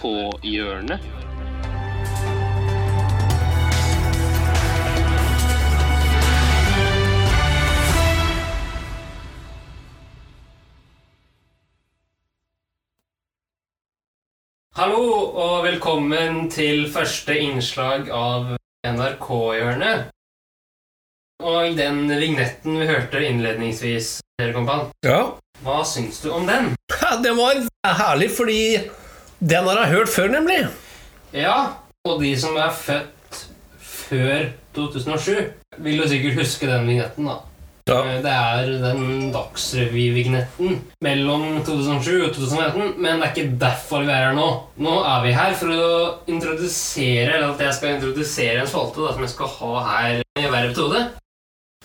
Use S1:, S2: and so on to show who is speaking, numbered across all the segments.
S1: NRK-hjørnet.
S2: Hallo og velkommen til første innslag av NRK-hjørnet. Og den vignetten vi hørte innledningsvis, kompan,
S3: Ja.
S2: hva syns du om den?
S3: Ja, Det var herlig, fordi den har jeg hørt før, nemlig.
S2: Ja, og de som er født før 2007, vil jo sikkert huske den vignetten, da.
S3: Ja.
S2: Eh, Det er den Dagsrevy-vignetten mellom 2007 og 2018, men det er ikke derfor vi er her nå. Nå er vi her for å introdusere, eller at jeg skal introdusere en spalte som jeg skal ha her i hver episode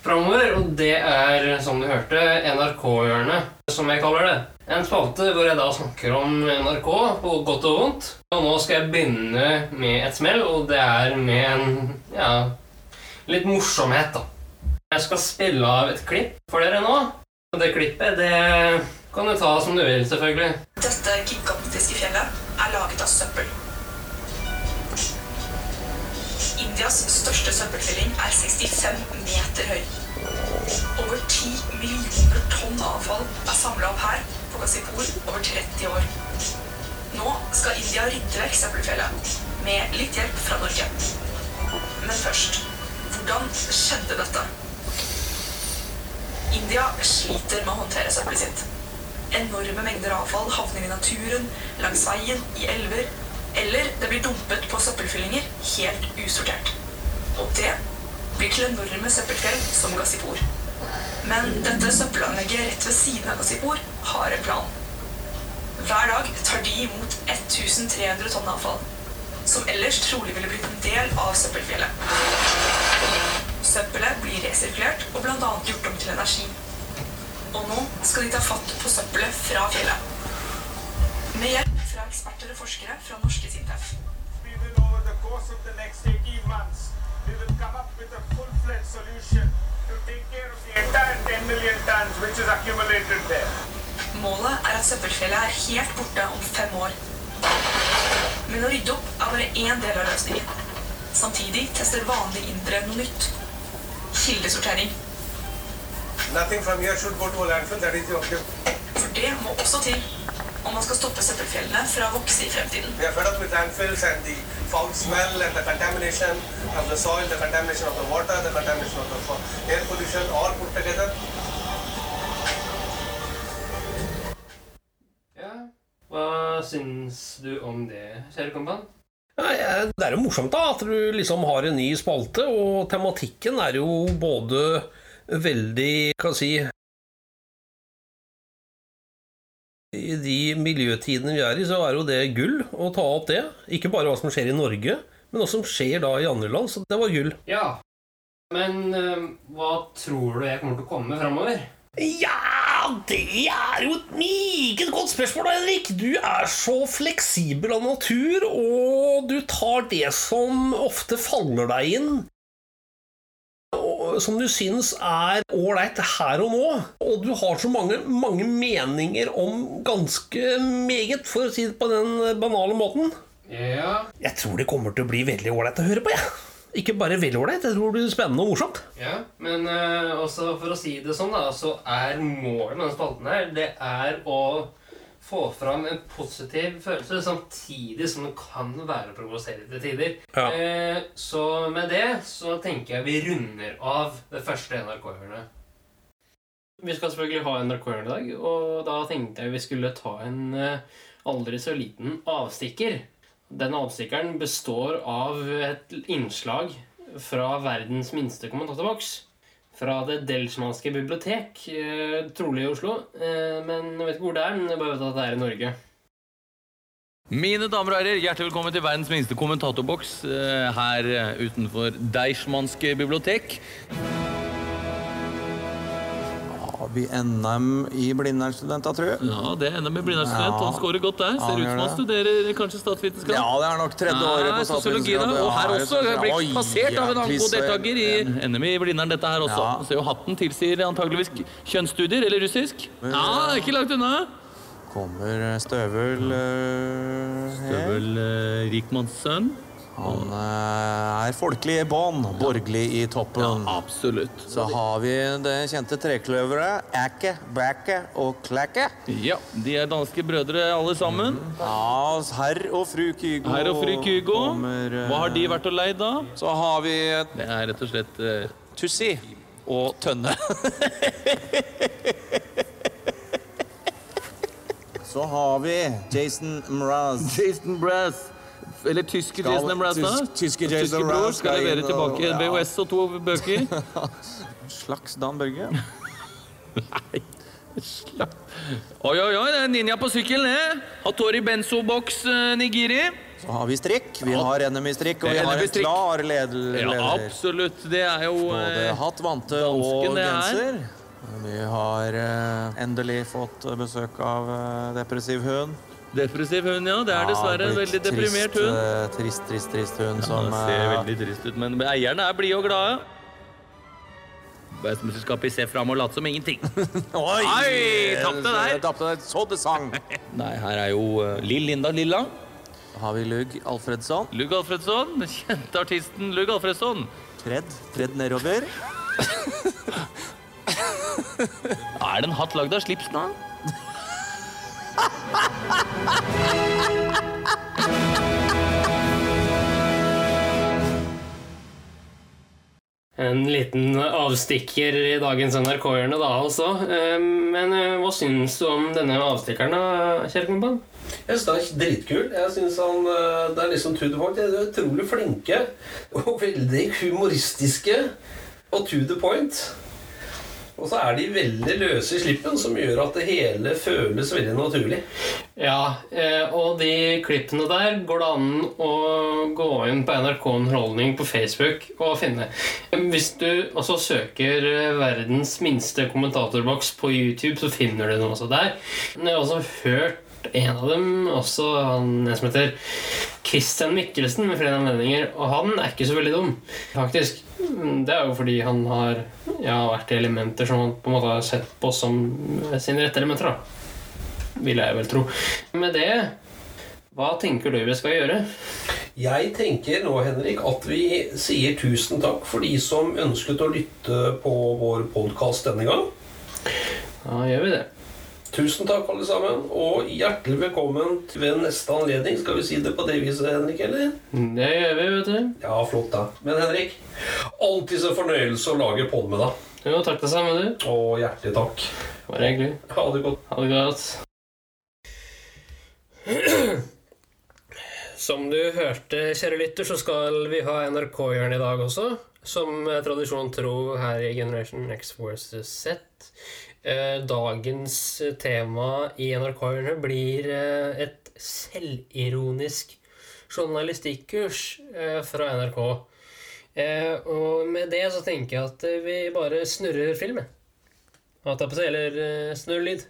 S2: framover, og det er, som du hørte, NRK-hjørnet, som jeg kaller det. En spalte hvor jeg da snakker om NRK på godt og vondt. Og nå skal jeg begynne med et smell, og det er med en, ja, litt morsomhet, da. Jeg skal spille av et klipp for dere nå. Og det klippet, det kan du ta som du vil, selvfølgelig.
S4: Dette gigantiske fjellet er laget av søppel. Indias største søppelfylling er 65 meter høy. Over 10 millioner tonn avfall er samla opp her på Ghazipur over 30 år. Nå skal India rydde vekk søppelfjellet, med litt hjelp fra Norge. Men først, hvordan skjedde dette? India sliter med å håndtere søppelet sitt. Enorme mengder avfall havner i naturen, langs veien, i elver, eller det blir dumpet på søppelfyllinger helt usortert. Og det blir til enorme søppelfjell som Ghazipur. Men dette søppelanlegget rett ved siden av Ghazipur har en plan. Hver dag tar de imot 1300 tonn avfall, som ellers trolig ville blitt en del av søppelfjellet. Søppelet blir resirkulert og bl.a. gjort om til energi. Og nå skal de ta fatt på søppelet fra fjellet. Med hjelp fra eksperter og forskere fra norske Sintef.
S5: We will, over the course of the next 18 months, we will come up with a full-fledged solution to take care of the entire 10 million tons which is accumulated there.
S4: Målet er at søppelfjellet er helt borte om fem år. Men å rydde opp er bare én del av løsningen. Samtidig tester vanlige indere noe nytt. Kildesortering.
S5: From here go to a landfill, that is the.
S4: For det må også til om man skal stoppe søppelfjellene fra å vokse i fremtiden.
S5: Vi are fed up landfills and the foul smell and the contamination of the soil, the contamination of the water, the contamination of the air pollution, all put together.
S2: Ja. Hva syns du om det, kjære kompan?
S3: Det er jo morsomt da at du liksom har en ny spalte, og tematikken er jo både veldig Hva si I de miljøtidene vi er i, så er jo det gull å ta opp det. Ikke bare hva som skjer i Norge, men hva som skjer da i andre land. Så det var gull.
S2: Ja. Men eh, hva tror du jeg kommer til å komme framover?
S3: Ja, det er jo et meget godt spørsmål, Henrik. Du er så fleksibel av natur, og du tar det som ofte faller deg inn. Som du syns er ålreit her og nå. Og du har så mange, mange meninger om ganske meget, for å si det på den banale måten.
S2: Ja.
S3: Jeg tror det kommer til å bli veldig ålreit å høre på, jeg. Ikke bare veldig ålreit, jeg tror det blir spennende og morsomt.
S2: Ja, men uh, også for å si det sånn, da, så er målet med denne spalten her, det er å få fram en positiv følelse, samtidig som det kan være provoserende til tider.
S3: Ja.
S2: Eh, så med det så tenker jeg vi runder av det første NRK-hjørnet. Vi skal selvfølgelig ha NRK-hjørnet i dag, og da tenkte jeg vi skulle ta en eh, aldri så liten avstikker. Den avstikkeren består av et innslag fra verdens minste kommentatorboks. Fra Det Delsmanske bibliotek, eh, trolig i Oslo. Eh, men jeg vet ikke hvor det er, men jeg bare vet at det er i Norge.
S6: Mine damer og herrer, hjertelig velkommen til verdens minste kommentatorboks eh, her utenfor Deichmanske bibliotek.
S7: Har NM i Blindern-studenter, tror jeg?
S6: Ja, det er NM i Blindern-student.
S7: Ja.
S6: Han scorer godt der. Ser ut som han studerer kanskje statsvitenskap.
S7: Ja, det er nok tredje året på
S6: statsvitenskap. Og her også. Jeg ble passert av en annen god deltaker i NM i Blindern, dette her også.
S7: Ja.
S6: Så jo hatten tilsier antageligvis kjønnsstudier, eller russisk. Ja, ikke langt unna.
S7: kommer Støvel her.
S6: Støvel rikmannssønn.
S7: Han eh, er folkelig i bånn, borgerlig i toppen.
S6: Absolutt.
S7: Så har vi det kjente trekløveret. Ække, bække og klække.
S6: Ja, de er danske brødre alle sammen.
S7: Ja, herr og fru Kygo.
S6: Herr og fru Kygo.
S7: kommer, eh,
S6: Hva har de vært og leid da?
S7: Så har vi
S6: Det er rett og slett uh...
S7: Tussi og Tønne. Så har vi Jason Mraz.
S6: Jason Brass. Eller tyske Jason
S7: tysk- tyske Jason
S6: bror skal levere tilbake en. VHS og to bøker.
S7: Slags Dan Børge.
S6: Oi, oi, oi, det er ninja på sykkelen, det. Hattori Benzo-boks eh, Nigiri.
S7: Så har vi strikk. Vi har NM i strikk, og vi har en klar leder.
S6: Ja, absolutt. Det er jo
S7: Både
S6: eh,
S7: hatt, vante og
S6: er.
S7: genser. Vi har eh, endelig fått besøk av depressiv hund.
S6: Depressiv hund, ja. Det er dessverre en veldig deprimert hund.
S7: eh, Trist, trist, trist hund
S6: Ja,
S7: som
S6: ser
S7: eh,
S6: veldig trist ut, men eierne er blide og glade. Verdensmesterskapet ser fram og late som ingenting.
S7: Oi!
S6: Oi, tapte der.
S7: Tapte der. Så det sang.
S6: Nei, her er jo uh, Lill Linda Lilla.
S7: Da har vi Lugg Alfredsson.
S6: Lugg Alfredsson. Den kjente artisten Lugg Alfredsson.
S7: Tredd. Tredd nedover.
S6: Er det en hatt lagd av slips, da?
S2: En liten avstikker i dagens NRK-hjørne da, altså. Eh, Men eh, hva syns du om denne avstikkeren, da, kjære kompan?
S3: Jeg synes han er dritkul. Jeg synes han, eh, Det er liksom to the point. De er utrolig flinke og veldig humoristiske og to the point. Og så er de veldig løse i slippen, som gjør at det hele føles veldig naturlig.
S2: Ja, eh, og de klippene der går det an å gå inn på NRK Underholdning på Facebook og finne. Hvis du også søker eh, 'verdens minste kommentatorboks' på YouTube, så finner du den også der. Men jeg har også hørt en av dem, også han en som heter Christian Mikkelsen, med flere anledninger, og han er ikke så veldig dum, faktisk. Det er jo fordi han har ja, vært i elementer som han på en måte har sett på som sine rette elementer. da vil jeg vel tro. Med det, hva tenker du vi skal gjøre?
S3: Jeg tenker nå, Henrik, at vi sier tusen takk for de som ønsket å lytte på vår podkast denne gang.
S2: Da gjør vi det.
S3: Tusen takk, alle sammen, og hjertelig velkommen ved neste anledning. Skal vi si det på det viset, Henrik, eller?
S2: Det gjør vi, vet du.
S3: Ja, flott, da. Men Henrik, alltid så fornøyelse å lage podd med deg.
S2: Jo, takk det samme, du.
S3: Og hjertelig takk.
S2: Bare hyggelig.
S3: Ha det godt.
S2: Ha det godt. Som du hørte, kjære lytter, så skal vi ha NRK-hjørnet i dag også. Som tradisjonen tradisjon tro her i Generation X versus Z. Eh, Dagens tema i NRK-hjørnet blir eh, et selvironisk journalistikkurs eh, fra NRK. Eh, Og med det så tenker jeg at eh, vi bare snurrer film, jeg. Holdt jeg på å Eller eh, snurr lyd.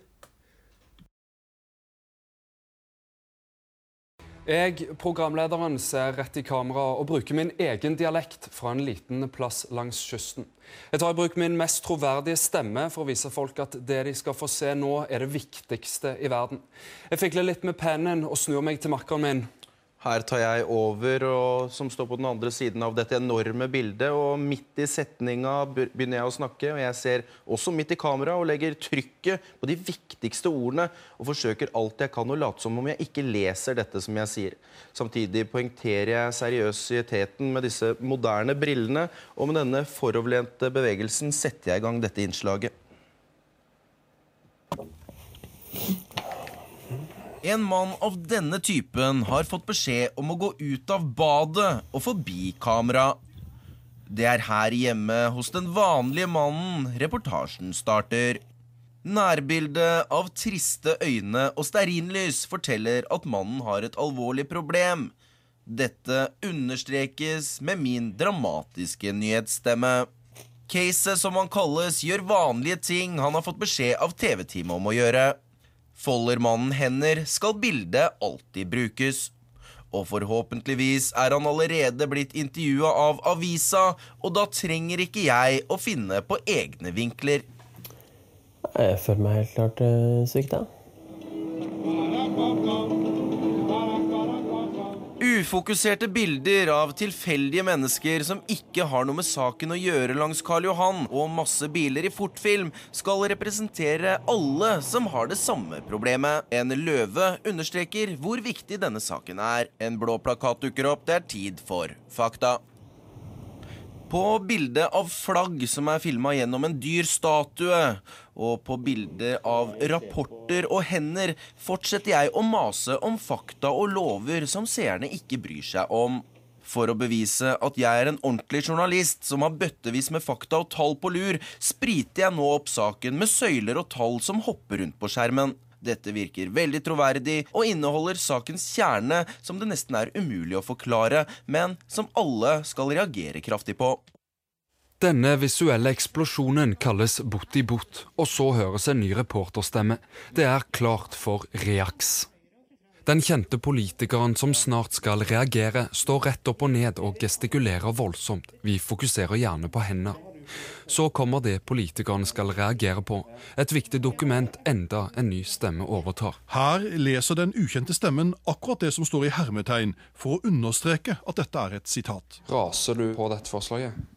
S8: Jeg, programlederen, ser rett i kamera og bruker min egen dialekt fra en liten plass langs kysten. Jeg tar i bruk min mest troverdige stemme for å vise folk at det de skal få se nå, er det viktigste i verden. Jeg fikler litt med pennen og snur meg til makkeren min.
S9: Her tar jeg over, og, som står på den andre siden av dette enorme bildet. Og midt i setninga begynner jeg å snakke, og jeg ser også midt i kamera og legger trykket på de viktigste ordene og forsøker alt jeg kan å late som om jeg ikke leser dette som jeg sier. Samtidig poengterer jeg seriøsiteten med disse moderne brillene, og med denne foroverlente bevegelsen setter jeg i gang dette innslaget. En mann av denne typen har fått beskjed om å gå ut av badet og forbi kamera. Det er her hjemme hos den vanlige mannen reportasjen starter. Nærbildet av triste øyne og stearinlys forteller at mannen har et alvorlig problem. Dette understrekes med min dramatiske nyhetsstemme. Caset, som han kalles, gjør vanlige ting han har fått beskjed av TV-teamet om å gjøre. Folder mannen hender, skal bildet alltid brukes. Og forhåpentligvis er han allerede blitt intervjua av avisa, og da trenger ikke jeg å finne på egne vinkler.
S10: Jeg føler meg helt klart uh,
S9: Ufokuserte bilder av tilfeldige mennesker som ikke har noe med saken å gjøre langs Karl Johan, og masse biler i fortfilm skal representere alle som har det samme problemet. En løve understreker hvor viktig denne saken er. En blå plakat dukker opp. Det er tid for fakta. På bildet av flagg som er filma gjennom en dyr statue, og på bilder av rapporter og hender fortsetter jeg å mase om fakta og lover som seerne ikke bryr seg om. For å bevise at jeg er en ordentlig journalist som har bøttevis med fakta og tall på lur, spriter jeg nå opp saken med søyler og tall som hopper rundt på skjermen. Dette virker veldig troverdig og inneholder sakens kjerne, som det nesten er umulig å forklare, men som alle skal reagere kraftig på.
S8: Denne visuelle eksplosjonen kalles bot-i-bot, og så høres en ny reporterstemme. Det er klart for Reax. Den kjente politikeren som snart skal reagere, står rett opp og ned og gestikulerer voldsomt. Vi fokuserer gjerne på hender. Så kommer det politikeren skal reagere på. Et viktig dokument enda en ny stemme overtar.
S11: Her leser den ukjente stemmen akkurat det som står i hermetegn, for å understreke at dette er et sitat.
S8: Raser du på dette forslaget?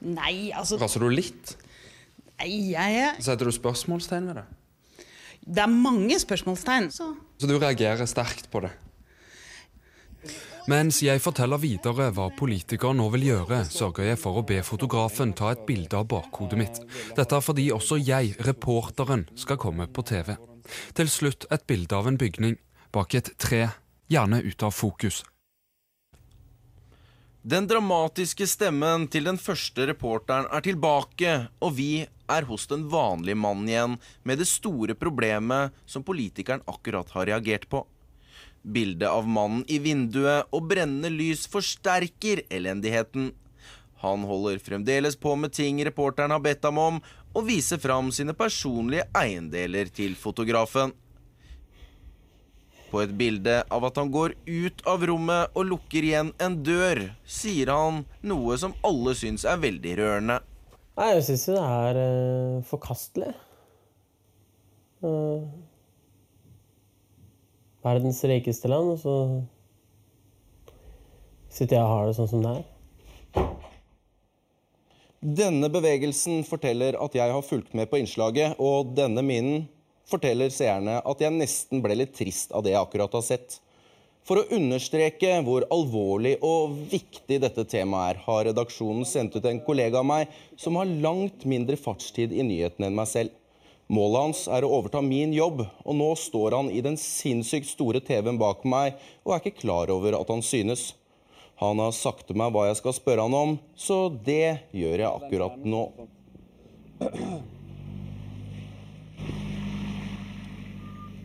S12: Nei, altså
S8: Raser du litt?
S12: Nei, jeg
S8: Setter du spørsmålstegn ved det?
S12: Det er mange spørsmålstegn. Så,
S8: så du reagerer sterkt på det? Mens jeg forteller videre hva politikeren nå vil gjøre, sørger jeg for å be fotografen ta et bilde av bakhodet mitt. Dette er fordi også jeg, reporteren, skal komme på TV. Til slutt et bilde av en bygning. Bak et tre, gjerne ut av fokus.
S9: Den dramatiske stemmen til den første reporteren er tilbake, og vi er hos den vanlige mannen igjen med det store problemet som politikeren akkurat har reagert på. Bildet av mannen i vinduet og brennende lys forsterker elendigheten. Han holder fremdeles på med ting reporteren har bedt ham om, og viser fram sine personlige eiendeler til fotografen. På et bilde av at han går ut av rommet og lukker igjen en dør, sier han noe som alle syns er veldig rørende.
S10: Nei, jeg syns jo det er uh, forkastelig. Uh, verdens rikeste land, og så sitter jeg og har det sånn som det er.
S9: Denne bevegelsen forteller at jeg har fulgt med på innslaget, og denne minen forteller seerne at jeg nesten ble litt trist av det jeg akkurat har sett. For å understreke hvor alvorlig og viktig dette temaet er, har redaksjonen sendt ut en kollega av meg som har langt mindre fartstid i nyhetene enn meg selv. Målet hans er å overta min jobb, og nå står han i den sinnssykt store TV-en bak meg og er ikke klar over at han synes. Han har sagt til meg hva jeg skal spørre han om, så det gjør jeg akkurat nå.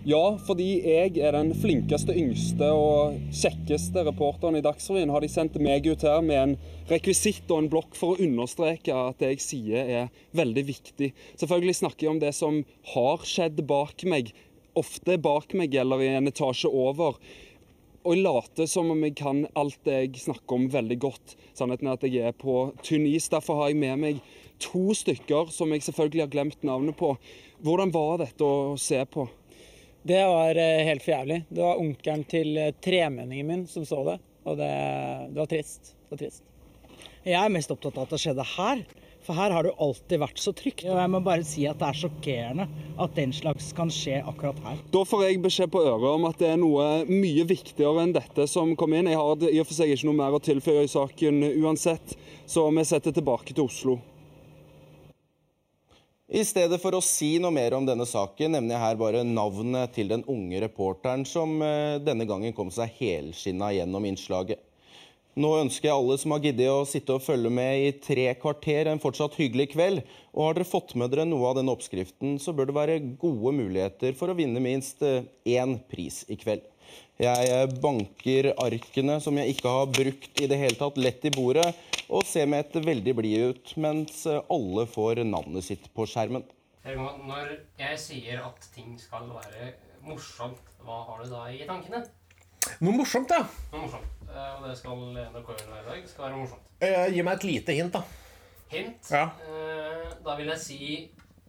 S8: Ja, fordi jeg er den flinkeste, yngste og kjekkeste reporteren i Dagsrevyen. Har de sendt meg ut her med en rekvisitt og en blokk for å understreke at det jeg sier er veldig viktig. Selvfølgelig snakker jeg om det som har skjedd bak meg. Ofte bak meg eller i en etasje over. Og jeg later som om jeg kan alt det jeg snakker om, veldig godt. Sannheten er at jeg er på tynn is. Derfor har jeg med meg to stykker som jeg selvfølgelig har glemt navnet på. Hvordan var dette å se på?
S13: Det var eh, helt for jævlig. Det var onkelen til eh, tremenningen min som så det. Og det, det, var trist. det var trist.
S14: Jeg er mest opptatt av at det skjedde her. For her har det jo alltid vært så trygt. Og jeg må bare si at det er sjokkerende at den slags kan skje akkurat her.
S8: Da får jeg beskjed på øret om at det er noe mye viktigere enn dette som kom inn. Jeg har i og for seg ikke noe mer å tilføye i saken uansett, så vi setter tilbake til Oslo.
S9: I stedet for å si noe mer om denne saken, nevner jeg her bare navnet til den unge reporteren som eh, denne gangen kom seg helskinna gjennom innslaget. Nå ønsker jeg alle som har giddet å sitte og følge med i tre kvarter, en fortsatt hyggelig kveld. Og har dere fått med dere noe av denne oppskriften, så bør det være gode muligheter for å vinne minst eh, én pris i kveld. Jeg eh, banker arkene som jeg ikke har brukt i det hele tatt, lett i bordet og ser med et veldig blid ut, mens eh, alle får navnet sitt på skjermen.
S2: Når jeg sier at ting skal være morsomt, hva har du da i tankene?
S15: Noe morsomt, ja.
S2: Noe morsomt. Eh, og det skal NRK gjøre hver dag. skal være morsomt.
S15: Eh, gi meg et lite hint, da.
S2: Hint?
S15: Ja.
S2: Eh, da vil jeg si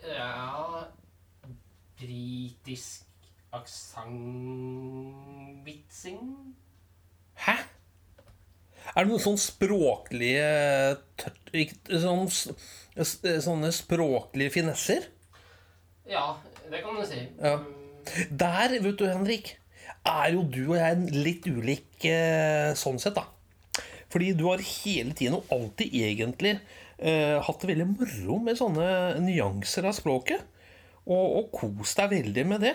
S2: ja, britisk Aksentvitsing?
S15: Hæ? Er det noen sånn språklige sånn, Sånne språklige finesser?
S2: Ja, det kan du si.
S15: Ja. Der, vet du, Henrik, er jo du og jeg litt ulike eh, sånn sett, da. Fordi du har hele tiden og alltid egentlig eh, hatt det veldig moro med sånne nyanser av språket. Og, og kost deg veldig med det.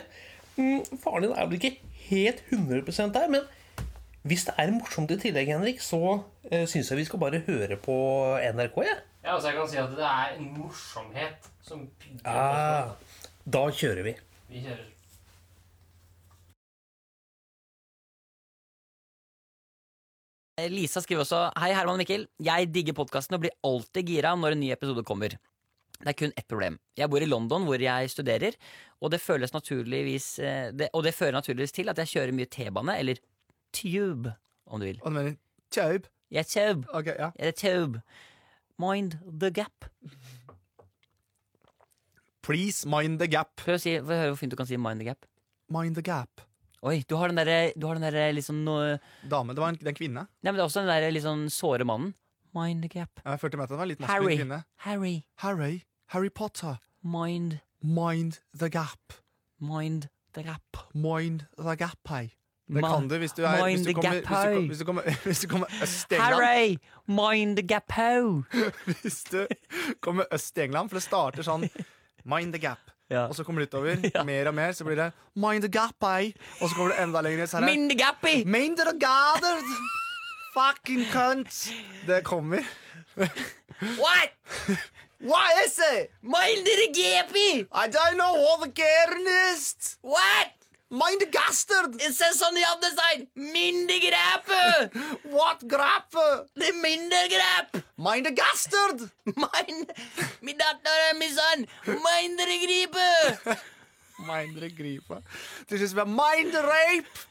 S15: Mm, faren din er vel ikke helt 100% der, men hvis det er morsomt i tillegg, Henrik, så uh, syns jeg vi skal bare høre på NRK, Ja?
S2: Ja, altså jeg kan si at det er en morsomhet som bygger på
S15: Ah, da kjører vi.
S2: Vi kjører.
S16: Lisa skriver også Hei, Herman og Mikkel. Jeg digger podkasten og blir alltid gira når en ny episode kommer. Det er kun ett problem. Jeg bor i London, hvor jeg studerer, og det, føles naturligvis, eh, det, og det fører naturligvis til at jeg kjører mye T-bane, eller tube, om du vil.
S17: Og du mener tube?
S16: Ja, tube.
S17: Ok, ja.
S16: Ja, det er tube. Mind the gap.
S17: Please mind the gap.
S16: Prøv å si, få høre hvor fint du kan si mind the gap.
S17: Mind the gap.
S16: Oi, du har den derre du har den derre liksom noe
S17: Dame. Det var en, er kvinne.
S16: Nei, men det er også den derre litt sånn såre mannen. Mind the gap.
S17: Jeg følte med at det var litt maskulin kvinne.
S16: Harry.
S17: Harry. Harry Potter.
S16: Mind.
S17: Mind the gap.
S16: Mind the gap.
S17: Mind the gap, hei. Det kan du hvis du er
S16: mind the
S17: kommer,
S16: gap, hei.
S17: hvis du kommer, hvis du kommer Øst-England.
S16: Harry! Mind the gap ho!
S17: Hvis du kommer Øst-England, for det starter sånn Mind the gap. Og så kommer det utover, mer og mer, så blir det Mind the gap, hei. Og så kommer det enda lenger. Så
S16: Mind the gappy!
S17: Mind the gather! Fucking cunt! Det kommer.
S16: What?
S17: What is it?
S16: Mind the gappy!
S17: I don't know what the is.
S16: What?
S17: Mind the gastard!
S16: It says on the other side Mind the!
S17: What grape?
S16: The mind the grap!
S17: Mind the gastard!
S16: Mind Min datter min sønn! Mind the gripe!
S17: Mind the gripe. Til slutt blir det mind rape!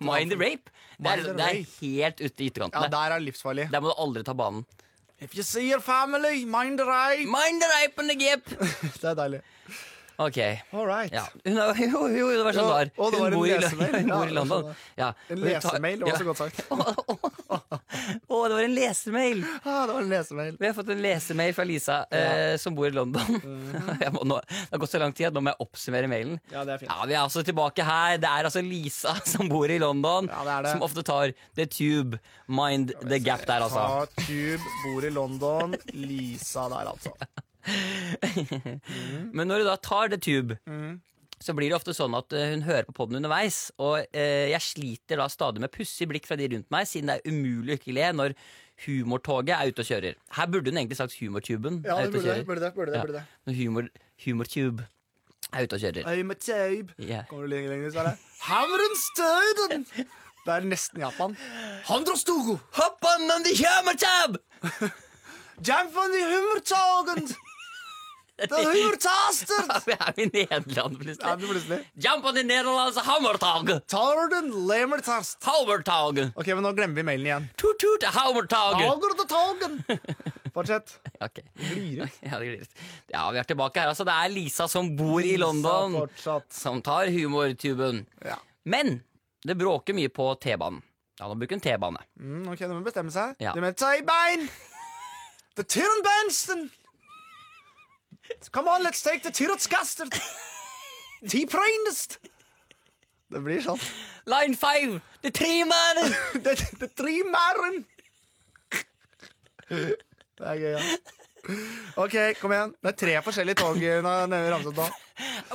S17: Mind
S16: rape? Det er, det er helt ute i
S17: Ja, der er det livsfarlig.
S16: Der må du aldri ta banen.
S17: If you see your family, mind the rape!
S16: Mind the rape and the gip.
S17: Det er deilig.
S16: Ok.
S17: All right.
S16: Ja. Hun er, jo, jo, det var sånn det var.
S17: Og det var
S16: Hun bor i- Hun bor i London. Ja.
S17: En lesemail, det var så godt sagt.
S16: Å, det var en lesemail!
S17: Ah, det var en lesemail.
S16: Vi har fått en lesemail fra Lisa, eh, som bor i London. jeg må nå, det har gått så lang tid at nå må jeg oppsummere mailen.
S17: Ja, det er fint.
S16: Ja, Vi er altså tilbake her. Det er altså Lisa som bor i London,
S17: Ja, det det.
S16: som ofte tar The Tube. Mind the gap der, altså.
S17: Ta Tube, bor i London. Lisa der, altså.
S16: Men når du da tar The Tube,
S17: Mm.
S16: så blir det ofte sånn at eh, hun hører på podden underveis. Og eh, jeg sliter da stadig med pussig blikk fra de rundt meg, siden det er umulig å ikke le når humortoget er ute og kjører. Her burde hun egentlig sagt humortuben
S17: Ja, det burde det, burde det, burde det,
S16: Ja.
S17: burde det.
S16: Når humor, humortube er ute og kjører.
S17: Humortube.
S16: Ja.
S17: Kommer du lenger, lenger, så er det Hammeren støyden! Det er nesten Japan. Handrostogo!
S16: Hoppan on the humortab!
S17: Jump on the hummertogen! The hummertaster!
S16: Vi er i Nederland,
S17: Ja,
S16: plutselig.
S17: det plutselig.
S16: Jump on the nederlandse hammertag!
S17: Tarden lemertast.
S16: Hammertag.
S17: Ok, men nå glemmer vi mailen igjen.
S16: Tut-tut, hammertag.
S17: Tager til togen! Fortsett.
S16: Ok. Ja, det glir. ja, vi er tilbake her. Altså, det er Lisa som bor i London,
S17: fortsatt.
S16: som tar humortuben.
S17: Ja.
S16: Men det bråker mye på T-banen. Ja, nå bruker hun T-bane.
S17: Mm, ok, nå må hun bestemme seg.
S16: Ja.
S17: Det med Tøybein! The Tyranbansten! Come on, let's take the Tyranskaster! T-Prainest! Det blir sånn.
S16: Line five! Det er tre mæren!
S17: Det det er tre mæren! Det er gøy, ja. OK, kom igjen. Det er tre forskjellige tog har nevnt ramset nå.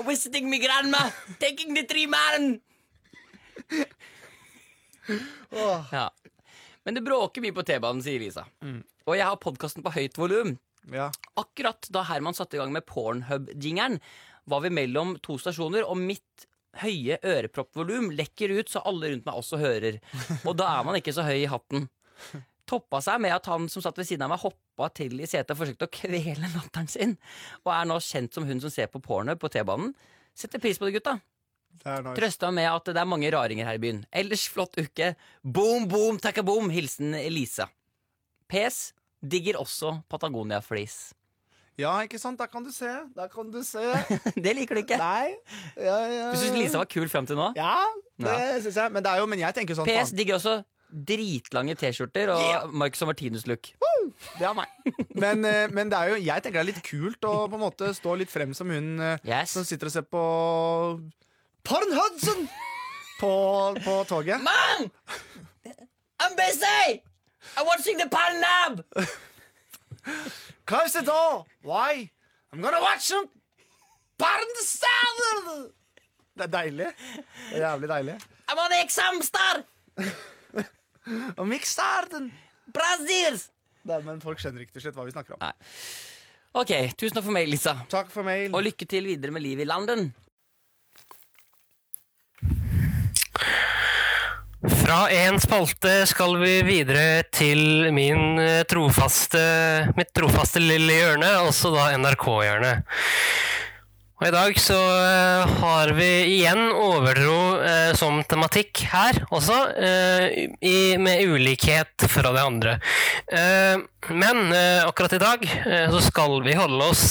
S16: Visiting me grandma! Taking the three mæren!
S17: oh.
S16: Ja. Men det bråker mye på T-banen, sier Lisa.
S17: Mm.
S16: Og jeg har podkasten på høyt volum.
S17: Ja.
S16: Akkurat da Herman satte i gang med Pornhub-jingeren, var vi mellom to stasjoner, og mitt høye øreproppvolum lekker ut så alle rundt meg også hører. Og da er man ikke så høy i hatten. Toppa seg med at han som satt ved siden av meg, hoppa til i setet og forsøkte å kvele latteren sin. Og er nå kjent som hun som ser på Pornhub på T-banen. Setter pris på det, gutta.
S17: Det nice.
S16: Trøsta med at det er mange raringer her i byen. Ellers flott uke. Boom, boom, takka boom. Hilsen Elise. PS. Digger også Patagonia Fleece.
S17: Ja, ikke sant? Der kan du se. Der kan du se.
S16: Det liker du ikke.
S17: Nei. Ja, ja,
S16: Du syns Lisa var kul fram til nå?
S17: Ja, Det synes jeg, Men det jo, men jeg tenker sånn
S16: PS digger også dritlange T-skjorter og Marcus og Martinus-look.
S17: Det er meg. Men, eh, men det jo, jeg tenker det er litt kult å på en måte stå litt frem som hun yes. som sitter og ser på Porn Hudson på, på toget.
S16: Man! I'm busy! I'm watching the Parnab!
S17: Close the door! Why? I'm gonna watch some Porn Det er deilig. Det er jævlig deilig.
S16: I'm on Examstar!
S17: Og Mixarden!
S16: Brasil!
S17: Nei, men folk skjønner ikke til slutt hva vi snakker om.
S16: Ok, tusen takk for mail, Lisa.
S17: Takk for mail.
S16: Og lykke til videre med livet i London.
S2: Fra en spalte skal vi videre til min eh, trofaste, mitt trofaste lille hjørne, også da NRK-hjørne. Og I dag så eh, har vi igjen overtro eh, som tematikk her også, eh, i, med ulikhet fra det andre. Eh, men eh, akkurat i dag så skal vi holde oss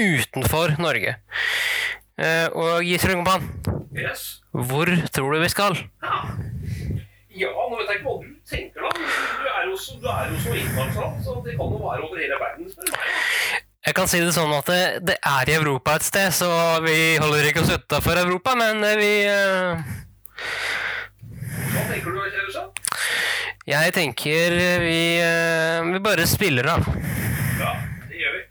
S2: utenfor Norge. Eh, og Gisle Ungmann,
S18: Yes.
S2: hvor tror du vi skal?
S18: Ja, nå vet jeg ikke hva du tenker, da. Du er jo så, så internasjonal, så det kan jo være over hele verden. spør meg.
S2: Jeg kan si det sånn at det, det er i Europa et sted, så vi holder ikke oss utafor Europa, men eh, vi uh...
S18: Hva tenker du, Kjell
S2: Jeg tenker vi, eh, vi bare spiller av.
S18: Ja, det gjør vi.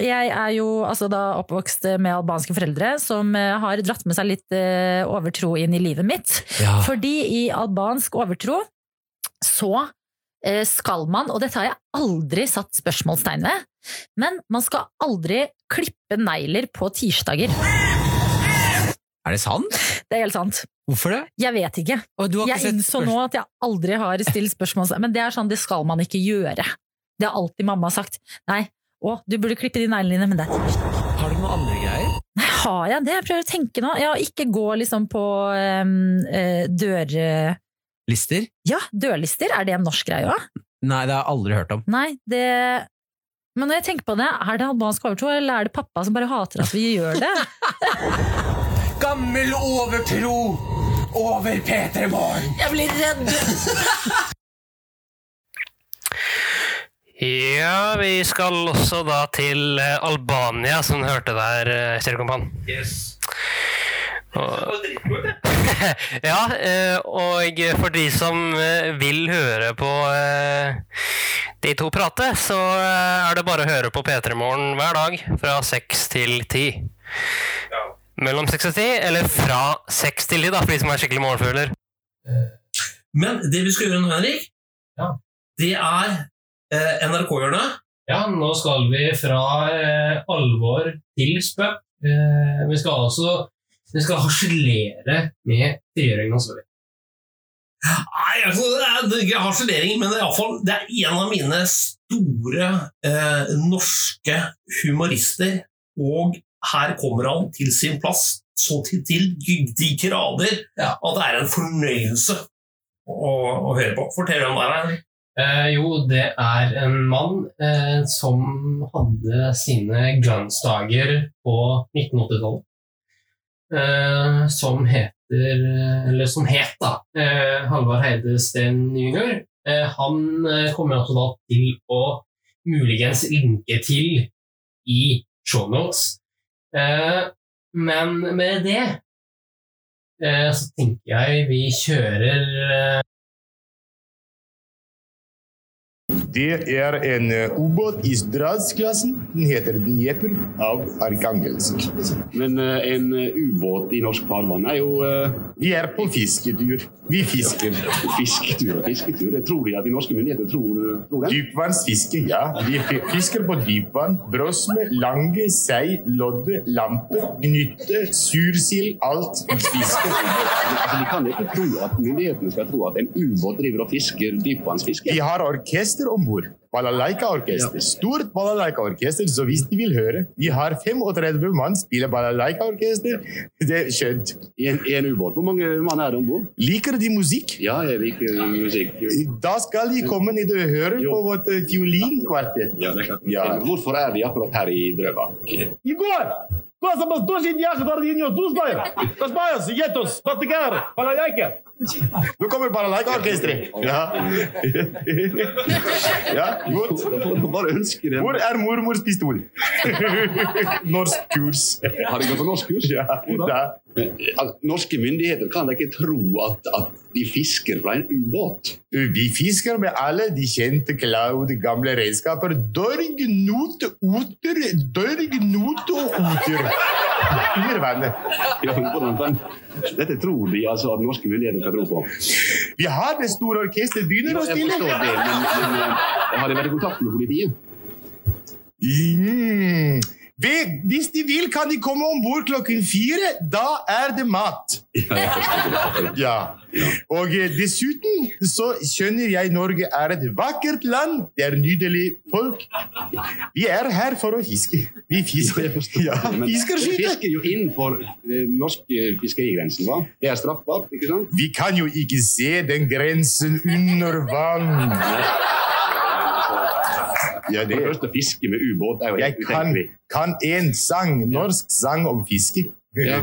S19: Jeg er jo altså da oppvokst med albanske foreldre som eh, har dratt med seg litt eh, overtro inn i livet mitt.
S2: Ja.
S19: Fordi i albansk overtro så eh, skal man, og dette har jeg aldri satt spørsmålstegn ved, men man skal aldri klippe negler på tirsdager.
S20: Er det sant?
S19: Det er helt sant.
S20: Hvorfor det?
S19: Jeg vet ikke.
S20: du har ikke
S19: jeg innså nå at jeg aldri har stilt spørsmål, men det er sånn, det skal man ikke gjøre. Det har alltid mamma sagt. Nei, å, du burde klippe de neglene dine, men det er tirsdag.
S20: Har du noen andre greier?
S19: Nei, har jeg det? Jeg prøver å tenke nå. Ja, ikke gå liksom på um, eh, dør...
S20: Lister?
S19: Ja, dørlister. Er det en norsk greie òg?
S20: Nei, det har jeg aldri hørt om.
S19: Nei, det Men når jeg tenker på det, er det albansk overtro, eller er det pappa som bare hater at vi gjør det?
S20: Gammel overtro over P3 Morgen!
S19: Jeg blir redd!
S2: Ja, vi skal også da til eh, Albania, som du hørte der, eh, Kjell Kompan.
S18: Yes.
S2: Og, ja, eh, og for de som vil høre på de to prate, så er det bare å høre på P3 Morgen hver dag fra seks til ti. Mellom seks og ti, eller fra seks til ti, da, for de som er skikkelig morgenfugler.
S3: Men det vi skal gjøre nå, Henrik, det er NRK-hjørnet.
S2: Ja, nå skal vi fra eh, alvor til spøk. Eh, vi skal altså vi skal harselere med frigjøringen av Sverige.
S3: Nei, altså, det er, er ikke harselering, men det er, fall, det er en av mine store eh, norske humorister. Og her kommer han til sin plass så til, til de grader at det er en fornøyelse å, å høre på. Fortell om det her.
S2: Eh, jo, det er en mann eh, som hadde sine glansdager på 1980-tallet. Eh, som heter Eller som het, da. Eh, Halvard Heidesteen jr. Eh, han eh, kommer altså da til å muligens linke til i shownotes. Eh, men med det så tenker jeg vi kjører
S21: Det er en eh, ubåt i Stradsklassen. Den heter Dnieper av Arkangelsk.
S22: Men eh, en eh, ubåt i norsk farvann er jo
S21: Vi er på fisketur. Vi fisker.
S22: Fisketur og fisketur. Jeg tror de at de norske myndigheter tror, tror det.
S21: Dypvannsfiske, ja. Vi fisker på dypvann. Brosme, lange, sei, lodde, lampe, gnytte, sursild. Alt fisker.
S22: Altså, de kan ikke tro at myndighetene skal tro at en ubåt driver og fisker dypvannsfiske.
S21: Vi har orkester og om bord. Balalaika-orkester. Stort balalaika-orkester, så hvis de vil høre. Vi har 35 mann, spiller balalaika-orkester. Det er skjønt.
S22: I en, i en ubåt. Hvor mange mann er det om bord?
S21: Liker de musikk?
S22: Ja, jeg liker musikk.
S21: Da skal de komme ned og høre på vårt eh, fiolinkvartett.
S22: Ja, det er klart.
S21: Ja.
S22: Hvorfor er de akkurat her i Drøbak?
S21: Егор! Класса бас дождь яха дардиньо, tu знаешь? Разбавился, етос, пастыкар, балалайка. Nå kommer balalaika-orkesteret. Ja. ja, godt.
S22: Bare.
S21: Hvor er mormors pistol? Norsk kurs.
S22: Har de gått på norsk kurs?
S21: Ja.
S22: Norske myndigheter kan ikke tro at, at de fisker fra en ubåt?
S21: Vi fisker med alle de kjente Cloud gamle redskaper. Dørg, not, oter, dørg, not og oter. Under vannet.
S22: Ja, Dette tror de altså at norske myndigheter skal tro på?
S21: Vi har det store orkesteret begynner å
S22: Jeg forstår det, men, men eh, har de vært i kontakt med politiet?
S21: Mm. Vi- Hvis de vil, kan de komme om bord klokken fire. Da er det mat. Ja. Og eh, dessuten så skjønner jeg Norge er et vakkert land. Det er nydelig folk. Vi er her for å fiske. Vi fisker. Ja, fisker skyter.
S22: fisker jo innenfor eh, norsk eh, fiskerigrensen, hva? Det er straffbart, ikke sant?
S21: Vi kan jo ikke se den grensen under vann. Ja,
S22: For det første, å fiske med ubåt er jo
S21: Jeg
S22: helt
S21: kan, en sang, norsk sang om fiske.
S22: Ja.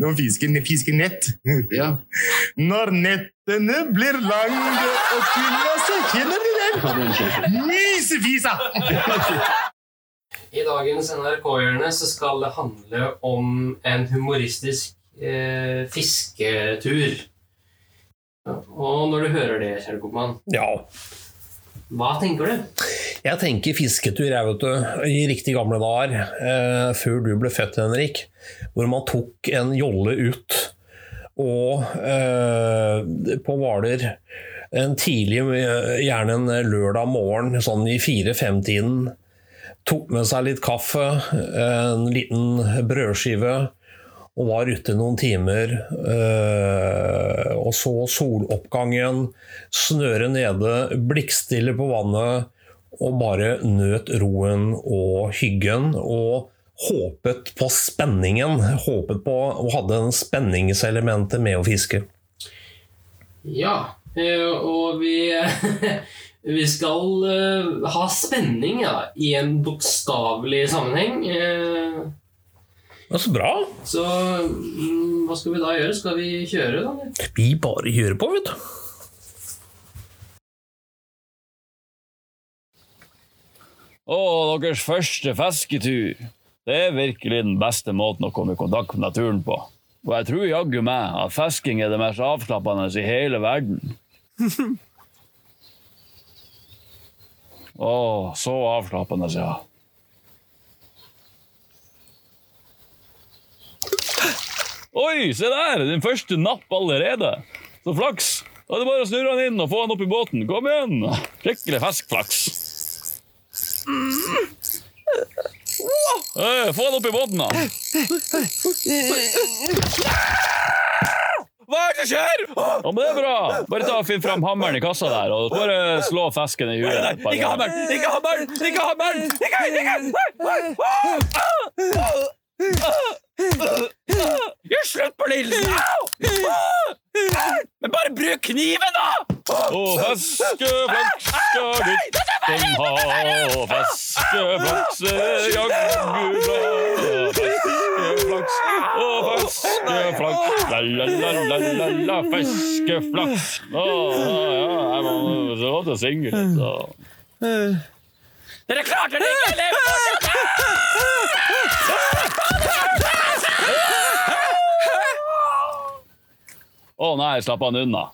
S21: Når fisken fisker nett.
S22: Ja.
S21: Når nettene blir lange og kulda, så kjenner de den. Mysefisa!
S2: I dagens NRK-hjørne så skal det handle om en humoristisk eh, fisketur. Og når du hører det, Kjell Koppmann
S3: Ja.
S2: Hva tenker du?
S3: Jeg tenker fisketur jeg vet du, i riktig gamle dager, eh, før du ble født, Henrik, hvor man tok en jolle ut og eh, på Hvaler en tidlig, eh, gjerne en lørdag morgen, sånn i fire-fem-tiden, tok med seg litt kaffe, en liten brødskive, og var ute noen timer. Øh, og så soloppgangen, snøret nede, blikkstille på vannet, og bare nøt roen og hyggen. Og håpet på spenningen. Håpet på og hadde en spenningselementet med å fiske.
S2: Ja, eh, og vi Vi skal eh, ha spenning ja, i en bokstavelig sammenheng.
S3: Er så bra.
S2: Så mm, hva skal vi da gjøre? Skal vi kjøre, da? eller?
S3: Vi bare kjører på, vet du.
S23: Å, deres første fisketur. Det er virkelig den beste måten å komme i kontakt med naturen på. Og jeg tror jaggu meg at fisking er det mest avslappende i hele verden. Å, så avslappende, ja. Oi, se der! Din første napp allerede. Så flaks. Da er det bare å snurre han inn og få han opp i båten. Kom igjen! Skikkelig fiskflaks. Hey, få han opp i båten, da. Hva er det som skjer? Ja, men det er bra. Bare ta og Finn fram hammeren i kassa der, og bare slå fisken i huet.
S24: Ikke hammeren! Ikke hammeren! Ikke hammeren! Ikke, ikke! Slutt på Nilsen! Men bare bruk kniven, da!
S23: Og fiskeflaks skal gutten ha, og fiskeflaks er jaggu bra. Fiskeflaks og fiskeflaks, la-la-la-la-la, fiskeflaks. Å, ja, jeg må så å synge litt, så.
S24: Dere klarte det ikke, eller?
S23: Å nei, slapp han unna.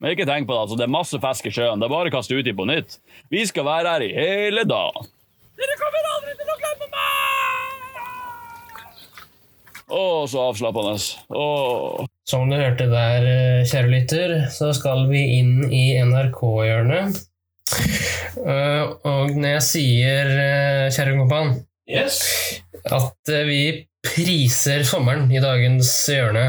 S23: Men ikke tenk på det, altså, det er masse fisk i sjøen. Det er bare å kaste uti på nytt. Vi skal være her i hele dag.
S24: Dere kommer aldri til å glemme meg!
S23: Å, så avslappende. Å.
S2: Som du hørte der, eh, kjære lytter, så skal vi inn i NRK-hjørnet. Eh, Og når jeg sier, eh, kjære kompan, at eh, vi priser sommeren i dagens hjørne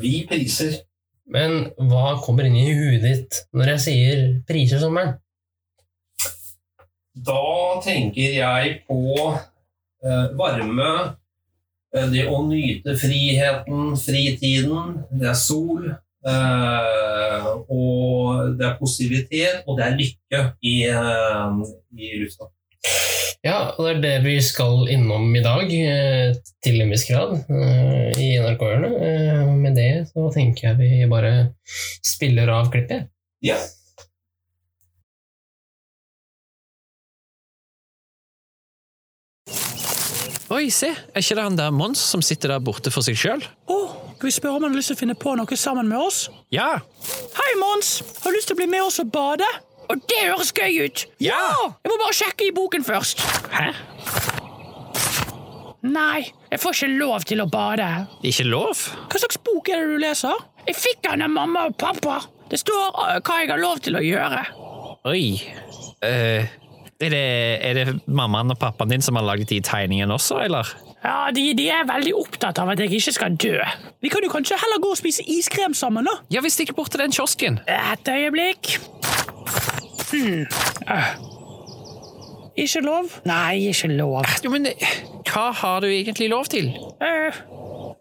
S3: Vi priser.
S2: Men hva kommer inn i huet ditt når jeg sier priser sommeren?
S3: Da tenker jeg på eh, varme, eh, det å nyte friheten, fritiden. Det er sol. eh, og det er positivitet, og det er lykke i, i lufta.
S2: Ja, og det er det vi skal innom i dag, eh, til en viss grad, eh, i NRK-hjørnet. Eh, Med det så tenker jeg vi bare spiller av klippet.
S3: Ja.
S25: Oi, se, er ikke det han der Mons som sitter der borte for seg sjøl?
S24: Å, skal vi spørre om han har lyst til å finne på noe sammen med oss?
S25: Ja.
S24: Hei, Mons! Har du lyst til å bli med oss og bade? Og det høres gøy ut! Ja! Jeg må bare sjekke i boken først.
S25: Hæ?
S24: Nei, jeg får ikke lov til å bade.
S25: Ikke lov?
S24: Hva slags bok er det du leser? Jeg fikk den av mamma og pappa. Det står uh, hva jeg har lov til å gjøre.
S25: Oi. Uh, er, det, er det mammaen og pappaen din som har laget de tegningene også, eller?
S24: Ja, de, de er veldig opptatt av at jeg ikke skal dø. Vi kan jo kanskje heller gå og spise iskrem sammen, da?
S25: Ja, vi stikker bort til den kiosken.
S24: Et øyeblikk. Øh. Ikke lov? Nei, ikke lov.
S25: Jo, men hva har du egentlig lov til?
S24: Eh,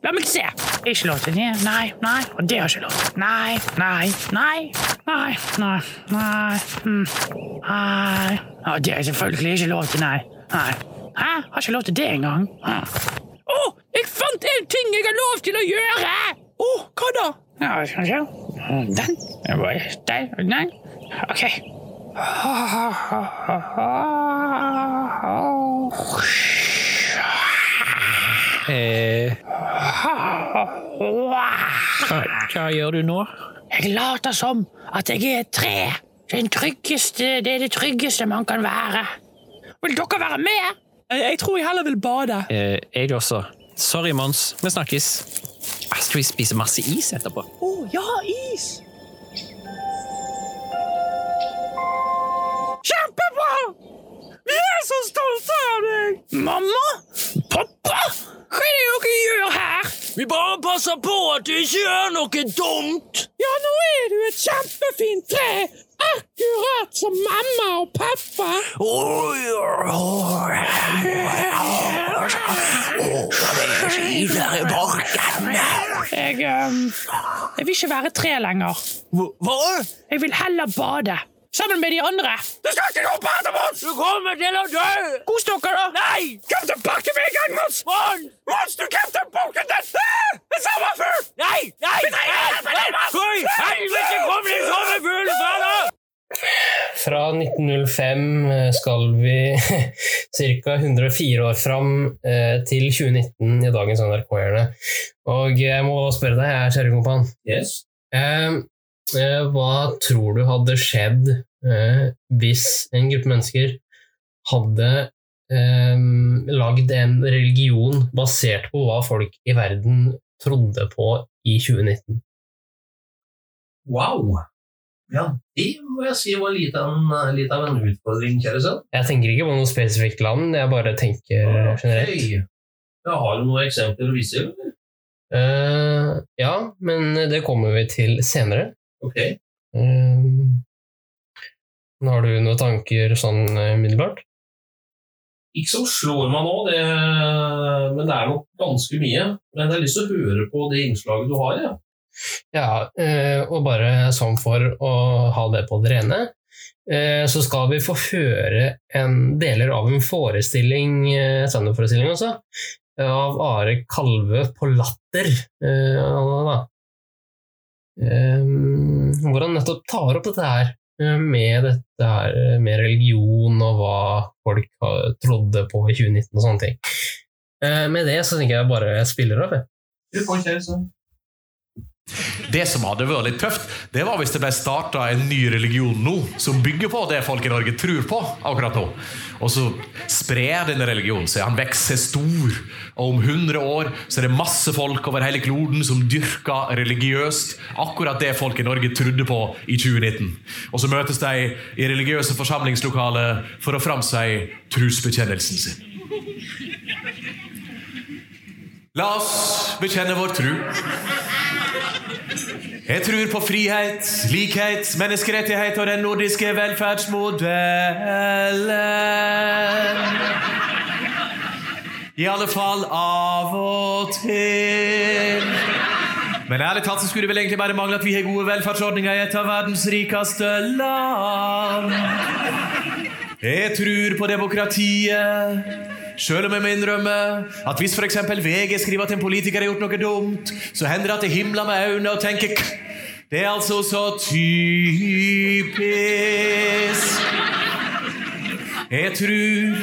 S24: la meg se. Ikke lov til det. Nei, nei. Og det har ikke lov. Nei, nei, nei. Nei, nei, nei. Hmm. Nei. Og det er selvfølgelig ikke lov til, nei. Nei. Hæ? Har ikke lov til det engang. Å, oh, jeg fant en ting jeg har lov til å gjøre! Å, oh, hva da? Ja, skal vi se. Den. Den. Den. Ok.
S25: Eh, hva, hva gjør du nå?
S24: Jeg later som at jeg er et tre. Den tryggeste, det er det tryggeste man kan være. Vil dere være med? Jeg, tror jeg heller vil bade.
S25: Eh, jeg også. Sorry, Mons. Vi snakkes. Astrid Skal vi spise masse is etterpå?
S24: Å, ja, is! Kjempebra! Vi er så stolte av deg! Mamma? Pappa? Hva er det dere gjør her?
S26: Vi bare passer på at du ikke gjør noe dumt.
S24: Ja, nå er du et kjempefint tre. Akkurat som mamma og pappa. Jeg, jeg vil ikke være tre lenger.
S26: Hva?
S24: Jeg vil heller bade. Sammen med de andre.
S26: Du skal ikke gå på etter Mons! Du kommer til å dø!
S24: Kos dere, da.
S26: Nei! Kom tilbake med en gang, Mons! Mons, Mons du boken din! Ah! En sommerfugl! Nei! Nei! Nei! Nei! Nei! deg, helvete, kom din sommerfugl fra da!
S2: Fra 1905 skal vi ca. 104 år fram eh, til 2019 i dagens NRK-hjørne. Og jeg må spørre deg, jeg er kjerringkompan.
S3: Yes.
S2: Um, hva tror du hadde skjedd eh, hvis en gruppe mennesker hadde eh, lagd en religion basert på hva folk i verden trodde på i 2019?
S3: Wow! Ja, det må jeg si var litt av en, litt av en utfordring, kjære sønn.
S2: Jeg tenker ikke på noe spesifikt land, jeg bare tenker generelt.
S3: Jeg har du noen eksempler å vise?
S2: Eh, ja, men det kommer vi til senere.
S3: Ok.
S2: Eh, har du noen tanker sånn eh, umiddelbart?
S3: Ikke som slår meg nå, det, men det er nok ganske mye. Men jeg har lyst til å høre på det innslaget du har. Ja.
S2: Ja, eh, og bare sånn for å ha det på det rene, eh, så skal vi få høre en deler av en forestilling, standup-forestilling også, av Are Kalve på Latter. Eh. Eh, Hvor han nettopp tar opp dette her eh, med dette her eh, med religion og hva folk trodde på i 2019 og sånne ting. Eh, Med det så tenker jeg bare jeg spiller av. jeg.
S3: Du får kjære sønn.
S27: Det som hadde vært litt tøft, det var hvis det ble starta en ny religion nå, som bygger på det folk i Norge tror på akkurat nå. Og så sprer denne religionen seg. Han vokser stor. Og om 100 år så er det masse folk over hele kloden som dyrker religiøst akkurat det folk i Norge trodde på i 2019. Og så møtes de i religiøse forsamlingslokaler for å framsi trosbekjennelsen sin. La oss bekjenne vår tru. Jeg tror på frihet, likhet, menneskerettighet og den nordiske velferdsmodellen. I alle fall av og til. Men ærlig talt så skulle det vel egentlig bare mangle at vi har gode velferdsordninger i et av verdens rikeste land. Jeg tror på demokratiet. Selv om jeg må innrømme at hvis f.eks. VG skriver at en politiker har gjort noe dumt, så hender det at jeg himler med øynene og tenker «K, Det er altså så typisk. Jeg tror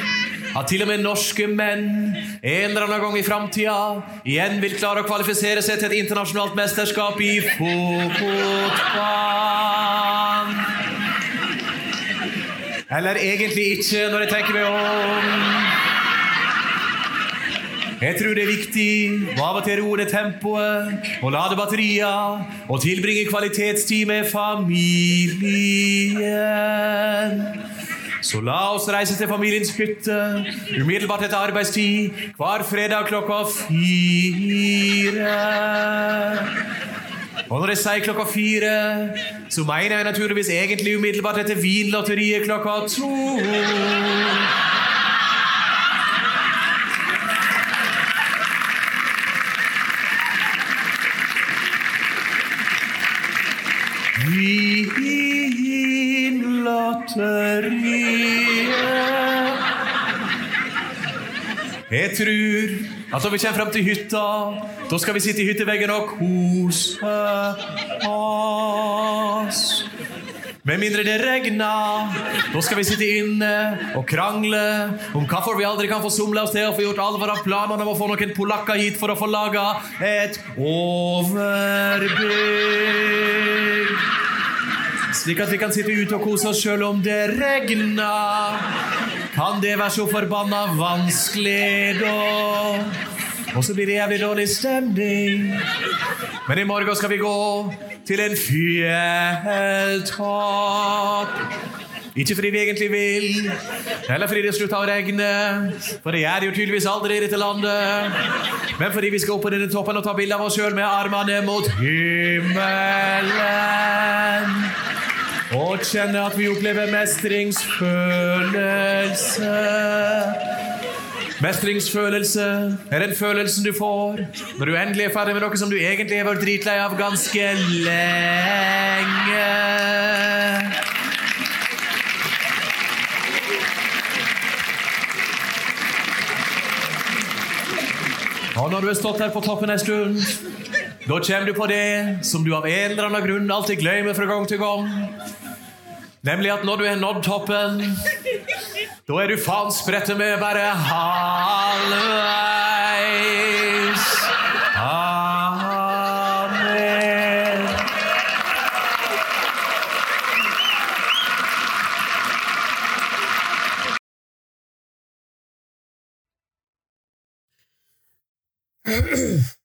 S27: at til og med norske menn en eller annen gang i framtida igjen vil klare å kvalifisere seg til et internasjonalt mesterskap i fotball. Eller egentlig ikke, når jeg tenker meg om. Jeg tror det er viktig å av og til roe ned tempoet og lade batterier og tilbringe kvalitetstid med familien. Så la oss reise til familiens hytte umiddelbart etter arbeidstid hver fredag klokka fire. Og når jeg sier klokka fire, så mener jeg naturligvis egentlig umiddelbart etter Vinlotteriet klokka to. Vinlotteriet. Jeg tror at når vi kommer fram til hytta, da skal vi sitte i hytteveggen og kose oss. Med mindre det regner, da skal vi sitte inne og krangle om hvorfor vi aldri kan få somla oss til å få gjort alvor av planene om å få noen polakker hit for å få laga et overbygg. Slik at vi kan sitte ute og kose oss sjøl om det regner. Kan det være så forbanna vanskelig, da? Og så blir det jævlig dårlig stemning. Men i morgen skal vi gå til en fjelltopp. Ikke fordi vi egentlig vil, eller fordi det slutta å regne, for det gjør det jo tydeligvis aldri i dette landet, men fordi vi skal opp på denne toppen og ta bilde av oss sjøl med armene mot himmelen. Og kjenne at vi opplever mestringsfølelse. Mestringsfølelse er den følelsen du får når du endelig er ferdig med noe som du egentlig har vært dritlei av ganske lenge. Og når du har stått her på toppen en stund, da kommer du på det som du av en eller annen grunn alltid glemmer fra gang til gang. Nemlig at når du har nådd toppen, da er du faen sprette med bare halvveis. Amen.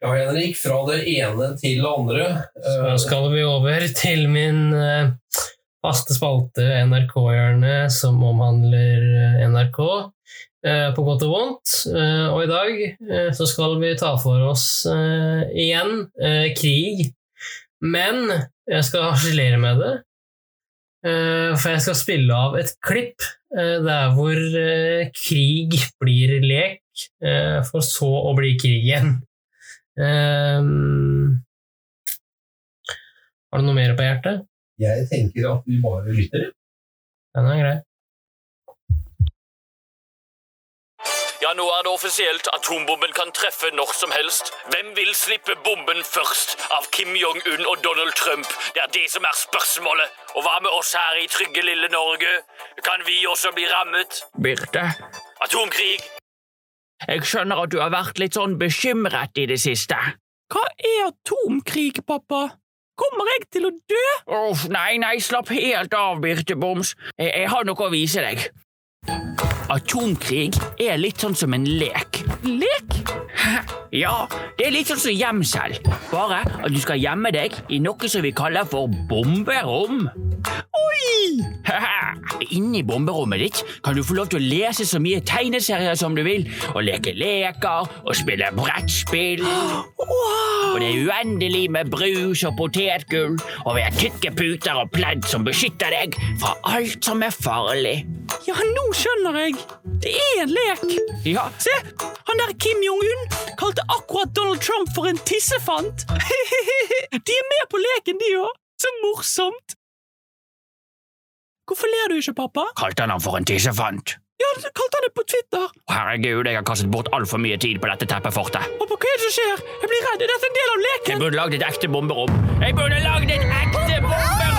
S3: Ja, Henrik, fra det ene til det andre.
S2: Så skal vi over til min eh, faste spalte NRK-hjørnet, som omhandler eh, NRK, eh, på godt og vondt. Og i dag så skal vi ta for oss igjen krig. Men jeg skal harselere med det, for jeg skal spille av et klipp der hvor krig blir lek, for så å bli krig igjen. Ehm, har du noe mer på hjertet?
S3: Jeg tenker at vi bare lytter.
S2: Den er grei.
S28: Ja, nå er det offisielt. Atombomben kan treffe når som helst. Hvem vil slippe bomben først? Av Kim Jong-un og Donald Trump? Det er det som er spørsmålet. Og hva med oss her i trygge lille Norge? Kan vi også bli rammet?
S29: Birte,
S28: Atomkrig?
S29: Jeg skjønner at du har vært litt sånn bekymret i det siste. Hva er atomkrig, pappa? Kommer jeg til å dø? Uff, nei, nei, slapp helt av, Birteboms. Jeg, jeg har noe å vise deg. Atomkrig er litt sånn som en lek. Lek? Ja, det er litt sånn som gjemsel. Bare at du skal gjemme deg i noe som vi kaller for bomberom. Oi! Inni bomberommet ditt kan du få lov til å lese så mye tegneserier som du vil, og leke leker og spille brettspill. Og det er uendelig med brus og potetgull, og vi har tykke puter og pledd som beskytter deg fra alt som er farlig.
S30: Ja, nå skjønner jeg. Det er en lek.
S29: Ja,
S30: Se, han der Kim Jong-un kalte akkurat Donald Trump for en tissefant. De er med på leken, de òg. Så morsomt. Hvorfor ler du ikke, pappa?
S29: kalte han ham for en tissefant.
S30: Ja, du kalte han det på Twitter.
S29: Herregud, jeg har kastet bort altfor mye tid på dette teppefortet.
S30: Pappa, hva er det som skjer? Jeg blir redd. Er dette en del av leken?
S29: Jeg burde lagd et ekte bomberom. Jeg burde lagd et ekte bomberom!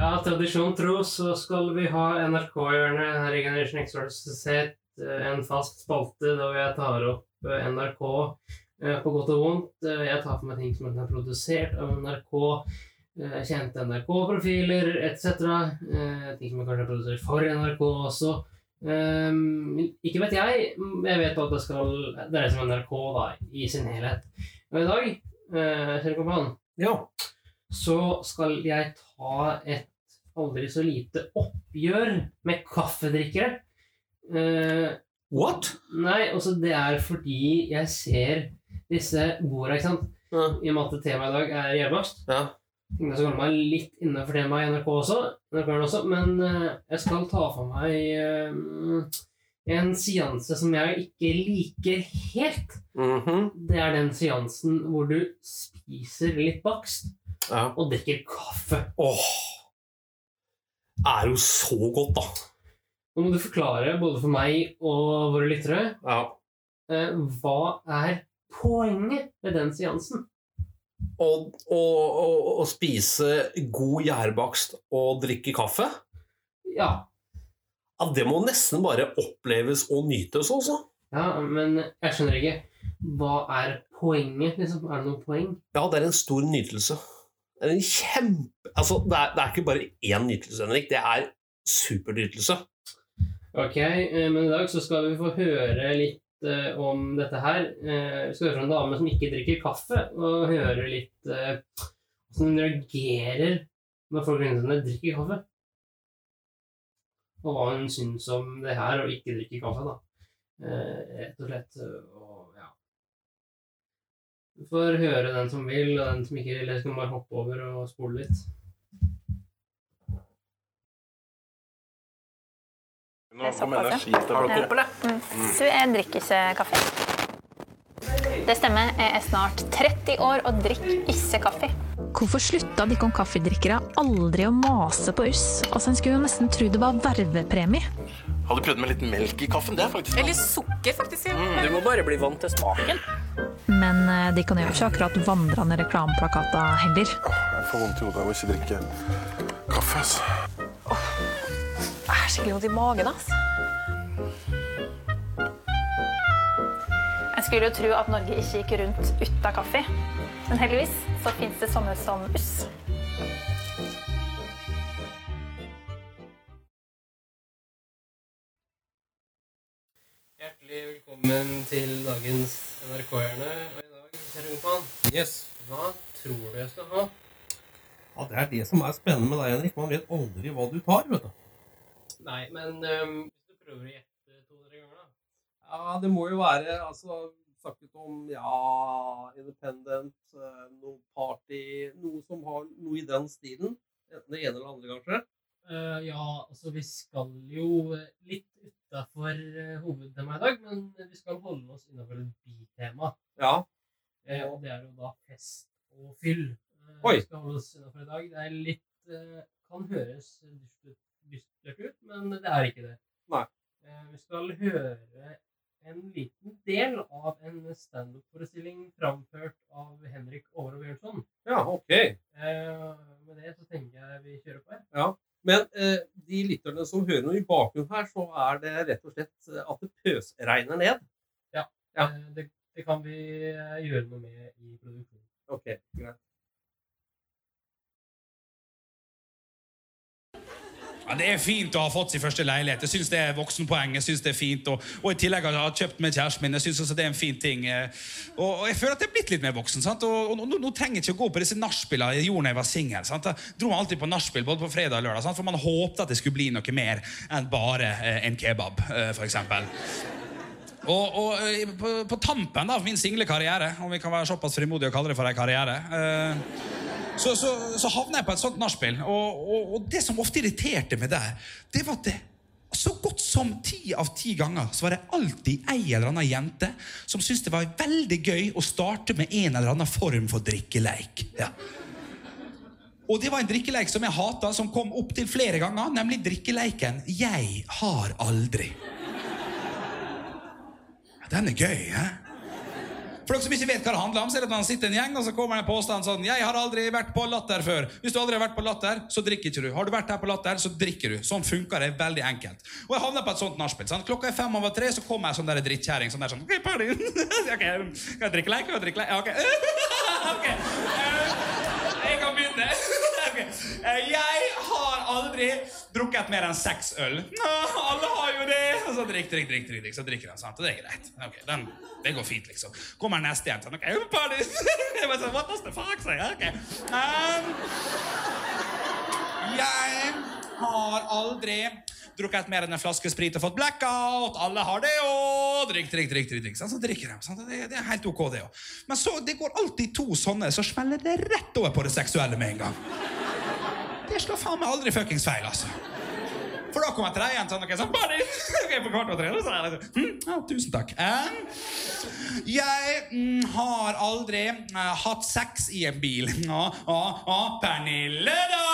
S2: Ja, tradisjon tro så skal vi ha NRK-hjørnet her i Generation X Sett, en fast spalte da jeg tar opp eh, NRK eh, på godt og vondt. Eh, Jeg tar for meg ting som er produsert av NRK, eh, kjente NRK-profiler etc. eh, Ting som er kanskje er produsert for NRK også. Ikke vet jeg. Jeg vet at det skal dreie seg om NRK da, i sin helhet. Og i dag, kjære kompan, så skal jeg ta et aldri så lite oppgjør med kaffedrikkere. Uh,
S3: What?
S2: Nei, altså det er fordi jeg ser disse borda, ikke sant? I og med at temaet i dag er gjærbakst.
S3: Ja.
S2: Jeg skal holde meg litt innenfor temaet i NRK også, NRK også men uh, jeg skal ta for meg uh, en seanse som jeg ikke liker helt.
S3: Mhm.
S2: Det er den seansen hvor du spiser litt bakst
S3: Ja.
S2: og drikker kaffe.
S3: Åh, er jo så godt, da.
S2: Nå må du forklare, både for meg og våre lyttere,
S3: Ja.
S2: eh, hva er poenget med den seansen?
S3: Å, å, å, å spise god gjærbakst og drikke kaffe?
S2: Ja.
S3: Ja, Det må nesten bare oppleves og nytes også.
S2: Ja, men jeg skjønner ikke. Hva er poenget, liksom? Er det noe poeng?
S3: Ja, det er en stor nytelse. En kjempe... Altså, det er, det er ikke bare én nytelse, Henrik. Det er supernytelse.
S2: Ok, eh, men i dag så skal vi få høre litt eh, om dette her. Eh, vi skal høre fra en dame som ikke drikker kaffe, og høre litt hvordan hun reagerer når folk rundt henne drikker kaffe. Og hva hun syns om det her å ikke drikke kaffe, da. Rett og slett. Du får høre den som vil, og den som ikke vil, jeg skal bare hoppe over og spole litt.
S31: Nå er energien ja. Mm. Så jeg drikker ikke kaffe. Det stemmer. Jeg er snart 30 år og drikker ikke kaffe.
S32: Hvorfor slutta dere kaffedrikkere aldri å mase på oss? Altså, En skulle jo nesten tro det var vervepremie.
S11: Hadde du prøvd med litt melk i kaffen? Det er faktisk
S31: Eller sukker, faktisk. Ja.
S11: Mm, Du må bare bli vant til smaken.
S32: Men eh, de kan jo ikke akkurat vandrende reklameplakater heller.
S11: Jeg får vondt i hodet av å ikke drikke kaffe. altså.
S31: Jeg er skikkelig vondt i magen. ass. Jeg skulle jo tro at Norge ikke gikk rundt uten kaffe. Men heldigvis så fins det sånne som oss.
S2: Hjertelig velkommen til dagens NRK-hjørne. Og i dag, Kjell Ungpan, yes. hva tror du jeg skal ha?
S3: Ja, Det er det som er spennende med deg, Henrik. Man vet aldri hva du tar. vet du.
S2: Nei, men um, hvis du prøver å gjette.
S3: Ja, Det må jo være altså, snakket om ja, independent, eh, noe party Noe som har noe i den stilen. Enten det ene eller andre, kanskje.
S2: Uh, ja, altså vi skal jo eh, litt utafor uh, hovedtemaet i dag, men vi skal holde oss innafor et bitema.
S3: Ja.
S2: Uh, og det er jo da fest og fyll. Uh,
S3: Oi.
S2: Vi skal holde oss innafor i dag. Det er litt eh, Kan høres dystert ut, men det er ikke det.
S3: Nei.
S2: Eh, vi skal høre en liten del av en standup-forestilling framført av Henrik Overå Bjørnson.
S3: Ja, ok.
S2: Eh, med det så tenker jeg vi kjører på her.
S3: Ja. Men eh, de lytterne som hører noe i bakgrunnen her, så er det rett og slett at det pøsregner ned.
S2: Ja, eh, Det, det kan vi eh, gjøre noe med i produksjonen.
S3: Ok, greit.
S33: Ja, Det er fint å ha fått sin første leilighet. Jeg synes det er voksenpoeng. jeg synes det er fint, Og, og i tillegg har jeg kjøpt med kjæresten min. Jeg synes også det er en fin ting. eh, Og, og jeg føler at jeg er blitt litt mer voksen. sant? Og, og nå, nå trenger jeg ikke å gå på disse nachspielene jeg gjorde da jeg var singel. Jeg dro alltid på nachspiel både på fredag og lørdag, sant? for man håpte at det skulle bli noe mer enn bare eh, en kebab, eh, eksempel. Og, og eh, på, på tampen av min single karriere, om vi kan være såpass frimodige å kalle det for en karriere, eh, så, så, så havna jeg på et sånt nachspiel. Og, og, og det som ofte irriterte meg der, det var at det så godt som ti av ti ganger så var det alltid ei eller annen jente som syntes det var veldig gøy å starte med en eller annen form for drikkeleik. Ja. Og det var en drikkeleik som jeg hata, som kom opptil flere ganger, nemlig drikkeleiken 'Jeg har aldri'. Den er gøy, hæ? For dere som ikke vet hva det handler om, så er det at man sitter en gjeng, og så kommer det en påstand sånn 'Jeg har aldri vært på Latter før'. Hvis du aldri har vært på Latter, så drikker ikke du. Har du vært her på Latter, så drikker du. Sånn funker det veldig enkelt. Og jeg havna på et sånt nachspiel. Klokka er fem over tre, så kommer jeg sånn der drittkjerring sånn der sånn «Ok, party. ok, Skal jeg drikke leik? Kan jeg drikke leik? Ja, ok. ok. Eh, Jeg kan begynne. Eh, Jeg har aldri drukket mer enn seks øl. Alle har jo det! Og så drikk, drikk, drikk, drikk, så drikker han. sant? Og det er greit. Okay, den, Det går fint, liksom. Kommer neste igjen. sånn, okay. Jeg bare sånn, What does the fuck say? Okay. Um, jeg har aldri drukket mer enn en flaske sprit og fått blackout. Alle har det òg. Drikk, drikk, drikk. drikk, drikk. sant? Så drikker de. sant? Det, det er helt ok, det òg. Men så det går alltid to sånne, så smeller det rett over på det seksuelle med en gang. Det slår faen meg aldri fuckings feil, altså. For da kommer tredje sånn, okay, sånn, buddy. Ok, på kvart og tre, så er det sånn, hm, ja, tusen takk. Jeg mm, har aldri uh, hatt sex i en bil. Å, å, å, Pernille, da!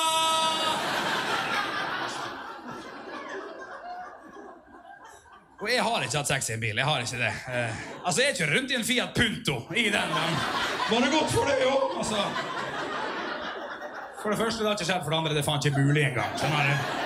S33: Og jeg har ikke hatt sex i en bil. Jeg har ikke det. Eh, altså, jeg kjører rundt i en Fiat Punto i den. men Var det godt for det, jo? Altså, for det første, det har ikke skjedd. For det andre, det er faen ikke mulig engang. Skjønner du?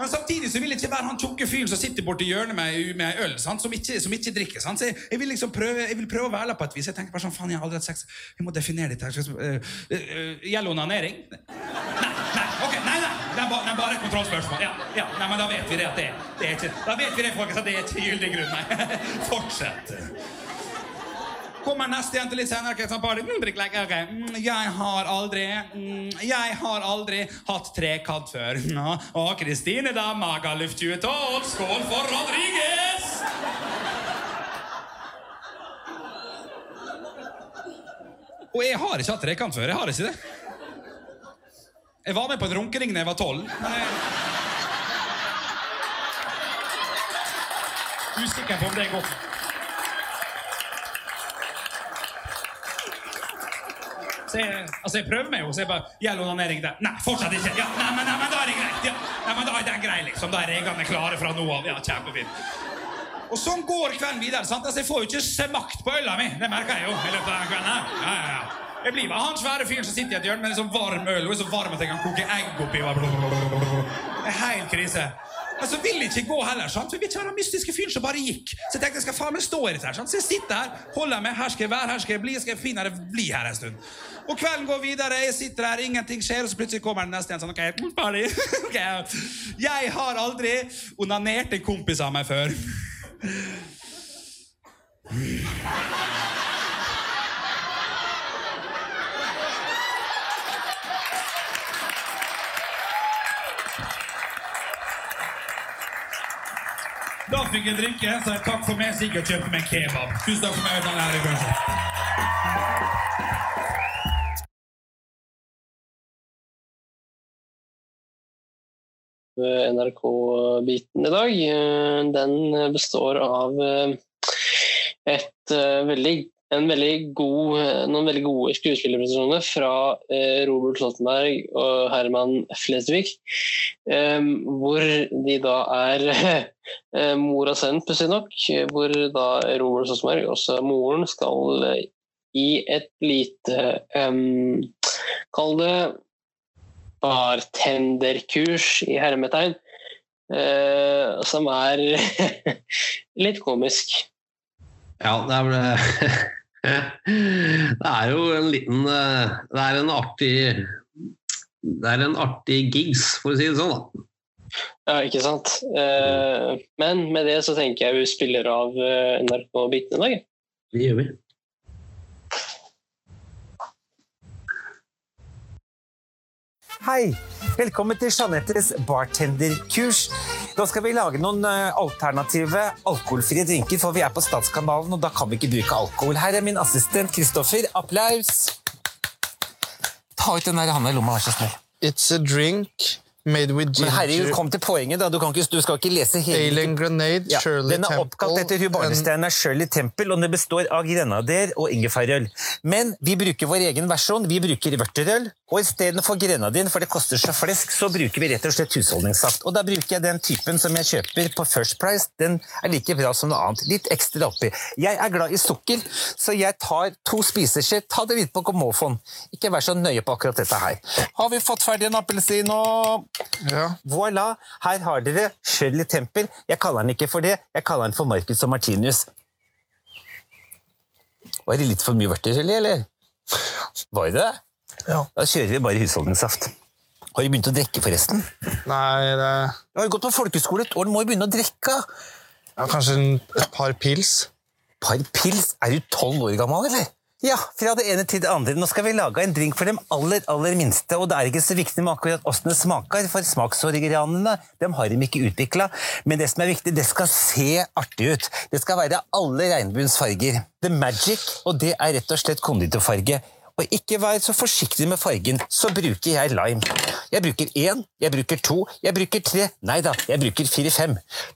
S33: Men samtidig så vil jeg ikke være han tjukke fyren som sitter borti hjørnet med, med øl, sant? Som, ikke, som ikke drikker. Sant? Så jeg, jeg, vil liksom prøve, jeg vil prøve å være på et vis. Jeg tenker bare sånn, faen, jeg har aldri hatt sex. Jeg må definere dette. her. Uh, uh, Gjelder onanering? Nei, nei, ok, nei, nei. Det er bare, det er bare et kontrollspørsmål. Ja, ja, nei, men da vet vi det at det, det er ikke Da vet vi det, folkens, at det er ikke gyldig grunn. Nei. Fortsett. Kommer neste jente litt senere. Okay, sånn party. Mm, drikk lek. Ok. Mm, Jeg har aldri mm, Jeg har aldri hatt trekant før. Nå. Og Kristine da, Magaluf 2012. Skål for Rodriguez! Og jeg har ikke hatt trekant før. Jeg har ikke det. Jeg var med på en runkering da jeg var tolv. Usikker på om det er Så jeg, altså jeg prøver meg jo, så jeg bare Gjelder onanering der? Nei, fortsatt ikke. Ja, nei, men, nei, men da er det greit. Ja. Nei, men da er den grei, liksom. Da er reglene klare fra nå av. Ja, kjempefint. Og sånn går kvelden videre. sant? Altså, Jeg får jo ikke smakt på øla mi. Det merker jeg jo. i løpet av den kvelden her. Ja, ja, ja. Jeg blir bare han svære fyren som sitter i et hjørne med en sånn varm øl. Hun er så varm at jeg kan koke egg oppi. Det er helt krise. Men så vil jeg ikke gå heller, sant? for vi tar den mystiske fyren som bare gikk. Så jeg tenkte jeg skal faen meg stå i dette her. sant? Så jeg sitter her, holder meg, her skal jeg være, her skal jeg bli, skal jeg finne bli her en stund. Og kvelden går videre, jeg sitter her, ingenting skjer, og så plutselig kommer den neste igjen sånn, ok, party. ok, Jeg har aldri onanert en kompis av meg før. Da fikk jeg drikke, så jeg takk for meg, og kjøpte meg kebab. Tusen takk for meg.
S2: NRK-biten i dag. Eh, Den består av eh, et eh, veldig, en veldig god, noen veldig gode skuespillerprestasjoner fra Robert Stoltenberg og Herman Flesvig. Hvor de da er eh, mor og sønn, pussig nok. Hvor da Robert Stoltenberg, også moren, skal i et lite um, Kall det bartenderkurs i hermetegn. uh, som er litt komisk.
S34: Ja, det er vel Det er jo en liten eh, Det er en artig Det er en artig gigs, for å si det sånn. da.
S35: Ja, ikke sant. Uh, men med det så tenker jeg vi spiller av NRK-biten i dag.
S34: Det gjør vi.
S36: Hei! Velkommen til Jeanettes bartenderkurs. Nå skal vi lage noen eh, alternative alkoholfrie drinker, for vi er på Statskanalen, og da kan vi ikke bruke alkohol. Her er min assistent Kristoffer. Applaus! Ta ut den der handa i lomma, vær så snill.
S17: It's a drink made with ginger
S36: Men herregud, kom til poenget, da. Du, kan ikke, du skal ikke lese hele
S17: Alien Grenade,
S36: Ja,
S17: Shirley
S36: den er oppkalt etter hun barnestjerna Shirley Temple, og den består av grenader og ingefærøl. Men vi bruker vår egen versjon. Vi bruker vørterøl. Og istedenfor grenadin, for det koster så flesk, så bruker vi rett og slett husholdningssaft. Og da bruker jeg den typen som jeg kjøper på First Price. Den er like bra som noe annet. Litt ekstra oppi. Jeg er glad i sukker, så jeg tar to spiseskjeer. Ta det litt på komofon. Ikke vær så nøye på akkurat dette her. Har vi fått ferdig en appelsin og Voilà! Her har dere Shirley Temple. Jeg kaller den ikke for det, jeg kaller den for Marcus og Martinus. Var det litt for mye vørter, eller? Var det det?
S17: Ja.
S36: Da kjører vi bare husholdningssaft. Har du begynt å drikke, forresten?
S17: Nei, det
S36: Du har jo gått på folkeskole et år, du må jo begynne å drikke.
S17: ja, Kanskje en, et par pils.
S36: Par pils? Er du tolv år gammel, eller? Ja, fra det ene til det andre. Nå skal vi lage en drink for dem aller, aller minste, og det er ikke så viktig med akkurat hvordan det smaker, for smaksorganene dem har de ikke utvikla. Men det som er viktig, det skal se artig ut. Det skal være alle regnbuens farger. The magic, og det er rett og slett konditorfarge. Og ikke vær så forsiktig med fargen, så bruker jeg lime. Jeg bruker én, jeg bruker to, jeg bruker tre. Nei da, jeg bruker fire-fem.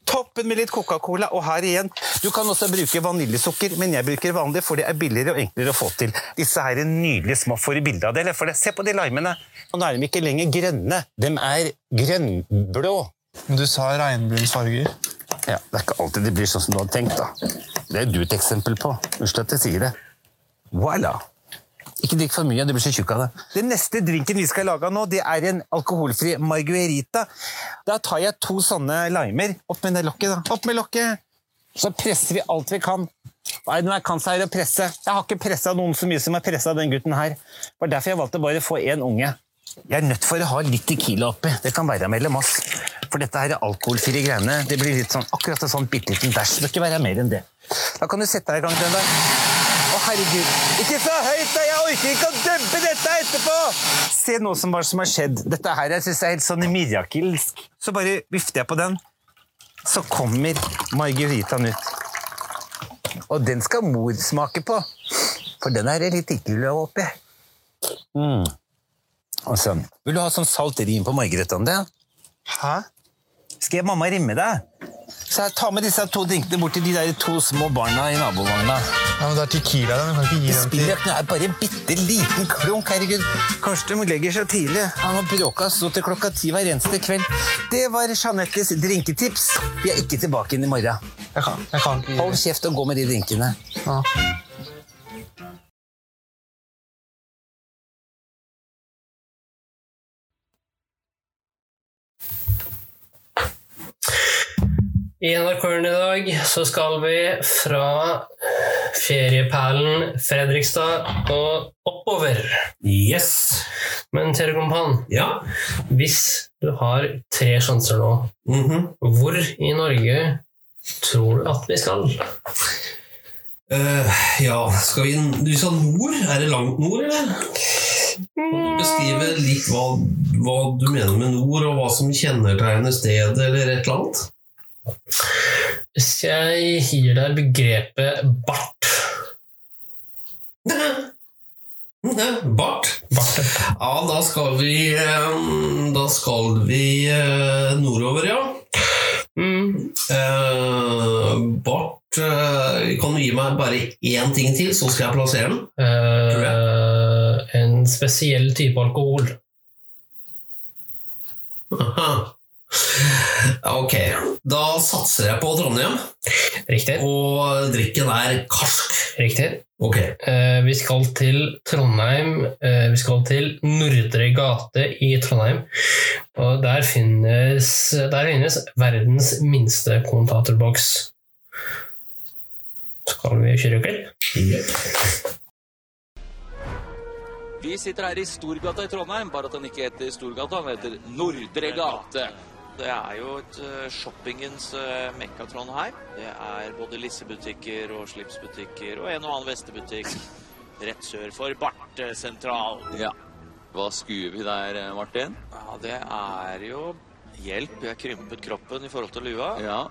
S36: Toppen med litt Coca-Cola, og her igjen. Du kan også bruke vaniljesukker, men jeg bruker vanlig, for det er billigere og enklere å få til. Disse her er nydelige små får du bilde av det, eller? For det. Se på de limene. Og nå er de ikke lenger grønne, de er grønnblå.
S17: Men Du sa regnbunnsfarger.
S36: Ja, det er ikke alltid det blir sånn som du hadde tenkt, da. Det er du et eksempel på. Unnskyld at jeg sier det. Voilà. Ikke drikk for mye, du blir så tjukk av det. Den neste drinken vi skal lage nå, det er en alkoholfri marguerita. Da tar jeg to sånne limer. Opp med det lokket, da. Opp med lokket! Så presser vi alt vi kan. Nei, jeg kan seg å presse? Jeg har ikke pressa noen så mye som jeg pressa den gutten her. Det var derfor jeg valgte bare å få én unge. Jeg er nødt for å ha litt tequila oppi. Det kan være mellom oss. For dette her er alkoholfrie greiene. Det blir litt sånn, akkurat en sånn bitte liten dæsj. Det skal ikke være mer enn det. Da kan du sette deg i gang, den der. Å, herregud. Ikke så høyt, da! Jeg orker ikke å dubbe dette etterpå! Se nå som som har skjedd. Dette her jeg synes er helt sånn mirakelsk. Så bare vifter jeg på den. Så kommer margaritaen ut. Og den skal mor smake på. For den er det litt tequila oppi. Mm. Og sånn. Vil du ha sånn salt rim på margaritaen din?
S17: Hæ?
S36: Skal jeg mamma rimme deg? Så jeg Ta med disse to drinkene bort til de der to små barna i nabovogna.
S17: Ja, men det er tequila, da. Du kan ikke gi dem til
S36: det er bare en bitte liten klunk. Herregud. Karsten legger seg tidlig. Han har bråka så til klokka ti hver eneste kveld. Det var Jeanettes drinketips. Vi er ikke tilbake inn i morgen.
S17: Jeg kan, jeg kan ikke gi
S36: Hold kjeft og gå med de drinkene.
S17: Ja.
S2: I NRK-en i dag så skal vi fra ferieperlen Fredrikstad og oppover.
S27: Yes.
S2: Men Tere Kompan,
S27: Ja.
S2: hvis du har tre sjanser nå, hvor i Norge tror du at vi skal?
S27: Uh, ja, skal vi Du sa nord? Er det langt nord, eller? Kan du beskrive litt hva, hva du mener med nord, og hva som kjennetegner stedet, eller et eller annet?
S2: Hvis jeg gir deg begrepet bart
S27: Bart? Ja, da skal vi Da skal vi eh, nordover, ja. Eh, Bart eh, Kan du gi meg bare én ting til, så skal jeg plassere den?
S2: En spesiell type alkohol.
S27: Aha. Ok, da satser jeg på Trondheim.
S2: Riktig.
S27: Og drikken er karsk.
S2: Riktig.
S27: Ok.
S2: Eh, vi skal til Trondheim. Eh, vi skal til Nordre gate i Trondheim. Og der finnes, der finnes verdens minste kommentatorboks. Skal vi kjøre klipp?
S26: Vi sitter her i Storgata i Trondheim, bare at den ikke heter Storgata, den heter Nordre gate.
S37: Det er jo et eh, shoppingens mekkatron mekka Trondheim. Det er både lissebutikker og slipsbutikker og en og annen vestebutikk rett sør for Barte sentral.
S6: Ja. Hva skuer vi der, eh, Martin?
S37: Ja, det er jo hjelp. Jeg har krympet kroppen i forhold til lua.
S6: Ja.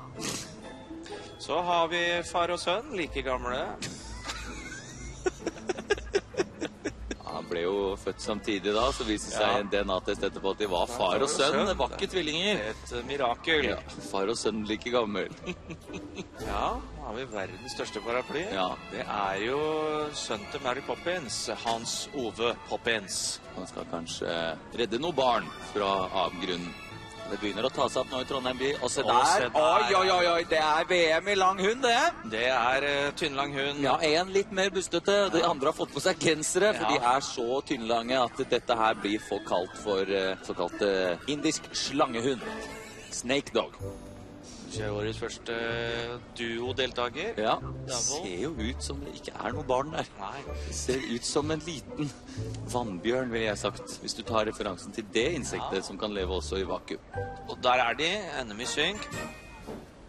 S37: Så har vi far og sønn, like gamle.
S6: Ble jo født samtidig da, så viste det seg en DNA-test etterpå at de var far og sønn. Det var ikke tvillinger.
S37: Et eh, mirakel.
S6: Ja, far og sønn like gammel.
S37: Ja, nå har vi verdens største paraply.
S6: Ja.
S37: Det er jo sønnen til Mary Poppins, Hans Ove Poppins.
S6: Han skal kanskje redde noen barn fra avgrunnen. Det begynner å ta seg opp nå i Trondheim by. Og se der! Oi, oi, oi, oi! Det er VM i lang hund, det!
S37: Det er uh, tynnlang hund.
S6: Ja, en litt mer bustete. De andre har fått på seg gensere, for
S37: Ja.
S6: de er så tynnlange at dette her blir for kalt for uh, såkalt uh, indisk slangehund. Snake dog.
S37: Er årets første duodeltaker.
S6: Ja, det ser jo ut som det ikke er noe barn der. Nei. Det ser ut som en liten vannbjørn, ville jeg sagt. Hvis du tar referansen til det insektet som kan leve også i vakuum.
S37: Og der er de, Enemy synk.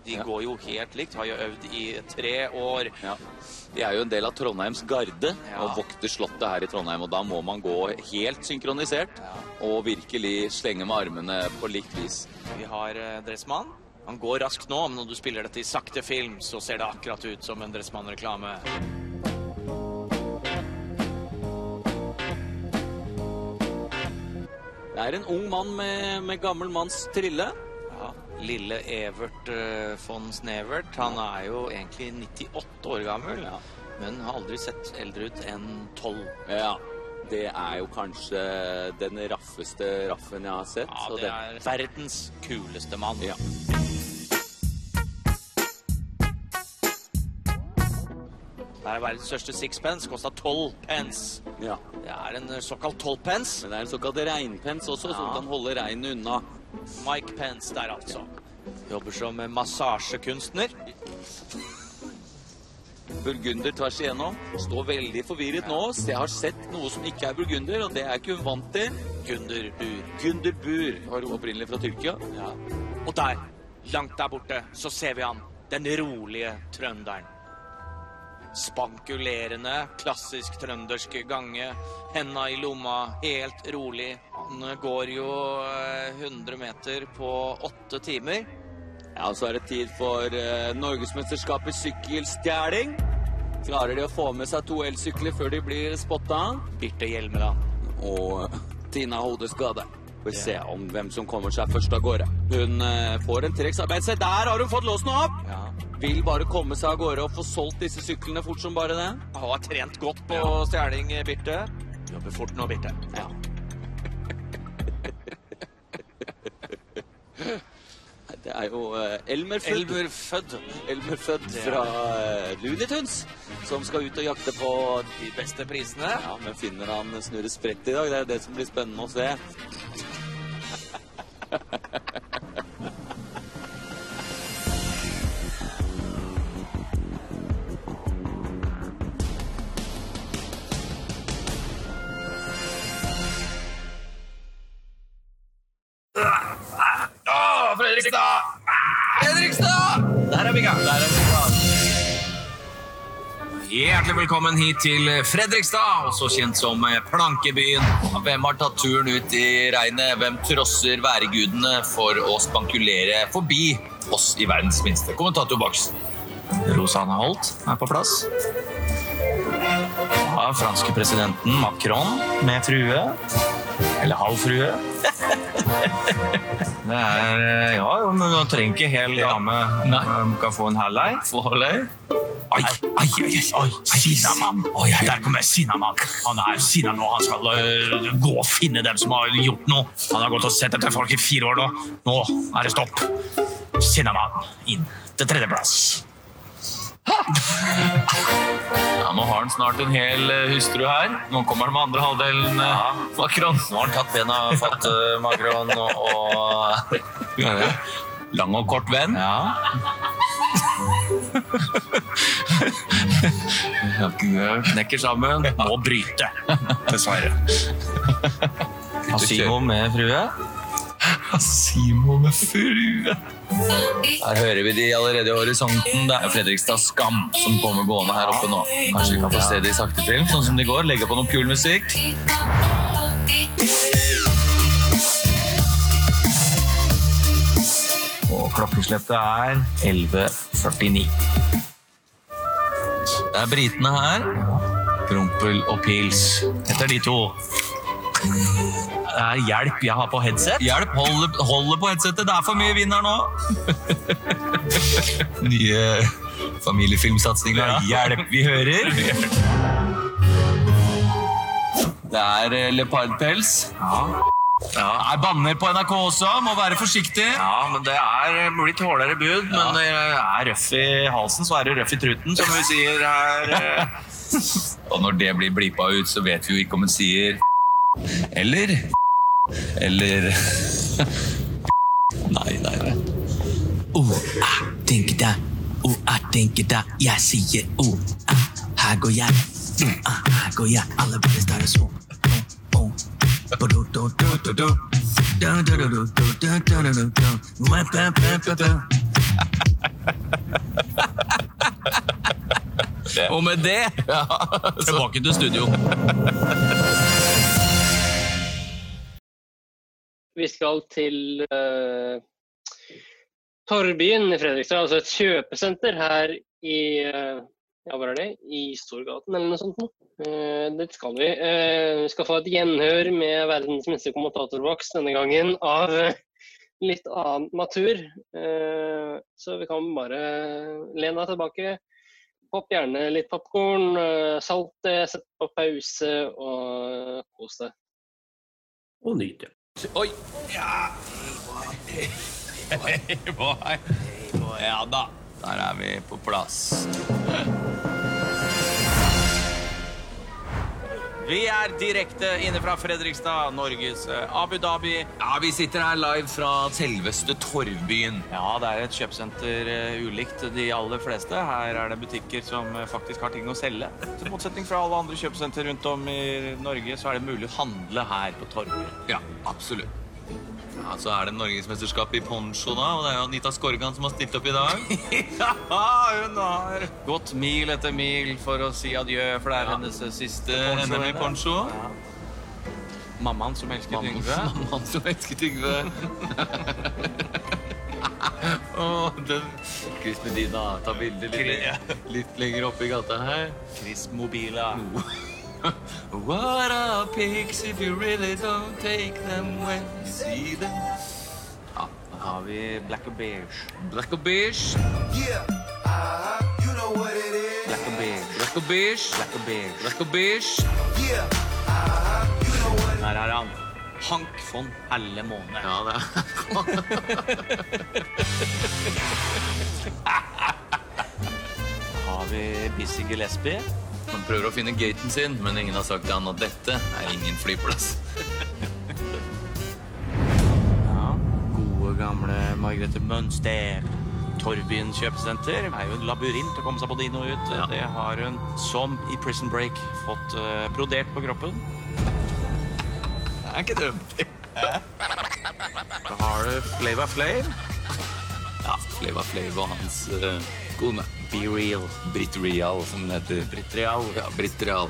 S37: De går jo helt likt, har jo øvd i tre år.
S6: Ja. De er jo en del av Trondheims garde og vokter slottet her i Trondheim. Og da må man gå helt synkronisert og virkelig slenge med armene på likt vis.
S37: Vi har uh, Dressmann. Han går raskt nå, men når du spiller dette i sakte film, så ser det akkurat ut som en Dressmann-reklame.
S6: Det er en ung mann med, med gammel manns trille.
S37: Ja, lille Evert uh, von Snevert, han er jo egentlig 98 år gammel, men har aldri sett eldre ut enn 12.
S6: Ja, det er jo kanskje den raffeste raffen jeg har sett.
S37: Ja, det er verdens kuleste mann.
S6: Ja.
S37: Det er verdens største sixpence, kosta 12 pence.
S6: Ja.
S37: Det er en såkalt tolvpence.
S6: Men det er en såkalt regnpence også, som kan holde regnet unna.
S37: Mike Pence der, altså. Jobber som massasjekunstner.
S6: Burgunder tvers igjennom. Står veldig forvirret nå. Så jeg har sett noe som ikke er burgunder, og det er ikke hun vant til.
S37: Gunderbur.
S6: Gunderbur var var opprinnelig fra Tyrkia.
S37: Ja. Og der, langt der borte, så ser vi han. Den rolige trønderen. Spankulerende, klassisk trøndersk gange. Henda i lomma, helt rolig. Han går jo eh, 100 meter på åtte timer.
S6: Ja, så er det tid for uh, Norgesmesterskapet i sykkelstjeling. Klarer de å få med seg to elsykler før de blir spotta?
S37: Birte Hjelmeland.
S6: Og eh, Tina hodeskade. Får vi se om hvem som kommer seg først av gårde. Hun eh, får en treksarbeid. Se, der har hun fått låst opp! opp! Vil bare komme seg av gårde og få solgt disse syklene fort som bare det.
S37: Har trent godt på stjeling, Birte. Jobber fort nå, Birte.
S6: Ja. Det er jo eh, Elmer Fudd.
S37: Elmer Fudd.
S6: Elmer Fudd fra uh, Looney Tunes, som skal ut og jakte på
S37: De beste prisene.
S6: Ja, Men finner han Snurre Sprett i dag? Det er det som blir spennende å se.
S38: Å, Fredrikstad! Fredrikstad! Der er vi i gang. Der er vi i gang. Hjertelig velkommen hit til Fredrikstad, også kjent som Plankebyen.
S6: Hvem har tatt turen ut i regnet? Hvem trosser væregudene for å spankulere forbi oss i verdens minste kommentatorboks?
S39: Rosanne Holt er på plass. Ja, franske presidenten Macron med frue. Eller halv frue. Det er eh, Ja, men du trenger ikke hel dame. Du kan få en halvlei. Oi, oi, oi, oi, oi. Sinnamann. Der kommer Sinnamann. Han er sinna nå. Han skal uh, gå og finne dem som har gjort noe. Han har gått og sett etter folk i fire år nå. Nå er det stopp. Sinnamann inn til tredjeplass.
S6: Ja, Nå har han snart en hel eh, hustru her. Nå kommer han med andre halvdelen. ja. Macron.
S39: Nå har han tatt bena fatt, uh, Macron, og, og
S6: Lang og kort venn. Ja.
S39: knekker sammen. Må bryte, dessverre. Asimo med frue.
S7: Simon med frue. Her hører vi de allerede i horisonten. Det er Fredrikstad Skam som kommer gående her oppe nå. Kanskje vi kan få se de sakte til, sånn som de går. Legge på noe kul musikk. Og klokkeslettet er 11.49. Det er britene her. Prompel og pils. Dette er de to. Er hjelp jeg har på headset. Hjelp, hold, hold på headsetet. Det er for mye vind her nå. Nye familiefilmsatsinger. Hjelp, vi hører. Det er eh, leopardpels. Ja. Jeg banner på NRK også. Må være forsiktig. Ja, men det er blitt hårdere bud. Men det er røff i halsen, så er det røff i truten, som vi sier her. eh. Og når det blir blipa ut, så vet vi jo ikke om hun sier eller Eller Nei, nei, nei.
S40: Oh, ah, tenker deg. Oh, ah, tenker deg. Jeg sier oh, ah, her går jeg. Oh, ah, her går jeg. Alle bare starter så. Oh, oh.
S7: Og med det tilbake til studio.
S2: Vi skal til uh, Torvbyen i Fredrikstad, altså et kjøpesenter her i uh, ja, hvor er det? I Storgaten eller noe sånt. nå. Eh, dit skal vi. Uh, vi skal få et gjenhør med verdens minste kommentatorboks denne gangen av eh, litt annen natur. Eh, så vi kan bare lene deg tilbake. Popp gjerne litt popkorn, uh, salt det, sett på pause og kos deg.
S3: Og nyt det.
S7: Oi! Ja. Hei, boy. Ja da. Der er vi på plass. Vi er direkte inne fra Fredrikstad, Norges eh, Abu Dhabi. Ja, Vi sitter her live fra selveste Torvbyen. Ja, det er et kjøpesenter eh, ulikt de aller fleste. Her er det butikker som eh, faktisk har ting å selge. Til motsetning fra alle andre kjøpesenter rundt om i Norge, så er det mulig å handle her på Torvbyen. Ja, absolutt. Ja, Så er det norgesmesterskap i poncho, da. Og det er jo Anita Skorgan som har stilt opp i dag. ja, hun har gått mil etter mil for å si adjø, for det er hennes siste NM i poncho. Mammaen som elsket Yngve. Mammaen som elsket Yngve. oh, den Chris Medina, ta bilde litt, litt lenger oppe i gata her. Chris Mobila. What are pigs if you really don't take them when you see them? Ja, da har vi black and beige. Black and beige. Black og beige. Black and beige. Black and beige. Black og beige. Her er han. Hank von Helle Måne. Ja, det er har vi Busy Gillespie. Han prøver å finne gaten sin, men ingen har sagt til han at dette er ingen flyplass. ja, gode gamle Margrethe Mønster. Torvbyen kjøpesenter er jo en labyrint å komme seg både inn og ut. Det har hun, som i Prison Break, fått uh, brodert på kroppen. Det er ikke dumt. Da har du Flava Flav. Ja, Flava Flav og hans uh, kone. Be Real. Britt Real, som hun heter. Britt Real. Ja, Britt Real.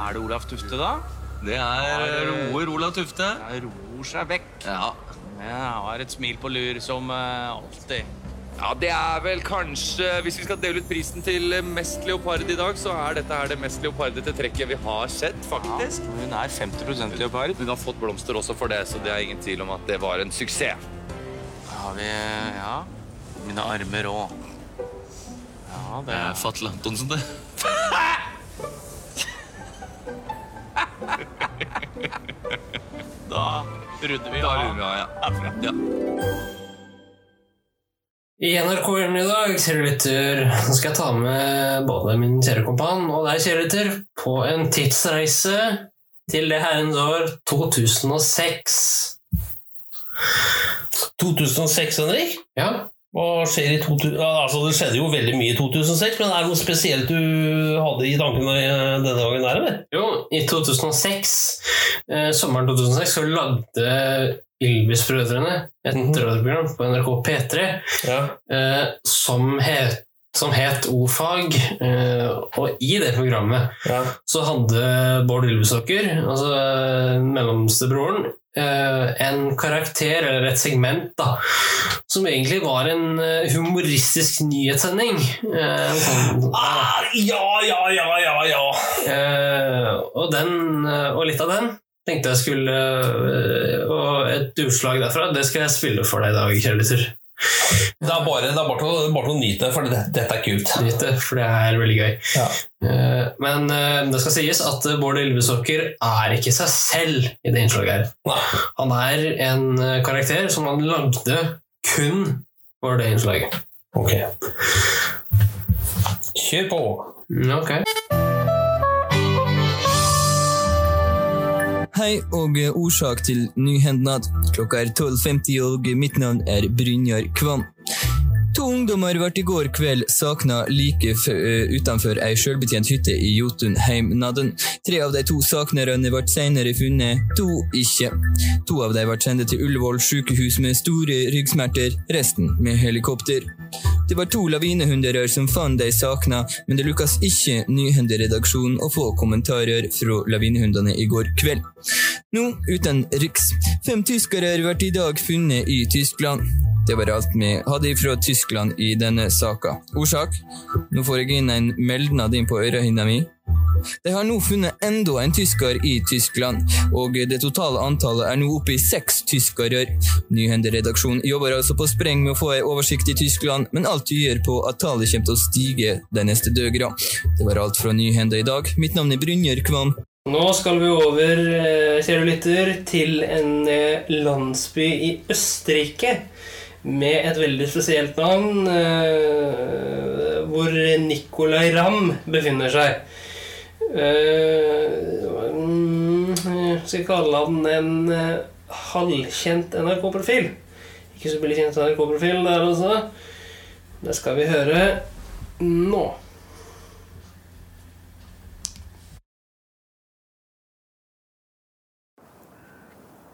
S7: Er det Olaf Tufte, da? Det er roer Olav Tufte. Det roer seg vekk. Ja. Jeg har et smil på lur som uh, alltid. Ja, det er vel kanskje Hvis vi skal dele ut prisen til mest leopard i dag, så er dette her det mest leopardete trekket vi har sett, faktisk. Ja, hun er 50% leopard. Hun har fått blomster også for det, så det er ingen tvil om at det var en suksess. Da har vi Ja. Mine armer òg. Ja, det er Fatle Antonsen, det. da
S41: runder vi av,
S7: ja. ja.
S41: I NRK Hjelm i dag, kjære lytter, så skal jeg ta med både min kjære kompan og deg, kjære lytter, på en tidsreise til det herrens år 2006.
S3: 2006, Henrik?
S41: Ja.
S3: Hva skjer i 2000? Altså, det skjedde jo veldig mye i 2006, men er det noe spesielt du hadde i tankene eh, denne gangen? der, eller?
S2: Jo, i 2006, eh, sommeren 2006, så lagde Ylvis-brødrene et radioprogram på NRK P3 eh, som het som het O-fag, eh, og i det programmet så hadde Bård Ylvisåker, altså eh, mellomstebroren, en karakter, eller et segment, da, som egentlig var en eh, humoristisk nyhetssending. Eh, sånn,
S3: Ah, ja, ja, ja, ja, ja.
S2: Eh, og, den, eh, og litt av den tenkte jeg skulle eh, Og et utslag derfra, det skal jeg spille for deg i dag, kjære lytter.
S3: Det er bare, det er bare, til, å- bare til å nyte, for det, dette er kult.
S2: Nyte, for det er veldig gøy. Eh, men eh, det skal sies at eh, Bård Ylvesåker er ikke seg selv i det innslaget her. Han er en karakter som han lagde kun for det innslaget.
S3: Ok. Kjør på.
S2: Ok.
S42: Hei og eh, årsak til nyhendnad. Klokka er 12.50 og mitt navn er Brynjar Kvam. To ungdommer ble i går kveld savna like eh, utenfor ei sjølbetjent hytte i Jotunheimnaden. Tre av de to savnerne ble senere funnet, to ikke. To av dem ble sendt til Ullevål sykehus med store ryggsmerter, resten med helikopter. Det var to lavinehunder som fant de sakna, men det lukkes ikke Nyhenderedaksjonen å få kommentarer fra lavinehundene i går kveld. Nå uten Riks. Fem tyskere ble i dag funnet i Tyskland. Det var alt vi hadde fra Tyskland i denne saka. Årsak? Nå får jeg inn en meldnad inn på ørehinna mi. De har nå funnet enda en tysker i Tyskland, og det totale antallet er nå oppe i seks tyskere. Nyhenderedaksjonen jobber altså på spreng med å få en oversikt i Tyskland, men alt tyder på at tallet kommer til å stige de neste døgene. Det var alt fra Nyhende i dag. Mitt navn er Brynjer Kvam.
S2: Nå skal vi over, eh, kjære lytter, til en eh, landsby i Østerrike med et veldig spesielt navn, eh, hvor Nicolay Ramm befinner seg. Eh, mm, skal kalle han en eh, halvkjent NRK-profil. Ikke så veldig kjent NRK-profil der, altså. Det skal vi høre nå.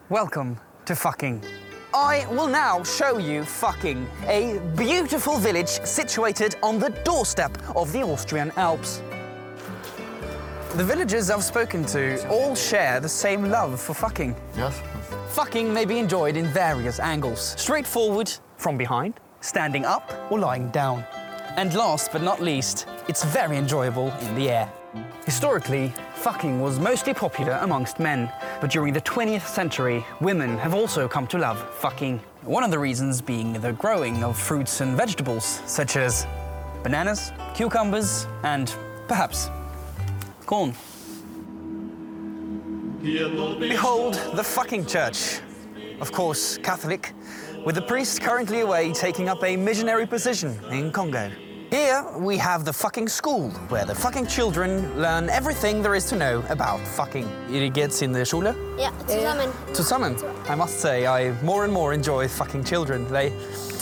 S43: Welcome to fucking. I will now show you fucking a beautiful village situated on the doorstep of the Austrian Alps. The villagers I've spoken to all share the same love for fucking.
S44: Yes.
S43: Fucking may be enjoyed in various angles straightforward, from behind, standing up, or lying down. And last but not least, it's very enjoyable in the air. Historically, fucking was mostly popular amongst men, but during the 20th century, women have also come to love fucking. One of the reasons being the growing of fruits and vegetables, such as bananas, cucumbers, and perhaps corn. Behold the fucking church. Of course, Catholic, with the priest currently away taking up a missionary position in Congo. Here we have the fucking school, where the fucking children learn everything there is to know about fucking. Ihr geht's in der Schule?
S45: Ja, zusammen.
S43: Zusammen. I must say, I more and more enjoy fucking children. They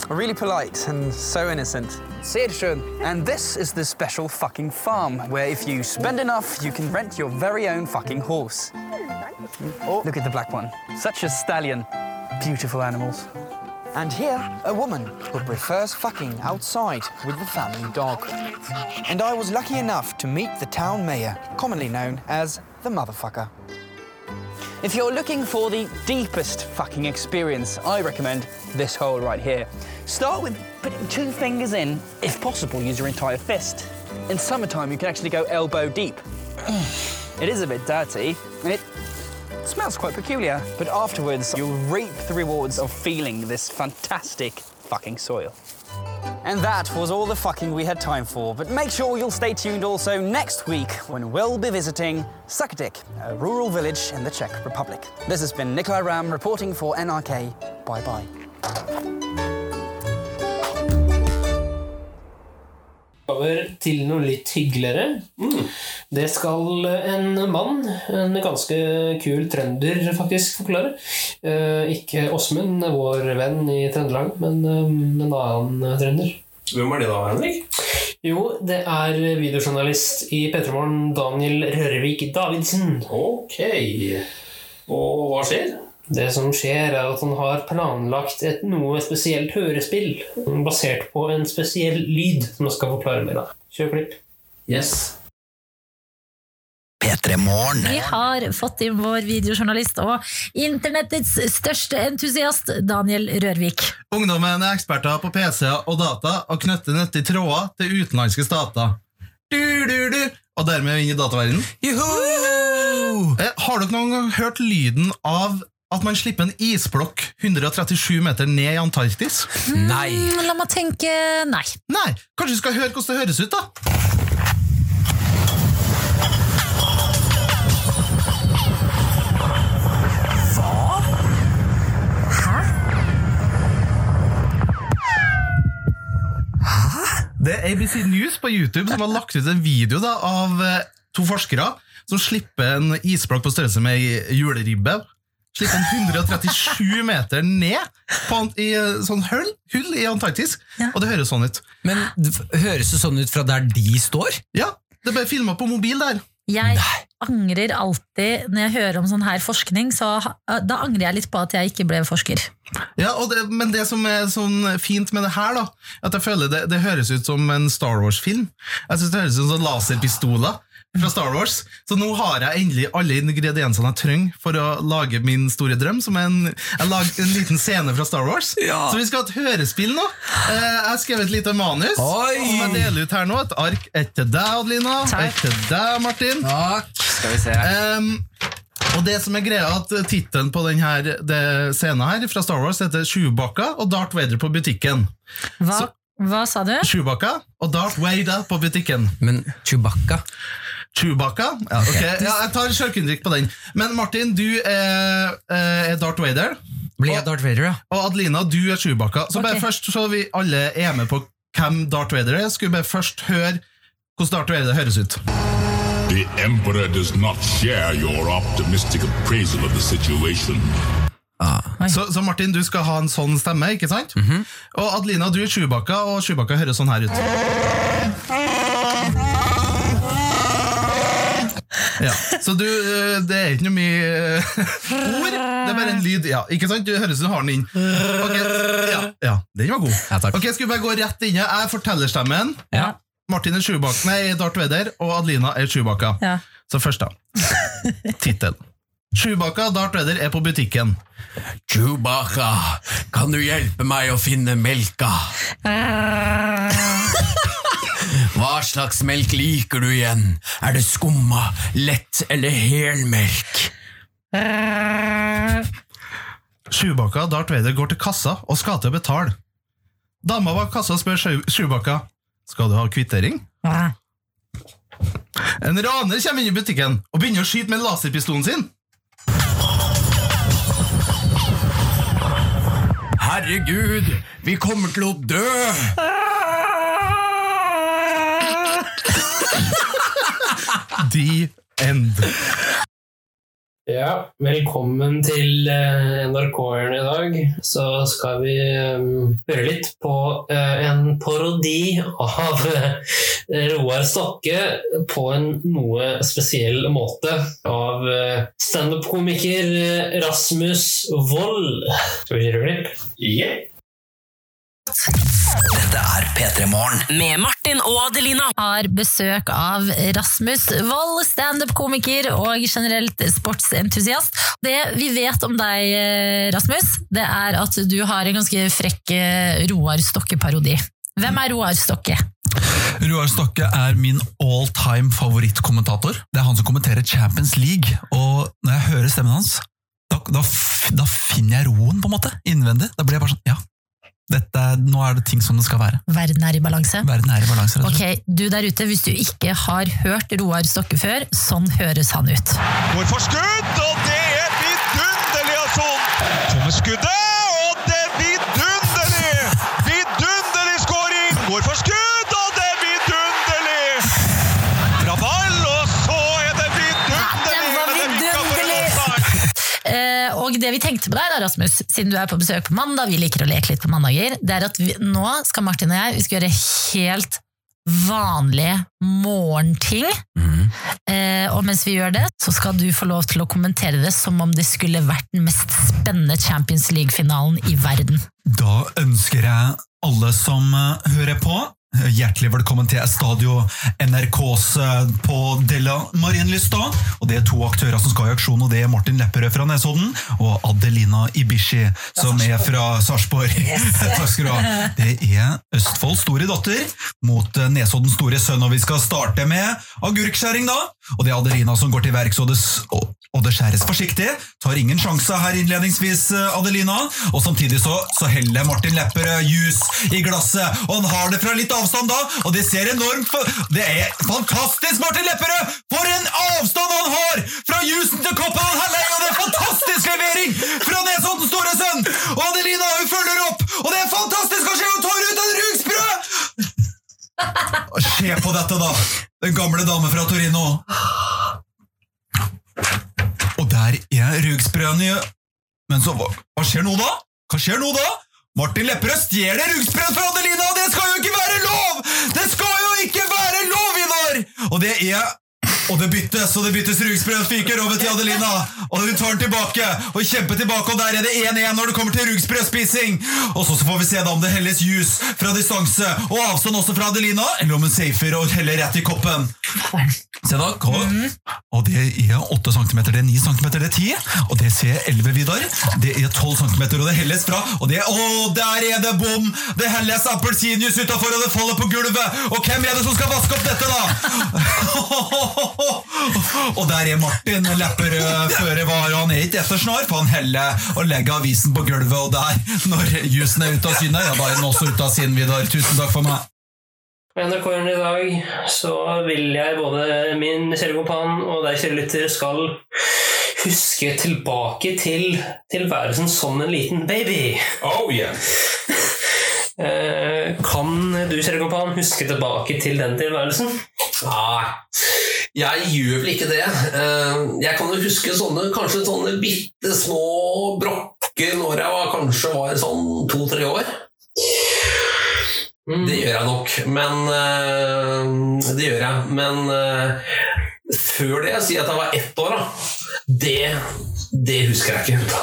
S43: are really polite and so innocent. Sehr schön. And this is the special fucking farm, where if you spend enough, you can rent your very own fucking horse. Oh, oh. look at the black one. Such a stallion. Beautiful animals. And here, a woman who prefers fucking outside with the family dog. And I was lucky enough to meet the town mayor, commonly known as the motherfucker. If you're looking for the deepest fucking experience, I recommend this hole right here. Start with putting two fingers in. If possible, use your entire fist. In summertime, you can actually go elbow deep. It is a bit dirty. It smells quite peculiar, but afterwards, you'll reap the rewards of feeling this fantastic fucking soil. And that was all the fucking we had time for. But make sure you'll stay tuned also next week when we'll be visiting Sukatik, a rural village in the Czech Republic. This has been Nikolai Ram reporting for NRK. Bye bye.
S2: Over til noe litt hyggeligere. Det skal en mann, en ganske kul trønder, faktisk forklare. Eh, ikke Åsmund, vår venn i Trøndelag, men eh, en annen trønder.
S46: Hvem er det da, Henrik?
S2: Jo, det er videojournalist i P3morgen, Daniel Rørvik Davidsen.
S46: Ok. Og hva skjer?
S2: Det som skjer, er at han har planlagt et noe spesielt hørespill basert på en spesiell lyd, som jeg skal forklare mer av. Kjør klipp.
S46: Yes.
S19: Vi har fått inn vår videojournalist og internettets største entusiast, Daniel Rørvik.
S47: Ungdommen er eksperter på PC-er og data og knytter nyttige tråder til utenlandske stater. Du, du, du. Og dermed inn i dataverdenen. Juhu! Har dere noen gang hørt lyden av at man slipper en isblokk 137 meter ned i Antarktis?
S19: Nei. La meg tenke nei.
S47: Nei, Kanskje vi skal høre hvordan det høres ut, da? Det er ABC News på YouTube som har lagt ut en video da, av eh, to forskere som slipper en isblokk på størrelse med ei juleribbe. Slipper en 137 meter ned på, i eh, sånn hull, hull i Antarktis, og det høres sånn ut.
S48: Men høres det sånn ut fra der de står?
S47: Ja, det ble filma på mobil der.
S19: Jeg angrer alltid når jeg hører om sånn her forskning, så da angrer jeg litt på at jeg ikke ble forsker.
S47: Ja, og det, Men det som er sånn fint med det her, da At jeg føler det, det høres ut som en Star Wars-film. Jeg synes det høres ut som sånn laserpistoler fra Star Wars. Så nå har jeg endelig alle ingrediensene jeg trenger for å lage min store drøm. Som er en, jeg lager en liten scene fra Star Wars. Så vi skal ha et hørespill nå. Eh, Jeg har skrevet et lite manus
S48: Oi!
S47: som jeg deler ut her nå. Et ark. etter til deg, Adelina. Etter til deg, Martin.
S48: Skal vi se.
S47: Um, og det som er greia at Tittelen på denne det scenen her fra Star Wars heter Chewbacca og Darth Vader på butikken.
S19: Hva, hva sa du?
S47: Chewbacca og Darth Vader på butikken.
S48: Men Chewbacca?
S47: Chewbacca? Ja, okay. ja, jeg tar sjølkritikk på den. Men Martin, du er, eh, er Darth Vader.
S48: Blir jeg Darth Vader, ja?
S47: Og Adelina, du er Chewbacca. Så bare
S48: okay.
S47: først, så vi alle er med på hvem Darth Vader er, skulle vi bare først høre hvordan Darth Vader høres ut.
S49: The Emperor does not share your optimistic appraisal of the situation.
S47: Så, så Martin, du skal ha en sånn stemme, ikke sant? Og Adelina, du er Chewbacca, og Chewbacca høres sånn her ut. Ja, Så du, eh, det er ikke noe mye eh, ord, det er bare en lyd. Ja, ikke sant? Du høres ut som du har den inn. Okay. ja, ja, Den var god. Ok, Skal vi bare gå rett inn? Jeg er fortellerstemmen. Martin er Chewbacca, nei, Darth Vader, og Adelina er Chewbacca.
S19: Ja.
S47: Så først, da. Tittel. Chewbacca Darth Vader er på butikken.
S50: Chewbacca, kan du hjelpe meg å finne melka? Hva slags melk liker du igjen? Er det skumma, lett eller helmelk?
S47: Chewbacca Darth Vader går til kassa og skal til å betale. Dama bak kassa spør Sjubakka skal du ha kvittering. En raner kommer inn i butikken og begynner å skyte med laserpistolen sin.
S50: Herregud, vi kommer til å dø!
S47: The end.
S2: Ja, velkommen til eh, NRK-eren i dag. Så skal vi eh, høre litt på eh, en parodi av Roar Stokke på en noe spesiell måte. Av eh, standup-komiker Rasmus Wold. Skal vi høre litt? Yeah.
S19: Dette er P3 Morgen med Martin og Adelina. Har besøk av Rasmus Wold, standup-komiker og generelt sportsentusiast. Det vi vet om deg, eh, Rasmus, det er at du har en ganske frekk eh, Roar Stokke-parodi. Hvem er Roar Stokke?
S51: Roar Stokke er min all time favorittkommentator. Det er han som kommenterer Champions League, og når jeg hører stemmen hans, da, da, da finner jeg roen, på en måte, innvendig. Da blir jeg bare sånn, ja, dette, nå er det ting som det skal være.
S19: Verden er i balanse.
S51: Verden er i balanse.
S19: Ok, du der ute, hvis du ikke har hørt Roar Stokke før, sånn høres han ut.
S52: Går for skudd, og det er vidunderlig av Son! Kommer skuddet, det
S19: vi tenkte på deg, da, Rasmus, siden du er på besøk på mandag, vi liker å leke litt på mandager, det er at vi, nå skal Martin og jeg vi skal gjøre helt vanlige morgenting. Eh, og mens vi gjør det, så skal du få lov til å kommentere det som om det skulle vært den mest spennende Champions League-finalen i verden.
S51: Da ønsker jeg alle som hører på, hjertelig velkommen til Stadio NRKs eh, på Della Marienlystad. Og det er to aktører som skal i aksjon, og det er Martin Lepperød fra Nesodden og Adelina Ibishi, som er fra Sarpsborg. Takk skal du ha. Det er Østfolds store datter mot eh, Nesoddens store sønn, og vi skal starte med agurkskjæring, da. Og det er Adelina som går til verks, og og, det skjæres forsiktig. Tar ingen sjanser her innledningsvis, eh, Adelina. Og samtidig så, så heller Martin Lepperød juice i glasset, og han har det fra litt avstand da, og det ser enormt Det er fantastisk, Martin Lepperød! For en avstand han har fra juicen til koppen han heller og det er fantastisk levering fra Nesoddens store sønn! Og Adelina, hun følger opp, og det er fantastisk å se, hun tar ut en rugsprø! Se på dette, da! Den gamle dame fra Torino. Og der er rugsprøene Men så, hva, hva skjer nå, da? Hva skjer nå, da? Martin Lepperød stjeler rugsprøen fra Adelina, det skal jo ikke være lov! Det skal jo ikke være lov, Ivar! Og det er og det byttes, og det byttes rugsprø fyker over til Adelina. Og hun tar den tilbake og kjemper tilbake, og der er det 1-1 når det kommer til rugsprøytspising. Og så, får vi se da om det helles jus fra distanse og avstand også fra Adelina, eller om hun safer og heller rett i koppen. Se da? Og det er 8 cm, det er 9 cm, det er 10, og det ser 11 Vidar. Det er 12 cm, og det helles fra, og det er Å, der er det bom! Det helles appelsinjuice utafor, og det faller på gulvet! Og hvem er det som skal vaske opp dette, da? og der er Martin Lepperød føre var, og han er ikke etter snar, for han heller og legger avisen på gulvet, og der, når jusen er ute av syne, ja, da er den også ute av syne, Vidar. Tusen takk for meg.
S2: På NRK-en i dag så vil jeg både min kjære kompan og deg, kjære lytter, skal huske tilbake til tilværelsen som en liten baby.
S3: Oh yeah.
S2: Eh, Kan du, kjære huske tilbake til den tilværelsen?
S3: Nei, jeg gjør vel ikke det. Eh, Jeg kan jo huske sånne, kanskje sånne bitte små brokker når jeg var, kanskje var sånn to-tre år. Det gjør jeg nok, men eh, Det gjør jeg, men før det, si at jeg var ett år, da. Det, det husker jeg ikke.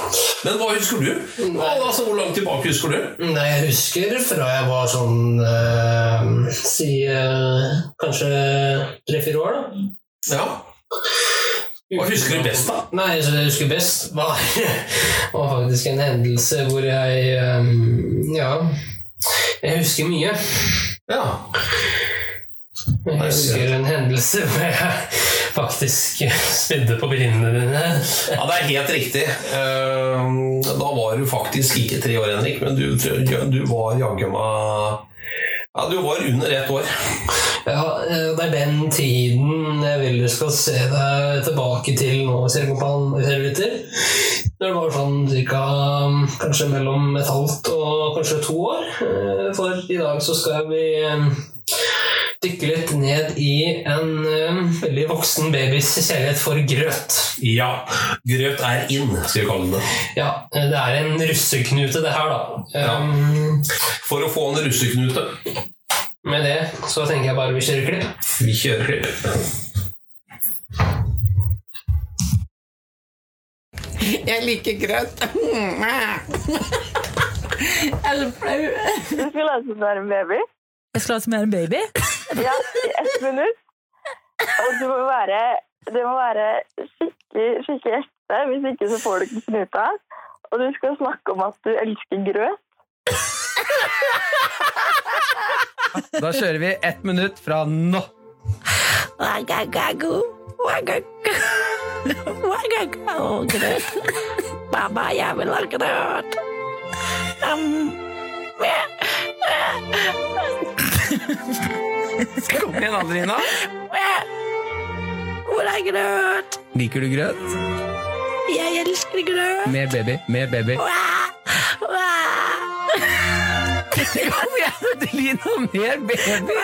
S3: Men hva husker du? Hva, altså, hvor langt tilbake husker du?
S2: Nei, jeg husker fra jeg var sånn øh, Si øh, kanskje tre-fire år, da.
S3: Ja. Hva husker du best, da?
S2: Nei, så det jeg husker best, var, var faktisk en hendelse hvor jeg øh, Ja. Jeg husker mye.
S3: Ja.
S2: Jeg husker en hendelse hvor jeg faktisk spydde på brillene dine.
S3: Ja, det er helt riktig. Eh, Da var du faktisk ikke tre år, Henrik, men du, du var jaggu meg Ja, du var under ett år.
S2: Ja, eh, det er den tiden jeg vil du skal se deg tilbake til nå, Servitter. Når det var sånn cirka kanskje mellom et halvt og kanskje to år. Eh, For i dag så skal vi dykke litt ned i en uh, veldig voksen babys kjærlighet for grøt.
S3: Ja, grøt er in, skal vi kalle det.
S2: Ja, eh, det er en russeknute det her, da. Um,
S3: For å få en russeknute.
S2: Med det så tenker jeg bare vi kjører klipp.
S3: Vi kjører klipp.
S53: Jeg liker grøt. Jeg er så flau.
S54: Du skal late som en baby?
S19: Jeg skal late som jeg er en baby?
S54: Ja, i ett minutt. Og du må være, det må være skikkelig, skikkelig ekte, hvis ikke så får du ikke snuta. Og du skal snakke om at du elsker grøt.
S53: Da kjører vi ett minutt fra nå. Wagagago, wagago, wagago, grøt. Mamma, jeg vil ha grøt. Um, Kom igjen, Adelina. Hvor er grøt? Liker du grøt? Jeg elsker grøt. Mer baby, mer baby. Kom igjen, Adelina, mer baby.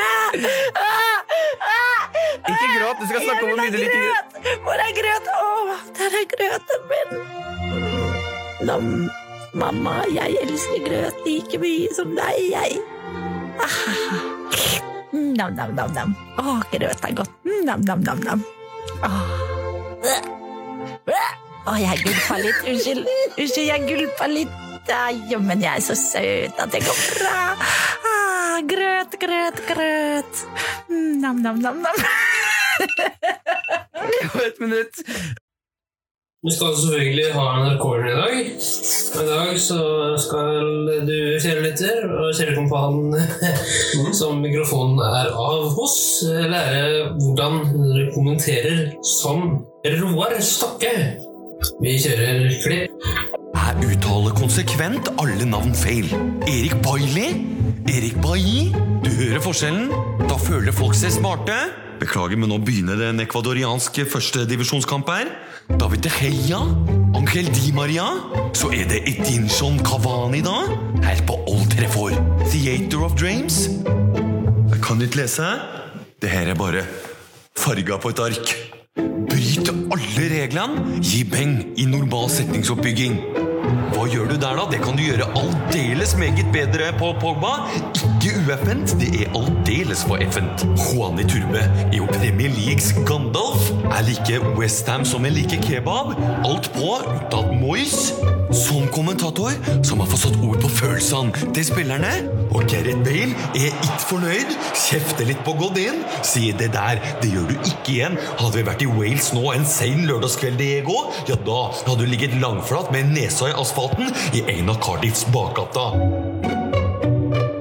S53: Ikke gråt, du skal snakke om hvor mye du liker grøt. Hvor er grøt? Å, der er grøten min.
S19: nam. Mamma, jeg elsker grøt like mye som deg, jeg. Ah. Nam, nam, nam, nam. Å, grøt er godt. Nam, nam, nam, nam. Åh. Å, jeg gulpa litt. Unnskyld, Unnskyld jeg gulpa litt. Jo, men jeg er så søt at det går bra. Ah, grøt, grøt, grøt. Nam-nam-nam-nam. nam.
S55: Et minutt.
S2: Vi skal selvfølgelig ha en rekorder i dag. Og I dag så skal du, kjære lytter, og kjære kompan som mikrofonen er av hos, lære hvordan dere kommenterer som Roar Stokke. Vi kjører klipp.
S51: Jeg uttaler konsekvent alle navn feil. Erik Bailey? Erik Bailly? Du hører forskjellen? Da føler folk seg smarte. Beklager, men nå begynner det en ekvadoriansk førstedivisjonskamp her. David De Gea? Angel Di Maria? Så er det Edinson Cavani, da? Her på Old Trafford. Theater of Dreams? Jeg kan ikke lese. Det her er bare farga på et ark. Bryt alle reglene, gi beng i normal setningsoppbygging. Hva gjør du der, da? Det kan du gjøre aldeles meget bedre på Pogba. Ikke ueffent, det er aldeles for effent. Juani Turbe er jo Premier Leagues Gandalf. Er like Westham som en like kebab. Alt på, unntatt Moyes. Som kommentator som har fått satt ord på følelsene til spillerne. Og Gareth Bale er ikke fornøyd, kjefter litt på Godin. Sier det der, det gjør du ikke igjen. Hadde vi vært i Wales nå en sein lørdagskveld, Diego, ja da hadde du ligget langflat med nesa i asfalten i en av Cardiffs bakgater.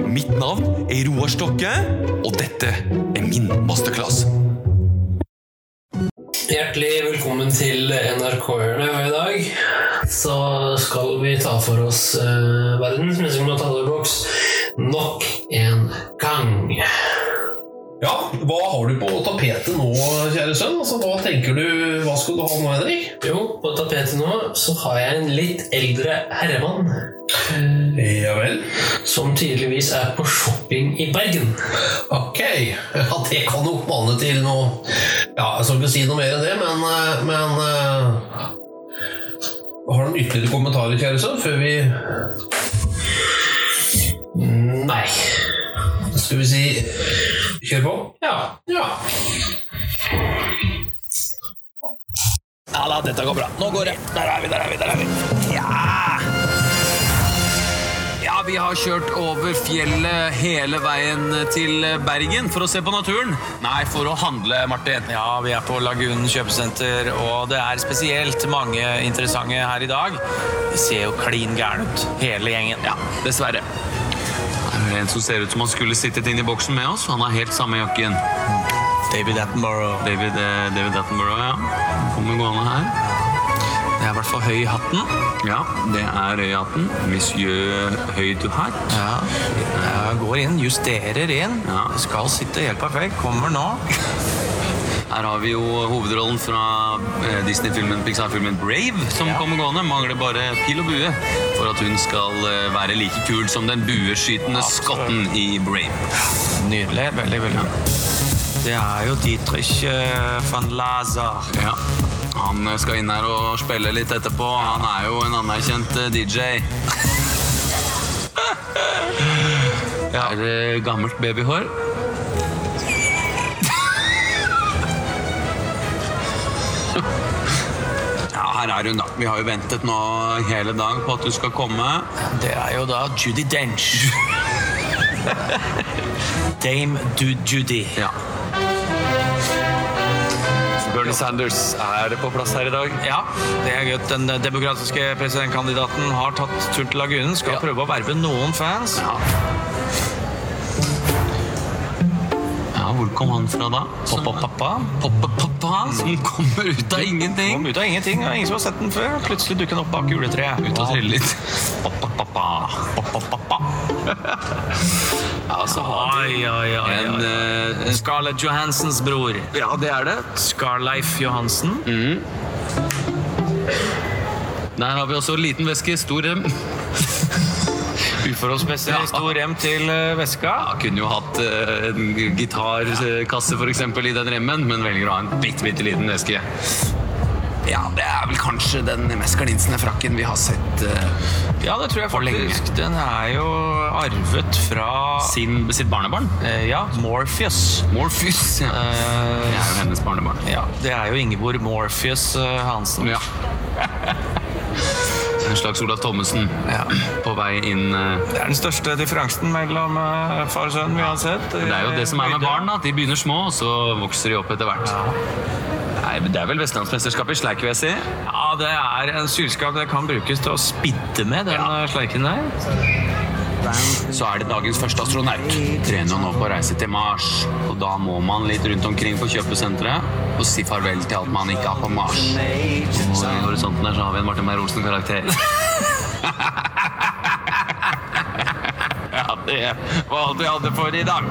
S51: Mitt navn er Roar Stokke, og dette er min masterclass.
S2: Hjertelig velkommen til NRK-hjørnet. I dag så skal vi ta for oss uh, verdens meste kommentatorboks nok en gang.
S3: Ja, hva har du på tapetet nå, kjære sønn? Altså, hva tenker du, hva skal du ha nå, Henrik?
S2: Jo, på tapetet nå så har jeg en litt eldre herremann.
S3: Ja vel?
S2: Som tydeligvis er på shopping i Bergen.
S3: Ok, ja, det kan jo bane til noe Ja, jeg skal ikke si noe mer enn det, men, eh, men uh, Har du noen ytterligere kommentarer, kjære sønn, før vi
S2: Nei.
S3: Skal vi si kjør på?
S2: Ja.
S3: ja.
S51: Ja da, dette går bra. Nå går det. Der er vi, der er vi, der er vi. Ja! Ja, vi har kjørt over fjellet hele veien til Bergen for å se på naturen. Nei, for å handle, Martin.
S37: Ja, vi er på Lagunen kjøpesenter, og det er spesielt mange interessante her i dag. De ser jo klin gærne ut, hele gjengen.
S51: Ja, dessverre. En som ser ut som han skulle sittet inne i boksen med oss. Han har helt samme jakken.
S37: David Attenborough.
S51: David, eh, David Attenborough, ja. Kommer gående her.
S37: Det er i hvert fall høy i hatten.
S51: Ja, det er høy i hatten. Monsieur høy du hatt.
S37: Ja, jeg går inn, justerer inn. Ja. skal sitte helt perfekt. Kommer nå.
S51: Her har vi jo hovedrollen fra eh, Disney-filmen, Pixar-filmen Brave, som kommer gående. Mangler bare pil og bue for at hun skal eh, være like kul som den bueskytende skotten i Brave.
S37: Nydelig. Veldig, veldig. Det er jo Dietrich eh, van Lazar.
S51: Ja. Han skal inn her og spille litt etterpå. Han er jo en anerkjent DJ. Ja. Er det gammelt babyhår? Her er hun, da. Vi har jo ventet nå hele dag på at du skal komme.
S37: Det er jo da Judy Dench. Dame du Judy.
S51: Ja. Bernie Sanders er på plass her i dag.
S37: Ja, det er gøy. Den demokratiske presidentkandidaten har tatt turen til Lagunen. Skal prøve å verve noen fans.
S51: Ja. Hvor kom han fra da?
S37: Poppa-pappa.
S51: Poppa-pappa, som kommer ut av ingenting.
S37: Kom ut av ingenting, og ingen som har sett den før. Plutselig dukker den opp bak juletreet.
S51: Ut og trille litt.
S37: Poppa-pappa. Poppa-pappa.
S51: Ja, så har vi
S37: oi.
S51: en eh,
S37: Scarlett Johansens bror.
S51: Ja, det er det.
S37: Scarleif Johansen.
S51: Der har vi også en liten veske, stor rem.
S37: Uforholdsmessig stor rem til eh, veska.
S51: Ja, kunne jo hatt eh, en gitarkasse eksempel i den remmen, men velger å ha en bitte, bitte liten veske.
S38: Ja, det er vel kanskje den mest glinsende frakken vi har sett uh,
S37: Ja, det tror jeg faktisk. Den er jo arvet fra
S38: Sin, sitt barnebarn?
S37: Uh, ja, Morpheus.
S38: Morpheus, ja.
S37: det
S38: er jo hennes barnebarn.
S37: Ja, det er jo Ingeborg Morpheus Hansen.
S38: Ja. En slags Olav Thommessen på vei inn uh...
S37: Det er den største differansen mellom uh, far og sønn vi har sett.
S38: Det er jo det som er med barn, da. De begynner små, og så vokser de opp etter hvert. Nei, men Det er vel Vestlandsmesterskapet i sleik, vil jeg si.
S37: Ja, det er en sylskap det kan brukes til å spidde med, den ja. sleiken der.
S38: Så er det dagens første astronaut. Trener nå på reise til Mars. Og da må man litt rundt omkring på kjøpesenteret og si farvel til alt man ikke har på Mars. Og i horisonten her så har vi en Martin Meyer-Olsen-karakter.
S37: Ja, det var alt vi hadde for i dag.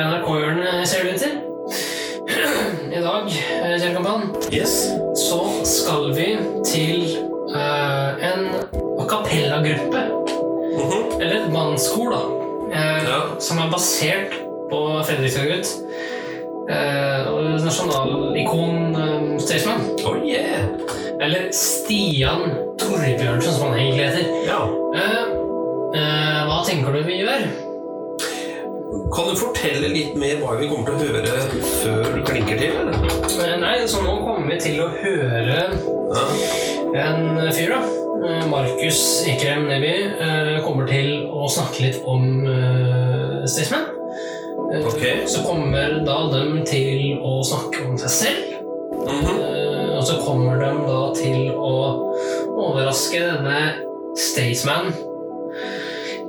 S2: Til NRK-hjørnet, ser det ut til. I dag, eh, Yes. kampan, så skal vi til uh, en a cappella-gruppe. Eller et mannskor, da. eh, Som er basert på Fredrikstad-gutt. Uh, Nasjonalikon uh, Staysman.
S3: Oh, yeah.
S2: Eller Stian Torbjørnsen, som han egentlig heter. Ja. Uh, hva tenker du vi gjør?
S3: Kan du fortelle litt mer hva vi kommer til å høre før du klinker til? eller?
S2: Eh, Nei, så nå kommer vi til å høre en fyr, da. Eh, Markus Ekrem Neby eh, kommer til å snakke litt om Staysman. Eh, Så kommer da dem til å snakke om seg selv. Eh, og så kommer de da til å overraske denne Staysman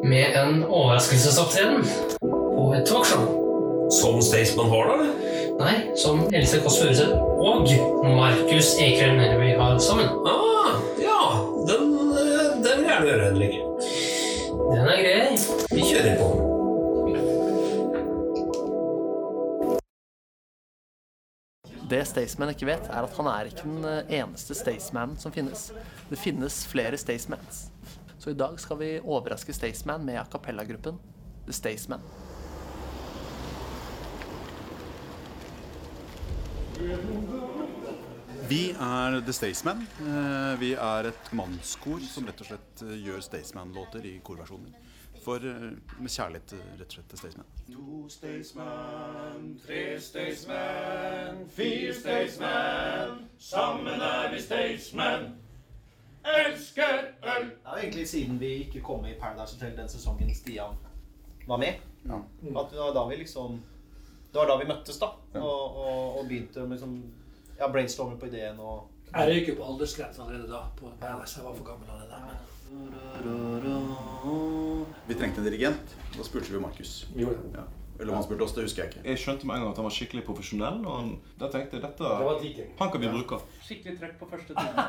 S2: med en overraskelsesopptreden et talkshow.
S3: Som Staysman har, da?
S2: Nei, som Else Kåss Furuseth og Markus Ekrem Neby har sammen.
S3: Ah, ja, den, den vil jeg gjerne høre, Henrik.
S2: Den er grei.
S3: Vi kjører på.
S56: Det Staysman ikke vet, er at han er ikke den eh, eneste Staysmanen som finnes. Det finnes flere Staysmans. Så i dag skal vi overraske Staysman med a cappella-gruppen The Staysman.
S57: Vi er The Staysman. Eh, Vi er et mannskor som rett og slett eh, gjør Staysman-låter i korversjoner. For, eh, med kjærlighet rett og slett til Staysman.
S58: To Staysman, tre Staysman, fire Staysman. Sammen er vi Staysman. Elsker øl.
S51: Det er jo egentlig siden vi ikke kom med i Paradise Hotel den sesongen Stian var med. At det var da vi liksom Det var da vi møttes, da. Og, og, og begynte å liksom ja, brainstorme på ideen og
S59: Jeg jo på aldersgrensa allerede da. på Paradise. Jeg var for gammel allerede.
S57: Vi trengte en dirigent. Da spurte vi Markus. Ja. Eller om han spurte oss, det husker jeg ikke.
S60: Jeg skjønte med en gang at han var skikkelig profesjonell, og han, da tenkte jeg dette
S59: Det var.
S60: Han kan vi bruke.
S56: Skikkelig trøkk på første time.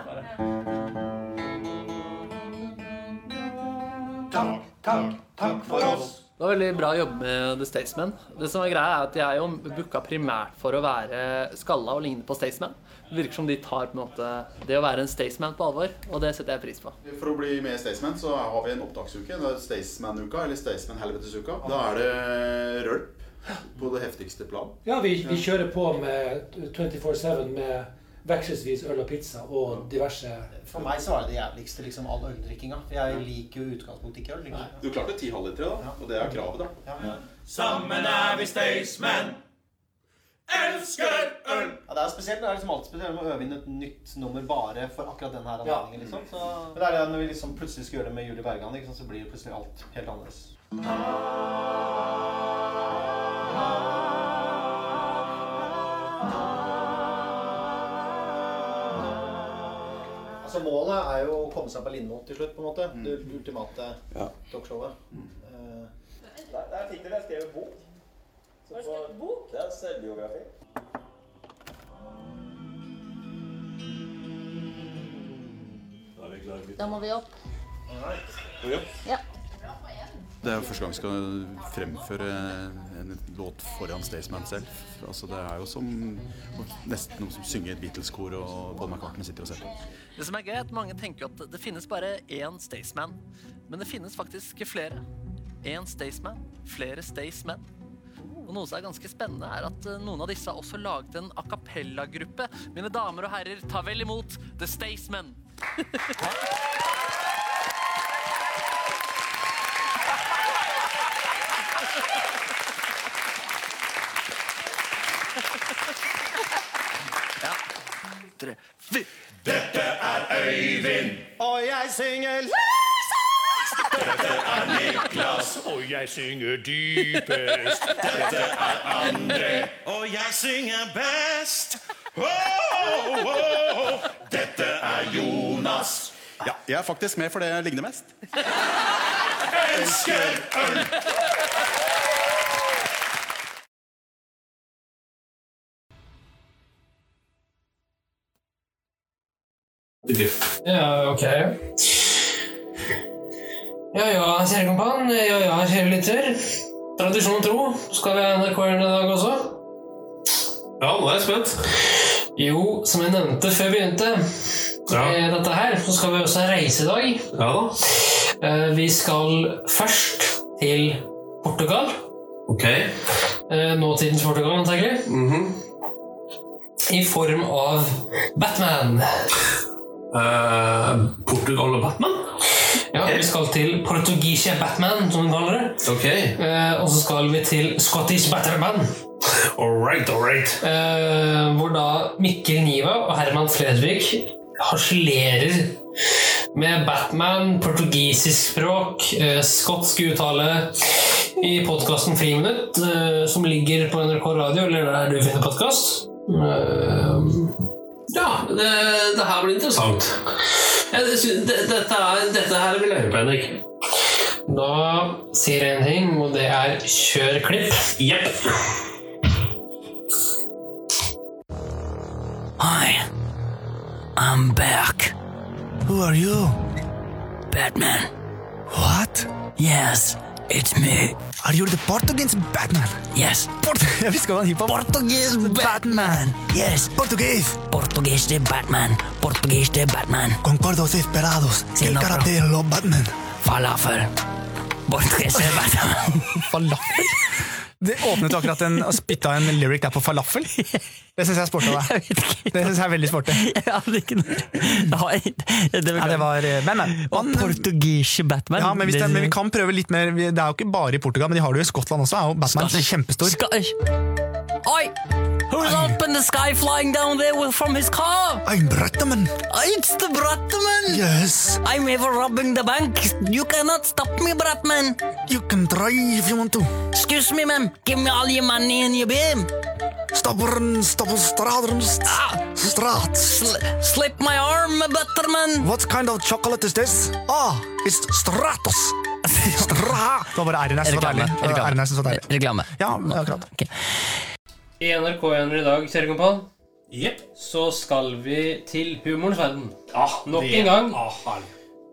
S58: Takk, takk, takk for oss.
S56: Det var veldig bra jobb med The Staysman. Det som er greia er at De er jo booka primært for å være skalla og ligne på Staysman. Det virker som de tar på en måte det å være en Staysman på alvor, og det setter jeg pris på.
S57: For å bli med i Staysman så har vi en opptaksuke. Det er Staysman-uka, eller Staysman-helvetesuka. Da er det rølp på det heftigste plan.
S59: Ja, vi, vi kjører på med 24-7 med vekselvis øl og pizza og diverse
S51: For meg så var det det jævligste, liksom all øldrikkinga. Jeg liker jo utgangspunktet ikke øl. Liksom.
S57: Du klarte ti halvlitere, da. Og det er kravet, da. Ja.
S58: Sammen er vi Staysman. Elsker øl.
S51: Ja, det er spesielt, det er liksom alltid spesielt med å øve inn et nytt nummer bare for akkurat denne her anledningen. Liksom. Så, men det er det når vi liksom plutselig skal gjøre det med Julie Bergan, liksom, så blir det plutselig alt helt annerledes. Altså Målet er jo å komme seg på Lindmo til slutt, på en måte. Det ultimate
S57: Ja.
S51: talkshowet. Eh,
S58: Der, der fikk dere skrevet bok. Har du skrevet bok? Det er selvbiografi. Da er vi klare.
S61: Da må vi opp.
S58: Opp?
S61: Ja.
S57: Det er jo første gang vi skal fremføre en låt foran Staysman selv. Altså Det er jo som nesten noen som synger et Beatles-kor, og Paul McCartney sitter og ser på.
S62: Det som er gøy, er at mange tenker at det finnes bare én Staysman. Men det finnes faktisk flere. Én Staysman, flere Staysmen. Og noe som er ganske spennende, er at eh, noen av disse har også laget en a cappella-gruppe. Mine damer og herrer, ta vel imot The Staysmen. Tre, fire.
S63: Dette er Øyvind,
S64: Og jeg synger
S63: dette er Niklas, og jeg synger dypest. Dette er André, og jeg synger best. Oh, oh, oh. Dette er Jonas.
S57: Ja, jeg er faktisk med, for det jeg ligner mest.
S63: Elsker øl.
S2: Ja, ok. Ja ja, kjære kompan. Ja ja, kjære lytter. Tradisjon tro, skal vi ha NRK-eren i dag også?
S3: Ja, nå er jeg spent.
S2: Jo, som jeg nevnte før vi begynte med dette her, så skal vi også reise i dag.
S3: Ja da.
S2: Eh, Vi skal først til Portugal.
S3: Ok.
S2: Eh, Nåtidens Portugal, antagelig. I form av Batman.
S3: Eh, Portugal og Batman?
S2: Ja, Vi skal til Portugisje Batman, som de kaller det.
S3: Okay.
S2: Uh, og så skal vi til Scottish Batman.
S3: All right, all right.
S2: Eh, hvor da Mikkel Niva og Herman Fredrik harselerer med Batman, portugisisk språk, skotsk uttale i podkasten Friminutt, som ligger på NRK Radio, eller der du finner podkast.
S3: Ja, det, det her blir interessant. Jeg synes, det, dette, er, dette her vil jeg høre på, Henrik.
S2: Da sier jeg en ting, og det er kjør klipp.
S3: Jepp.
S65: Hi, I'm back. Who are you? Batman. What? Yes, it's me. Are you the Portuguese Batman? Yes. Jeg visste hva han hiphop Portuguese Batman. Yes. Portuguese. Portuguese Batman. Portuguese Batman. Concordos esperados.
S17: Sí,
S65: El
S17: no,
S65: karate de los Batman. Falafel. Portuguese Batman.
S17: Falafel? Det åpnet akkurat en, og spytta en lyric der på falafel. Det syns jeg er sporty av deg. Det synes jeg er veldig sporty.
S65: Jeg hadde ikke noe
S17: Ja, det var eh, Men, men.
S65: Og portugisiske Batman.
S17: Ja, men, det, men vi kan prøve litt mer Det er jo ikke bare i Portugal, men de har det jo i Skottland også. Er Batman
S65: er
S17: kjempestor.
S65: Oi! Who's up in the sky flying down there from his car?
S17: I'm Bratman.
S65: It's the Bratman.
S17: Yes.
S65: I'm ever robbing the bank. You cannot stop me, Bratman.
S17: You can try if you want to.
S65: Excuse me, ma'am. Give me all your money and your bin.
S17: Stubborn, stubborn, stradron, strat.
S65: slip my arm, Butterman.
S17: What kind of chocolate is this? Ah, it's Stratos. Stra. Det var bare R-en jeg
S65: Reklame.
S17: deilig.
S65: Reklame.
S17: Ja, akkurat.
S2: I NRK-eren i dag, kjære kompan, så skal vi til humorens verden. Nok
S3: det-
S2: en gang.
S3: Ah.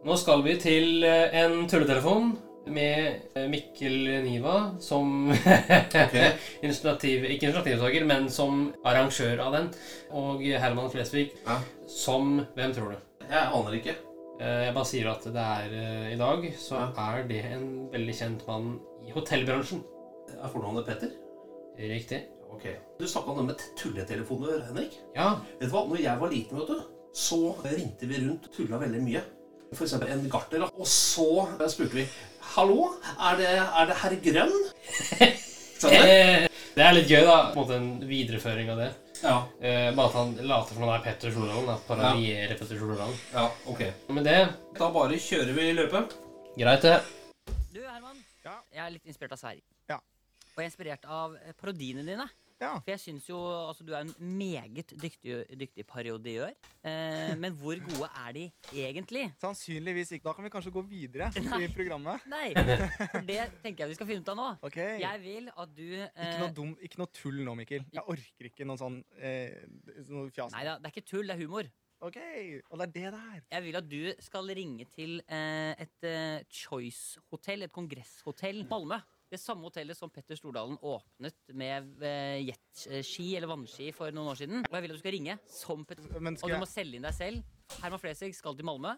S2: Nå skal vi til eh, en tulletelefon med eh, Mikkel Niva som initiativ, ikke initiativtaker, men som arrangør av den. Og Herman Flesvig som Hvem tror du?
S3: Jeg aner ikke.
S2: Eh, Jeg bare sier at det er eh, i dag så er det en veldig kjent mann i hotellbransjen.
S3: Er fornavnet Petter?
S2: Riktig.
S3: Ok. Du snakka om det med tulletelefoner, Henrik.
S2: Ja.
S3: Vet du hva? Når jeg var liten, vet du, så ringte vi rundt tulla veldig mye. Eksempel en gartner. Og så spurte vi Hallo, er det, er det herr Grønn? Skjønner du?
S2: Eh, Det er litt gøy, da. På en måte en videreføring av det.
S3: Ja.
S2: Eh, bare at han later som han er Petter Stordalen. da. Parodierer Petter Stordalen.
S3: Ja, ok.
S2: Med det
S3: Da bare kjører vi løpet.
S2: Greit, det.
S16: Du, Herman. Ja. Jeg er litt inspirert av Sverige.
S17: Ja.
S16: Og jeg er inspirert av eh, parodiene dine. For jeg syns jo altså, du er en meget dyktig, dyktig parodiør. Eh, men hvor gode er de egentlig?
S17: Sannsynligvis ikke. Da kan vi kanskje gå videre
S16: Nei.
S17: i programmet.
S16: Nei, for det tenker jeg vi skal finne ut av nå.
S17: Okay.
S16: Jeg vil at du eh,
S17: Ikke noe, dum, ikke noe tull nå, Mikkel. Jeg orker ikke noe sånn eh, noe fjas.
S16: Nei da, det er ikke tull, det er humor.
S57: Ok, og det er det der.
S16: Jeg vil at du skal ringe til eh, et eh, Choice-hotell, et kongresshotell, Malmö. Det samme hotellet som Petter Stordalen åpnet med eh, jetski eller vannski for noen år siden. Og jeg vil at du skal ringe som Petter.
S57: Skal
S16: Og du må selge inn deg selv. Herman Flesvig skal til Malmö.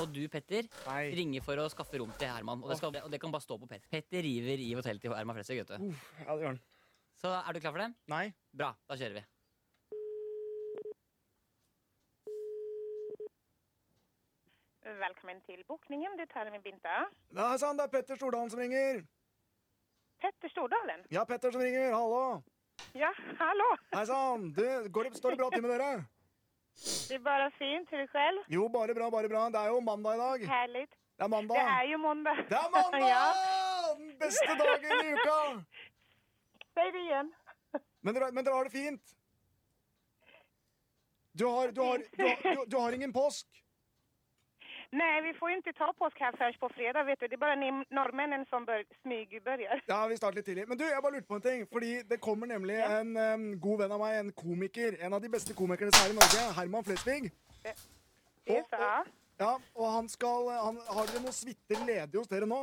S16: Og du, Petter, ringer for å skaffe rom til Herman. Og det, skal, og det kan bare stå på Petter. Petter river i hotellet til Herman Flesvig, du.
S57: Ja, det gjør han.
S16: Så er du klar for det?
S57: Nei.
S16: Bra, da kjører vi.
S66: Velkommen til bokningen. Du taler med Binta.
S57: Nei, sann, det er Petter Stordalen som ringer.
S66: Petter Stordalen.
S57: Ja, Petter som ringer. Hallo.
S66: Ja, hallo.
S57: Hei sann. Du, går det, står det bra til med dere?
S66: Det er bare fint. Til deg selv?
S57: Jo, bare bra, bare bra. Det er jo mandag i dag.
S66: Herlig.
S57: Det er mandag.
S66: Det er jo mandag.
S57: Det er mandag!
S66: ja.
S57: Den beste dagen i uka!
S66: Sier det igjen.
S57: Men dere, men dere har det fint? Du har, du har, du har, du, du har ingen påsk?
S66: Nej, vi får ju inte ta påsk här förrän på fredag, vet du. Det er bare nordmennene norrmännen som bør, smygbörjar.
S57: Ja, vi starter litt tidlig. Men du, jeg bare lurte på en ting. Fordi det kommer nemlig en um, god venn av meg, en komiker. En av de beste komikerne som er i Norge. Herman Flesvig.
S66: Det. Ja.
S57: Ja, og han skal han, Har dere noen suiter ledig hos dere nå?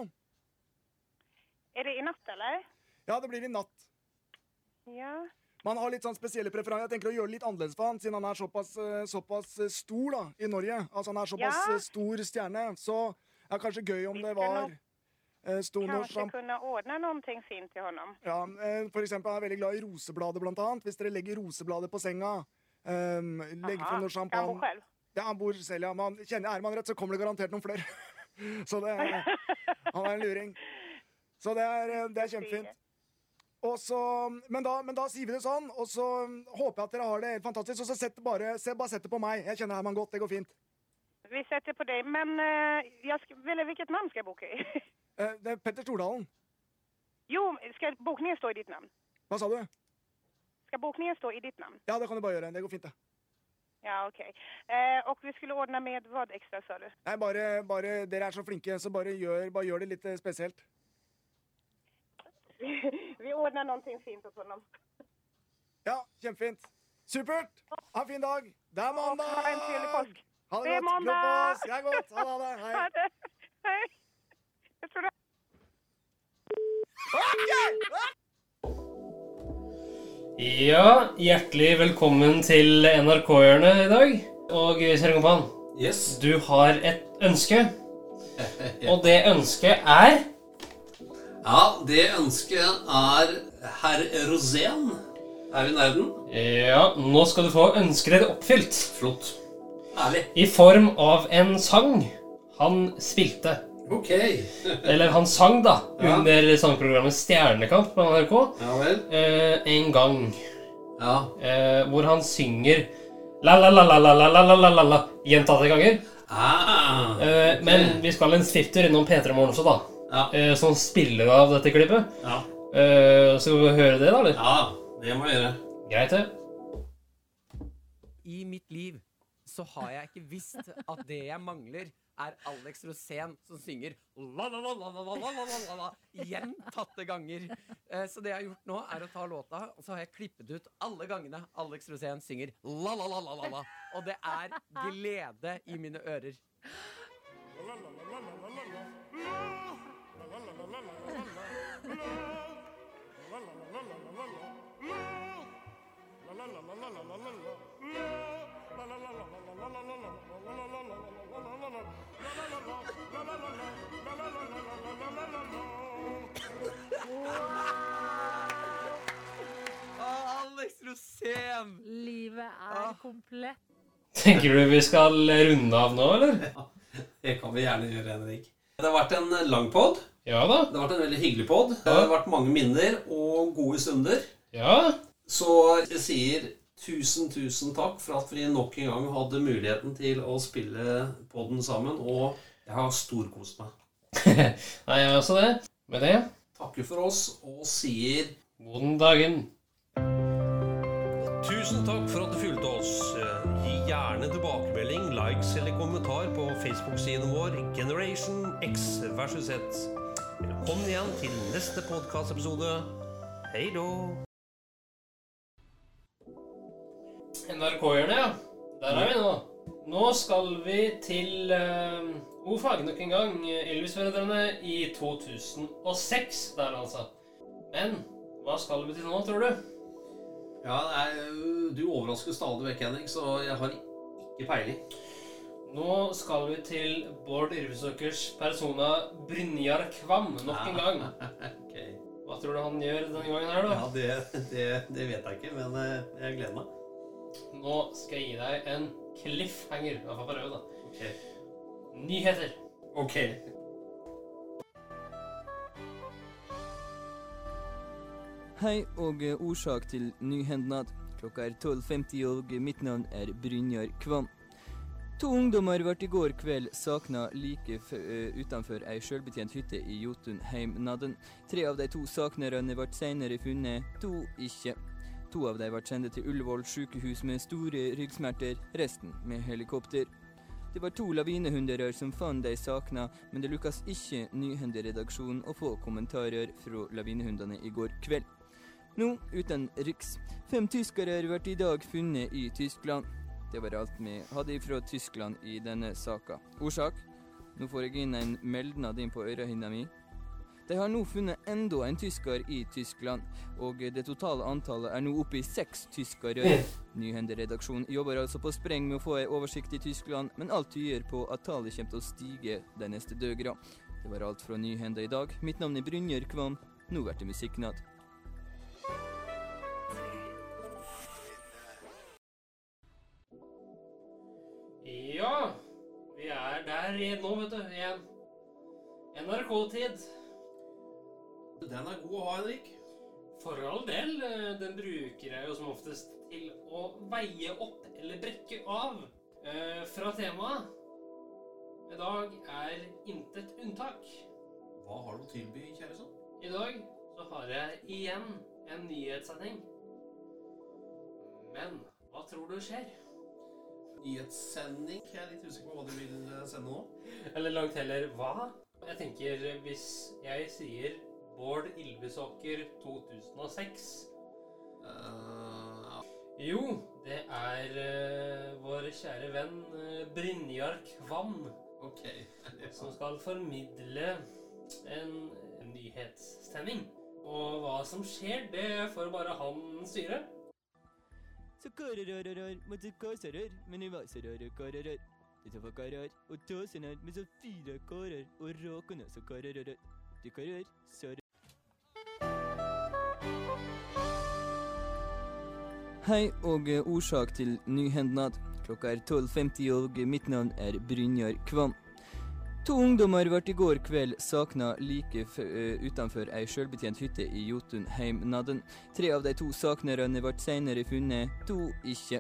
S66: Er det i natt eller?
S57: Ja, det blir i natt.
S66: Ja.
S57: Man har litt sånn spesielle preferanser. Jeg tenker å gjøre det litt annerledes for han, siden han er såpass, eh, såpass eh, stor da, i Norge. Altså Han er såpass
S66: Ja.
S57: eh, stor stjerne. Så det er kanskje gøy om det var
S66: Kanske
S57: sjamp-
S66: kunna ordna fint til honom.
S57: Ja, for eksempel er jeg veldig glad i rosebladet, blant annet. Hvis dere legger rosebladet på senga, um, legger fra noe
S66: sjampanje han
S57: bor
S66: selv?
S57: Ja, han bor selv, ja. Man, kjenner jeg Herman rett, så kommer det garantert noen flere. så det Han er en luring. Så det er, det er kjempefint. Og så, men, da, men da sier vi det sånn, og så håper jeg at dere har det helt fantastisk. Og så sett bare, se, bare sett det på meg. Jeg kjenner Herman godt, det går fint.
S66: Vi setter på deg, Men eh, jag ska, jeg vilket namn ska jag boka i?
S57: Eh, det er Petter Stordalen.
S66: jo, skal bokningen stå i ditt navn?
S57: Hva sa du?
S66: Skal bokningen stå i ditt navn?
S57: Ja, det kan du bare gjøre. Det går fint, det.
S66: Ja, ok. Eh, og vi skulle ordne med hva ekstra, sa du?
S57: Nei, bare, bare Dere er så flinke, så bare gjør, bare gjør det litt eh, spesielt.
S66: Vi ordner noe fint åt honom.
S57: Ja, kjempefint. Supert! Ha en fin dag. Det er mandag!
S66: Ha en påsk.
S57: Ha det,
S66: Det
S57: godt. Det er godt. Ha det. Hei.
S66: Ha det. Hei. Jeg tror det.
S2: Ja, hjertelig velkommen til NRK-hjørnet i dag. Og Kjell Kompan, du har et ønske. Og det ønsket er
S3: Ja, det ønsket er herr Rosén Er vi i nerden.
S2: Ja, nå skal du få ønsket ditt oppfylt.
S3: Flott. Ærlig.
S2: I form av en sang han spilte.
S3: Ok.
S2: Eller han sang, da,
S3: Ja.
S2: under sangprogrammet Stjernekamp på NRK.
S3: Ja vel.
S2: Eh, en gang.
S3: Ja.
S2: Eh, hvor han synger la-la-la-la-la-la-la-la-la gjentatte ganger.
S3: Ah,
S2: Eh, Men vi skal en svifter innom P3 Morgen også, da. Eh, som spiller av dette klippet.
S3: Ja.
S2: Eh, skal vi høre det, da? eller?
S3: Ja, det må vi gjøre.
S2: Greit, det.
S67: I mitt liv så har jeg ikke visst at det jeg mangler, er Alex Rosén som synger la-la-la-la-la-la-la-la gjentatte ganger. Eh, Så det jeg har gjort nå, er å ta låta, og så har jeg klippet ut alle gangene Alex Rosén synger la-la-la-la-la-la. Og det er glede i mine ører. Alex Rosén!
S19: Livet er komplett.
S2: Tenker du vi skal runde av nå, eller?
S3: Det kan vi gjerne gjøre, Henrik. Det har vært en lang pod.
S2: Ja da.
S3: Det har vært en veldig hyggelig pod. Det har vært mange minner og gode stunder.
S2: Ja.
S3: Så jeg sier tusen, tusen takk for at vi nok en gang hadde muligheten til å spille podden sammen. Og jeg har storkost meg.
S2: Nei, jeg har også det. Med det
S3: Takker for oss og sier
S2: God dagen.
S68: Tusen takk for at du fulgte oss. Eh, Gi gjerne tilbakemelding, likes eller kommentar på Facebook-siden vår Generation X versus Z. Velkommen igjen til neste podkastepisode. Hei då.
S2: NRK-hjørnet, ja. Der er vi nå. Nå skal vi til uh, fag nok en gang. Ylvis-foreldrene i 2006 der, altså. Men hva skal vi til nå, tror du?
S69: Ja, nei, Du overrasker stadig vekk, Henrik, så jeg har ikke peiling.
S2: Nå skal vi til Bård Yrvesøkers persona Brynjar Kvam nok en gang.
S69: okay.
S2: Hva tror du han gjør denne gangen her, da?
S69: Ja, det, det, det vet jeg ikke, men eh, jeg gleder meg.
S2: Nå skal jeg gi deg en cliffhanger. I hvert fall prøve, da.
S69: Okay.
S2: Nyheter.
S69: Ok.
S42: Hei og eh, årsak til nyhendnad. Klokka er 12.50 og mitt navn er Brynjar Kvam. To ungdommer ble i går kveld savna like eh, utenfor ei sjølbetjent hytte i Jotunheimnaden. Tre av de to savnerne ble senere funnet, to ikke. To av dem ble sendt til Ullevål sykehus med store ryggsmerter, resten med helikopter. Det var to lavinehunderør som fant de savna, men det lukkes ikke Nyhenderedaksjonen å få kommentarer fra lavinehundene i går kveld. Nå uten riks. Fem tyskere ble i dag funnet i Tyskland. Det var alt vi hadde fra Tyskland i denne saka. Årsak? Nå får jeg inn en meldnad inn på ørehinna mi. De har nå funnet enda en tysker i Tyskland, og det totale antallet er nå oppe i seks tyskere. Nyhenderedaksjonen jobber altså på spreng med å få en oversikt i Tyskland, men alt tyder på at tallet kommer til å stige de neste døgene. Det var alt fra Nyhenda i dag. Mitt navn er Brynjar Kvam. Nå blir det musikknatt.
S2: Vi er der nå, vet du. Igjen. NRK-tid.
S69: Den er god å ha, Henrik.
S2: For all del. Den bruker jeg jo som oftest til å veie opp eller brekke av eh, fra temaet. I dag er intet unntak.
S69: Hva har du å tilby, kjære sånn?
S2: I dag så har jeg igjen en nyhetssending. Men hva tror du skjer?
S69: Nyhetssending? Jeg er litt usikker på hva du vil eh, sende nå.
S2: Eller langt heller hva? Jeg tenker eh, hvis jeg sier Bård Ilvesåker 2006 Jo, det er uh, vår kjære venn uh, Brynjar Kvam som skal formidle en, en nyhetssending. Og hva som skjer, det får bare han styre.
S42: Så karararar, måtte kasarar, men det var så rare kararar. Det var karar, og tåsenar med så fire karar, og rakene så karararar. De karar, så Hei og eh, årsak til nyhendnad. Klokka er 12.50 og mitt navn er Brynjar Kvam. To ungdommer ble i går kveld savna like eh, utenfor ei sjølbetjent hytte i Jotunheimnaden. Tre av de to savnerne ble senere funnet, to ikke.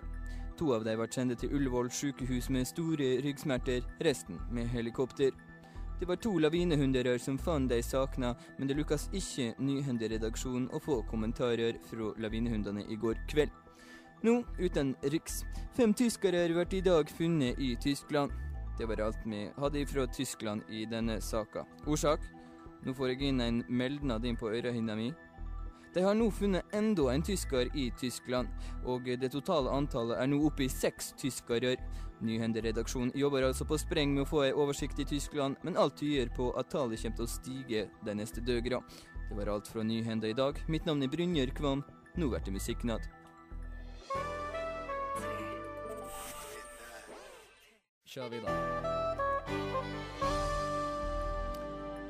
S42: To av dem ble sendt til Ullevål sykehus med store ryggsmerter, resten med helikopter. Det var to lavinehunder som fant de savna, men det lukkes ikke Nyhenderedaksjonen å få kommentarer fra lavinehundene i går kveld. Nå uten riks. Fem tyskere ble i dag funnet i Tyskland. Det var alt vi hadde fra Tyskland i denne saka. Årsak? Nå får jeg inn en meldnad inn på ørehinna mi. De har nå funnet enda en tysker i Tyskland, og det totale antallet er nå oppe i seks tyskere. Nyhenderedaksjonen jobber altså på spreng med å få en oversikt i Tyskland, men alt tyder på at tallet kommer til å stige de neste døgene. Det var alt fra Nyhenda i dag. Mitt navn er Brynjer Kvam. Nå blir det musikknatt. Kjør vi, da.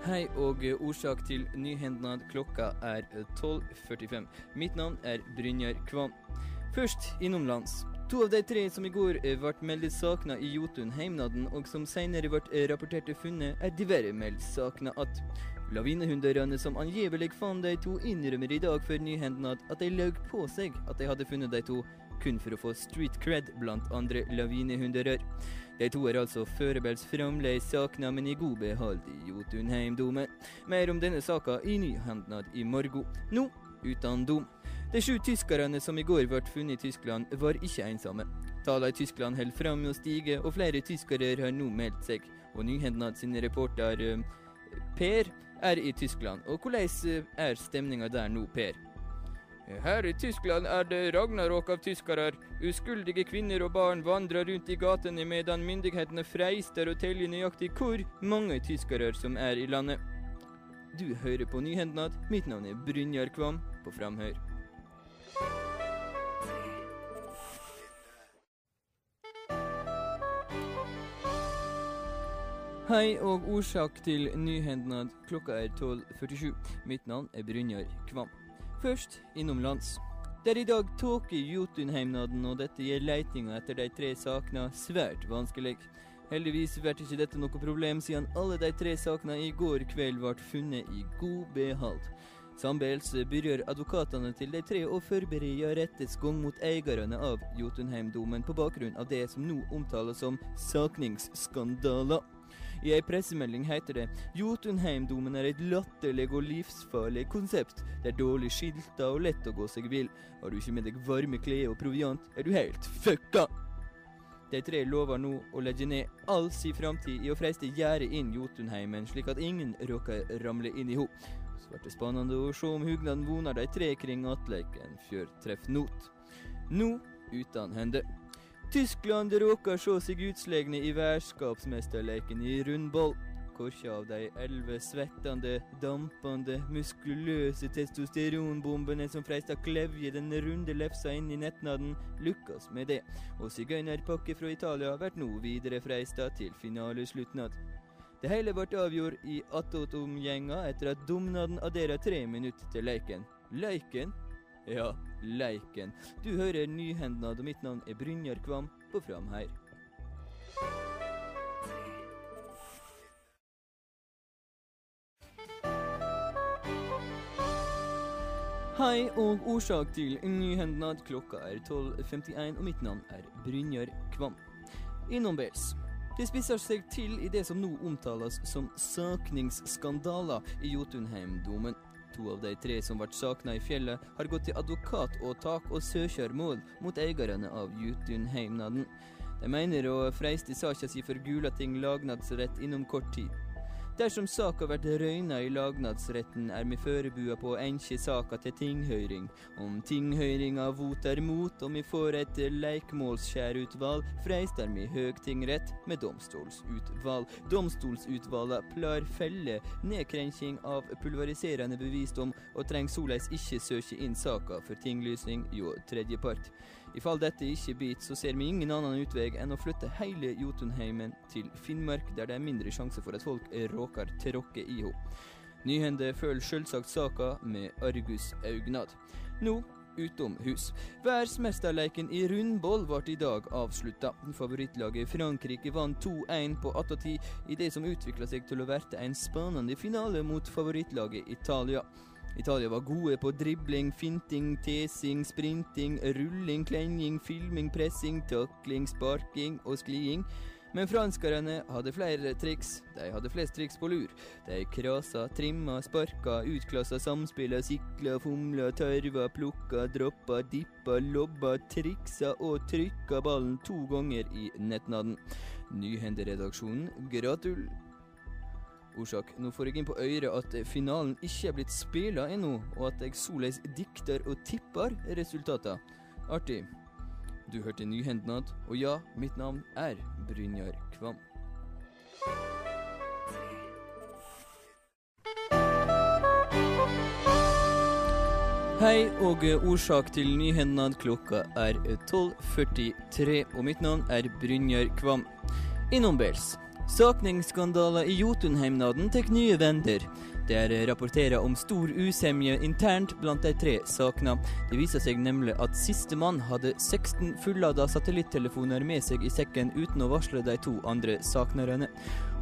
S42: Hei og årsak til nyhendnad. Klokka er eh, 12.45. Mitt navn er Brynjar Kvam. Først innomlands. To av de tre som i går ble meldt savna i Jotunheimnaden, og som senere ble rapportert funnet, er diverre meldt savna att. Lavinehundene som angivelig fant de to, innrømmer i dag for nyhendnad at de løy på seg at de hadde funnet de to, kun for å få street cred blant andre lavinehunderer. De to er altså foreløpig fremdeles savna, men i god behold i Jotunheimdomen. Mer om denne saka i nyhendnad i morgen. Nå uten dom. De sju tyskerne som i går ble funnet i Tyskland, var ikke ensomme. Tallene i Tyskland holder fram med å stige, og flere tyskere har nå meldt seg. Og Nyhendnad sin reporter eh, Per er i Tyskland. Og hvordan eh, er stemninga der nå, Per? Her i Tyskland er det ragnarok av tyskere. Uskyldige kvinner og barn vandrer rundt i gatene medan myndighetene freister å telle nøyaktig hvor mange tyskere som er i landet. Du hører på Nyhendnad. Mitt navn er Brynjar Kvam på Framhør. Hei og årsak til Nyhendnad. Klokka er 12.47. Mitt navn er Brynjar Kvam. Først innomlands. Det er i dag tåke i Jotunheimnaden, og dette gjør leitinga etter de tre sakene svært vanskelig. Heldigvis ble ikke dette noe problem, siden alle de tre sakene i går kveld ble funnet i god behold. Samtidig begynner advokatene til de tre å forberede rettets gang mot eierne av Jotunheimdomen på bakgrunn av det som nå omtales som sakningsskandaler. I ei pressemelding heter det Jotunheimdomen er et latterlig og livsfarlig konsept. Det er dårlig skilta og lett å gå seg vill. Har du ikke med deg varme klær og proviant, er du helt fucka! De tre lover nå å legge ned all sin framtid i å freiste gjerdet inn Jotunheimen, slik at ingen råker ramle inn i ho. Så blir det spennende å se om hugnaden vonar de tre kring atleiken før treff not. Nå uten hende. Tyskland råker sjå seg utslegne i værskapsmesterleiken i rundball. Hvilke av de elleve svettende, dampende, muskuløse testosteronbombene som freista klevje den runde lefsa inn i nettnaden, lykkes med det, og sigøynerpakke fra Italia blir nå videre freista til finalesluttnad. Det hele ble avgjort i attåtomgjenga etter at domnaden adderer tre minutter til leiken. Leiken? Ja, leiken. Du hører Nyhendnad, og mitt navn er Brynjar Kvam på Framheir. Hei og årsak til Nyhendnad. Klokka er 12.51, og mitt navn er Brynjar Kvam. Innombels. Det spisser seg til i det som nå omtales som søkningsskandaler i Jotunheimdomen. To av de tre som ble sakna i fjellet, har gått til advokatåtak og søkjermål mot eierne av Jutunheimnaden. De mener å freiste saka si for Gulating lagnadsrett innom kort tid. Dersom saka blir røyna i lagnadsretten, er vi førebua på å enke saka til tinghøyring. Om tinghøyringa voter mot og vi får et leikmålsskjærutval, freistar vi høgtingrett med domstolsutval. Domstolsutvala plar felle nedkrenking av pulveriserende bevisdom, og treng soleis ikke søke inn saka for tinglysning hjå tredjepart. I fall dette ikke biter, så ser vi ingen annen utvei enn å flytte hele Jotunheimen til Finnmark, der det er mindre sjanse for at folk råker tråkke i henne. Nyhende følger selvsagt saka med argusaugnad. Nå utom hus. Verdensmesterleiken i rundball ble i dag avslutta. Favorittlaget Frankrike vant 2-1 på attåtid i det som utvikla seg til å verte en spennende finale mot favorittlaget Italia. Italia var gode på dribling, finting, tesing, sprinting, rulling, klenging, filming, pressing, takling, sparking og skliing. Men franskerne hadde flere triks. De hadde flest triks på lur. De krasa, trimma, sparka, utklassa samspilla, sikla, fomla, tørva, plukka, droppa, dippa, lobba, triksa og trykka ballen to ganger i nettnaden. Nyhenderedaksjonen, gratul. Orsak, nå får jeg inn på øret at finalen ikke er blitt spila ennå, og at jeg såleis dikter og tipper resultater. Artig. Du hørte Nyhendnad, og ja, mitt navn er Brynjar Kvam. Hei og årsak til Nyhendnad. Klokka er 12.43, og mitt navn er Brynjar Kvam. Innombels. Sakningsskandaler i Jotunheimnaden tar nye vender. Det er rapportert om stor usemje internt blant de tre sakene. Det viser seg nemlig at sistemann hadde 16 fullada satellittelefoner med seg i sekken uten å varsle de to andre saknerne.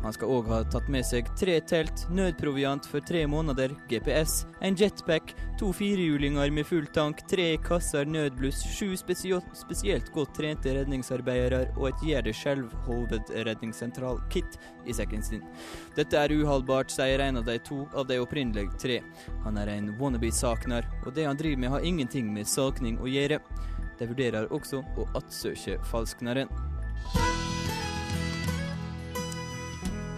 S42: Han skal òg ha tatt med seg tre telt, nødproviant for tre måneder, GPS, en jetpack, to firehjulinger med full tank, tre kasser nødbluss, sju spesielt, godt trente redningsarbeidere og et gjør det selv-hovedredningssentral-kit i sekken sin. Dette er uholdbart, sier en av de to av de opprinnelige tre. Han er en wannabe-sakner, og det han driver med har ingenting med sakning å gjøre. De vurderer også å attsøke falskneren.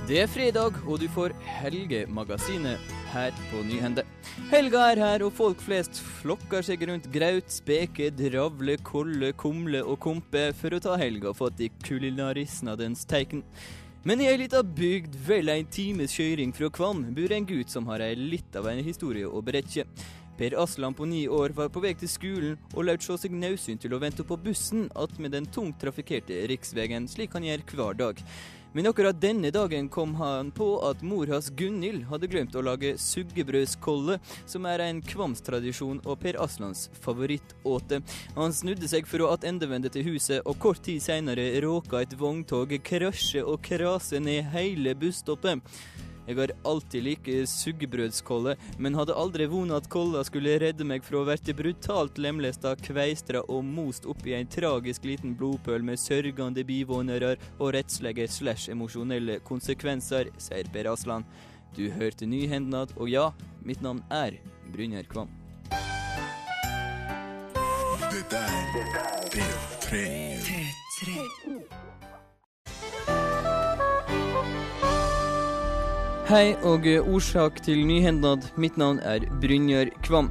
S42: Det er fredag, og du får Helgemagasinet. her på Nyhende. Helga er her, og folk flest flokker seg rundt graut, speke, dravle, kolle, kumle og kompe for å ta helga fatt i kulinarisnadens teiken. Men i ei lita bygd vel en times kjøring fra Kvam bor en gutt som har ei litt av en historie å berette. Per Aslan på ni år var på vei til skolen og lot se seg naudsynt til å vente på bussen attmed den tungt trafikkerte riksveien, slik han gjør hver dag. Men akkurat denne dagen kom han på at mor hans Gunhild hadde glemt å lage suggebrødskolle, som er en kvamstradisjon og Per Aslans favorittåte. Han snudde seg for å attendevende til huset, og kort tid seinere råka et vogntog krasje og krase ned hele busstoppet. Jeg har alltid likt suggebrødskolle, men hadde aldri vona at kolla skulle redde meg fra å bli brutalt lemlesta, kveistra og most opp i en tragisk liten blodpøl med sørgende bivånere og rettslige slash emosjonelle konsekvenser, sier Per Aslan. Du hørte Nyhendnad, og ja, mitt navn er Brynjar Kvam.
S70: Dette er P3.
S42: Hei og eh, årsak til nyhendnad. Mitt navn er Brynjar Kvam.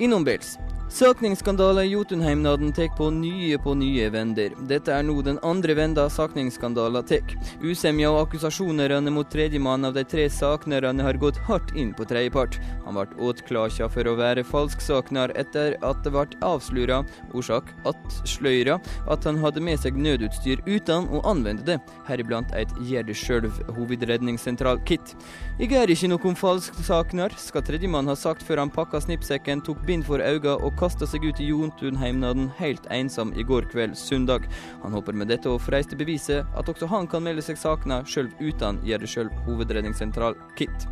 S42: Innombels. Sakningsskandalen i Jotunheimnaden tar på nye på nye vender. Dette er nå den andre venda sakningsskandalen tar. Usemja og akkusasjonene mot tredjemann av de tre saknerne har gått hardt inn på tredjepart. Han ble åtklaka for å være falsksakner etter at det ble avsløra, årsak attsløyra, at han hadde med seg nødutstyr uten å anvende det, heriblant et gjør det sjølv hovedredningssentral-kit. Jeg er ikke noen falsksakner, skal tredjemann ha sagt før han pakka snippsekken, tok bind for øynene og kasta seg ut i Jontunheimnaden helt ensom i går kveld, søndag. Han håper med dette å freiste beviset at også han kan melde seg savna, sjøl uten gjør sjøl hovedredningssentral-kit.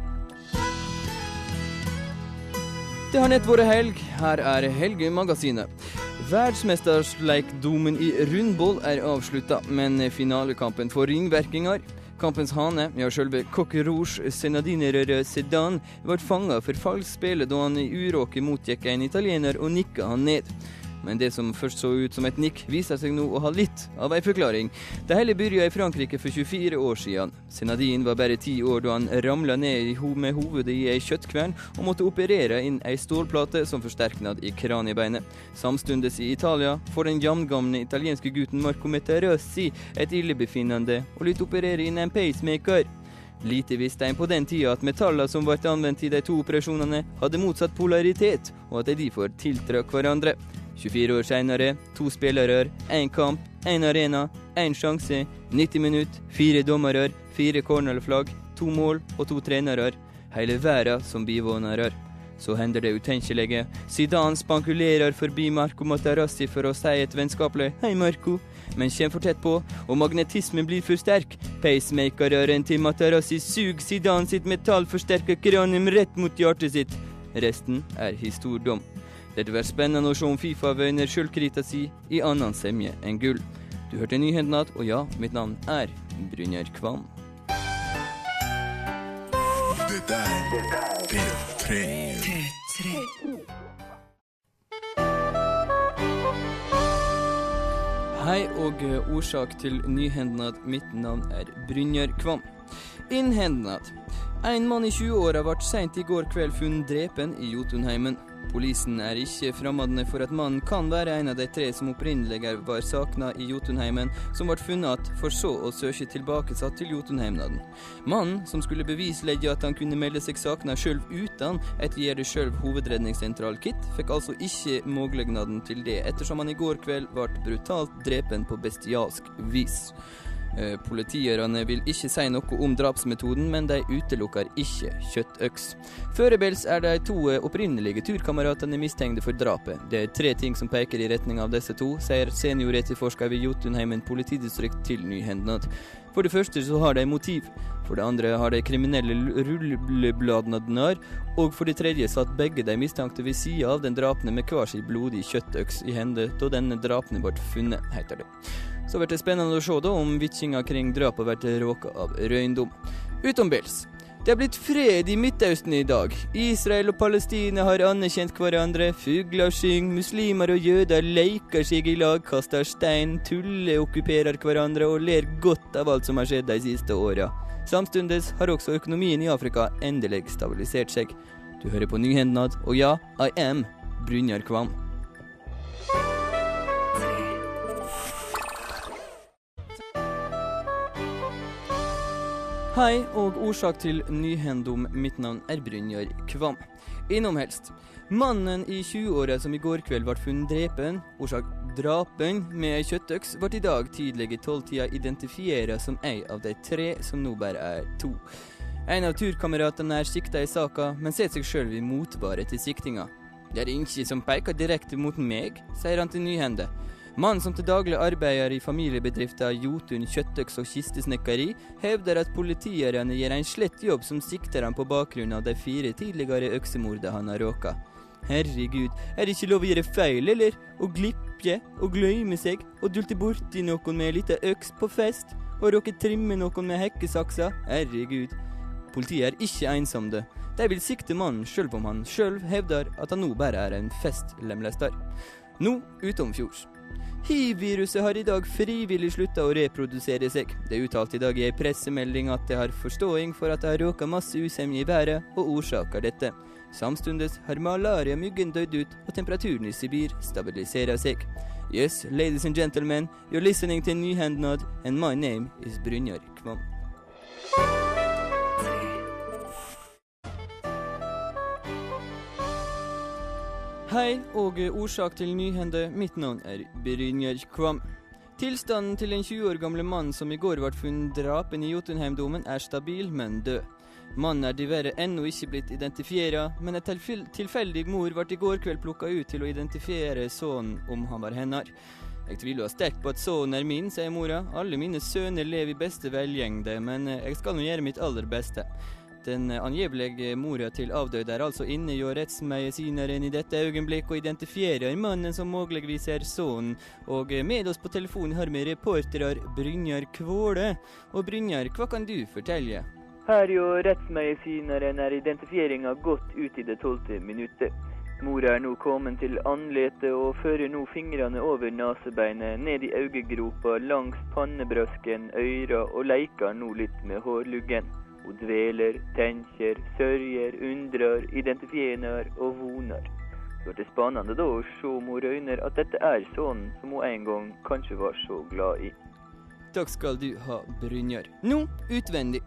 S42: Det har nett vært helg. Her er Helgemagasinet. Verdensmesterleikdomen i rundball er avslutta, men finalekampen får ringvirkninger. Kampens hane, ja sjølve Coq Rouge Senadinerøre Sedan, ble fanga for falskt spill da han i uråket motgikk en italiener og nikka han ned. Men det som først så ut som et nikk, viser seg nå å ha litt av ei forklaring. Det hele begynte i Frankrike for 24 år siden. Senadin var bare ti år da han ramla ned med hovedet i ei kjøttkvern og måtte operere inn ei stålplate som forsterknad i kraniebeinet. Samtidig i Italia får den jamgamle italienske gutten Marco Meterossi et illebefinnende og lyt operere inn en pacemaker. Lite visste en på den tida at metallene som ble anvendt i de to operasjonene, hadde motsatt polaritet, og at de derfor tiltrakk hverandre. 24 år senere, to spillere, én kamp, én arena, én sjanse, 90 minutter, fire dommere, fire cornerflagg, to mål og to trenere. Hele verden som bivånere. Så hender det utenkelige. Zidane spankulerer forbi Marco Materazzi for å si et vennskapelig 'hei, Marco', men kommer for tett på, og magnetismen blir for sterk. Pacemaker-øren til Materazzi suger Zidane sitt metallforsterka kranium rett mot hjertet sitt. Resten er historiedom. Det blir spennende å se om Fifa vinner sjølkrita si i annen semje enn gull. Du hørte Nyhendnad, og ja, mitt navn er Brynjar Kvam.
S70: Dette er P3.
S42: Hei og eh, årsak til nyhendnad. Mitt navn er Brynjar Kvam. Innhendnad. En mann i 20-åra ble seint i går kveld funnet drepen i Jotunheimen. Polisen er ikke fremmede for at mannen kan være en av de tre som opprinnelig var savna i Jotunheimen, som ble funnet igjen, for så å søke tilbakesatt til Jotunheimnaden. Mannen, som skulle bevislegge at han kunne melde seg savna sjøl uten et gjøre det sjøl hovedredningssentral-kit, fikk altså ikke muligheten til det, ettersom han i går kveld ble brutalt drepen på bestialsk vis. Eh, Politierne vil ikke si noe om drapsmetoden, men de utelukker ikke kjøttøks. Førebels er de to eh, opprinnelige turkameratene mistenkte for drapet. Det er tre ting som peker i retning av disse to, sier senioretterforsker ved Jotunheimen politidistrikt til Nyhendnad. For det første så har de motiv. For det andre har de kriminelle rullebladene og for det tredje satt begge de mistenkte ved sida av den drapne med hver sin blodig kjøttøks i hende da denne drapne ble funnet, heter det. Så blir det spennende å se da om vitsinga kring drapet blir råka av røyndom. Utombils. Det har blitt fred i Midtøsten i dag. Israel og Palestina har anerkjent hverandre. Fugler synger, muslimer og jøder leker seg i lag, kaster stein, tuller, okkuperer hverandre og ler godt av alt som har skjedd de siste åra. Samtidig har også økonomien i Afrika endelig stabilisert seg. Du hører på Nyhendnad, og ja, I am Brynjar Kvam. Hei og årsak til nyhendom. Mitt navn er Brynjar Kvam. Innom helst. Mannen i 20-åra som i går kveld ble funnet drepen, årsak drapen med ei kjøttøks, ble i dag tidlig i tolvtida identifiert som ei av de tre som nå bare er to. En av turkameratene er sikta i saka, men ser seg sjøl i motvare til siktinga. Det er ingen som peker direkte mot meg, sier han til Nyhende. Mannen som til daglig arbeider i familiebedriften Jotun kjøttøks og kistesnekkeri, hevder at politierne gjør en slett jobb som sikter ham på bakgrunn av de fire tidligere øksemordene han har råka. Herregud, er det ikke lov å gjøre feil, eller? Å glippe og glemme seg og dulte borti noen med ei lita øks på fest? Og råke trimme noen med hekkesaksa? Herregud. Politiet er ikke ensomme. De vil sikte mannen sjøl om han sjøl hevder at han nå bare er en festlemlester. Nå utomfjords. Hiv-viruset har i dag frivillig slutta å reprodusere seg. Det er uttalt i dag i ei pressemelding at det har forståing for at det har råka masse usemje i været, og årsaker dette. Samtidig har malariamyggen dødd ut, og temperaturen i Sibir stabiliserer seg. Yes, ladies and gentlemen, you're listening to Nyhendnad, and my name is Brynjar Kvam. Hei og årsak til nyhende. Mitt navn er Brynjar Kvam. Tilstanden til en 20 år gamle mann som i går ble funnet drapen i Jotunheimdomen, er stabil, men død. Mannen er diverre ennå ikke blitt identifisert, men en tilfeldig mor ble i går kveld plukka ut til å identifisere sønnen om han var hennes. Jeg tviler sterkt på at sønnen er min, sier mora. Alle mine sønner lever i beste velgjengde, men eh, jeg skal nå gjøre mitt aller beste. Den angivelige mora til avdøde er altså inne hjå rettsmedisineren i dette øyeblikk og identifierer mannen som muligvis er sønnen. Og med oss på telefonen har vi reporterer Brynjar Kvåle. Og Brynjar, hva kan du fortelle? Her hjå rettsmedisineren er identifieringa godt ut i det tolvte minuttet. Mora er nå kommet til andletet og fører nå fingrene over nesebeinet, ned i øyegropa, langs pannebrøsken, øyra og leker nå litt med hårluggen. Hun dveler, tenker, sørger, undrer, identifierer og voner. Det er spennende da å se om hun røyner at dette er sånn som hun en gang kanskje var så glad i. Takk skal du ha, Brynjar. Nå utvendig.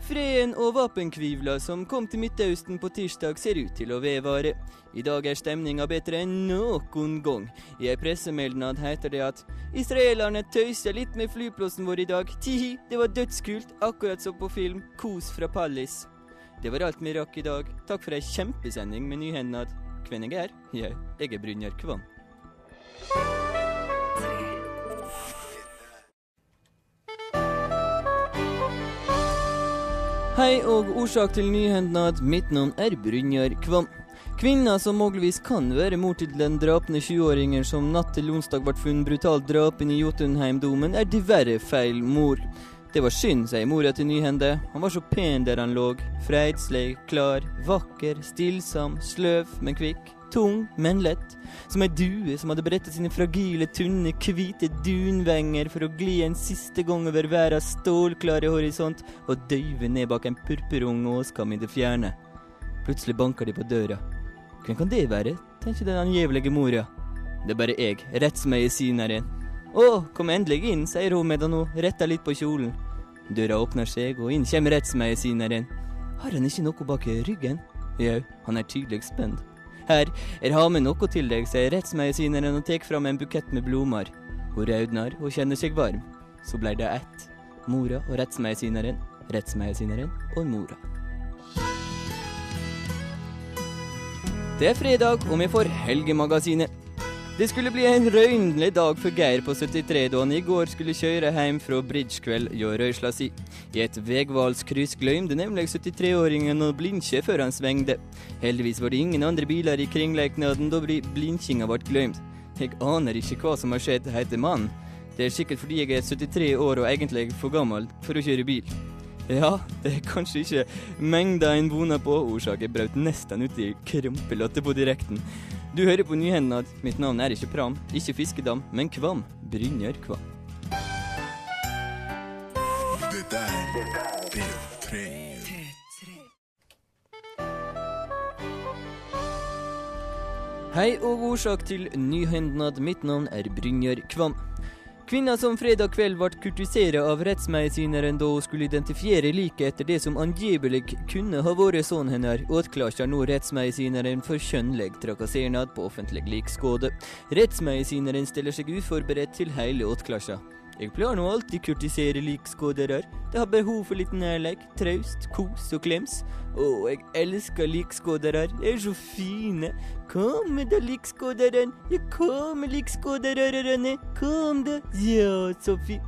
S42: Freden og våpenkvivla som kom til Midtøsten på tirsdag, ser ut til å vedvare. I dag er stemninga bedre enn noen gang. I ei pressemeldnad heter det at israelerne tøyser litt med flyplassen vår i dag. Tihi, det var dødskult, akkurat som på film. Kos fra Pallis. Det var alt vi rakk i dag. Takk for ei kjempesending med Nyhendnad. Hvem jeg er? Ja, jeg er Brynjar Kvam. Hei og årsak til nyhendnad. Mitt navn er Brynjar Kvam. Kvinna som muligvis kan være mor til den drapne 20-åringen som natt til onsdag ble funnet brutalt drapen i Jotunheimdomen, er diverre feil mor. Det var synd, sier mora til Nyhende. Han var så pen der han lå. Freidslig, klar, vakker, stillsam, sløv, men kvikk. Tung, men lett. Som ei due som hadde brettet sine fragile, tynne, hvite dunvenger for å gli en siste gang over verdens stålklare horisont og døyve ned bak en purpurung åskam i det fjerne. Plutselig banker de på døra. Hvem kan det være, tenker den angivelige mora. Det er bare jeg, rett som jeg er i synet igjen. Å, kom endelig inn, sier hun medan hun retter litt på kjolen. Døra åpner seg, og inn kommer rettsmedisineren. Har han ikke noe bak ryggen? Jau, han er tydelig spent. Her, jeg har med noe til deg, sier rettsmedisineren og tar fram en bukett med blomster. Hun rødner og kjenner seg varm. Så blir det ett. Mora og rettsmedisineren, rettsmedisineren og mora. Det er fredag, og vi får Helgemagasinet. Det skulle bli en røynlig dag for Geir på 73 da han i går skulle kjøre hjem fra bridgekveld hjå røysla si. I et vegvalskryss glemte nemlig 73-åringen å blinke før han svingte. Heldigvis var det ingen andre biler i kringleiknaden da bli- blinkinga ble glemt. Jeg aner ikke hva som har skjedd, heter mannen. Det er sikkert fordi jeg er 73 år og egentlig for gammel for å kjøre bil. Ja, det er kanskje ikke mengda en voner på. Årsaken brøt nesten ut i krampelatter på direkten. Du hører på Nyhendene. Mitt navn er ikke Pram, ikke Fiskedam, men Kvam. Brynjar Kvam.
S70: Dette er P3.
S42: Hei og årsak til nyhendnad. Mitt navn er Brynjar Kvam. Kvinna som fredag kveld ble kurtisert av rettsmedisineren da hun skulle identifiere liket etter det som angivelig kunne ha vært sønnen hennes, åtklarer nå rettsmedisineren for kjønnlig trakassernad på offentlig likskode. Rettsmedisineren stiller seg uforberedt til hele åtklassa. Jeg pleier nå alltid kurtisere likskådere. De har behov for litt nærleik, traust, kos og klems. Å, jeg elsker likskådere. De er så fine. Kom da, likskåderen. Ja, kom, likskådererne. Kom da. Ja, så fint.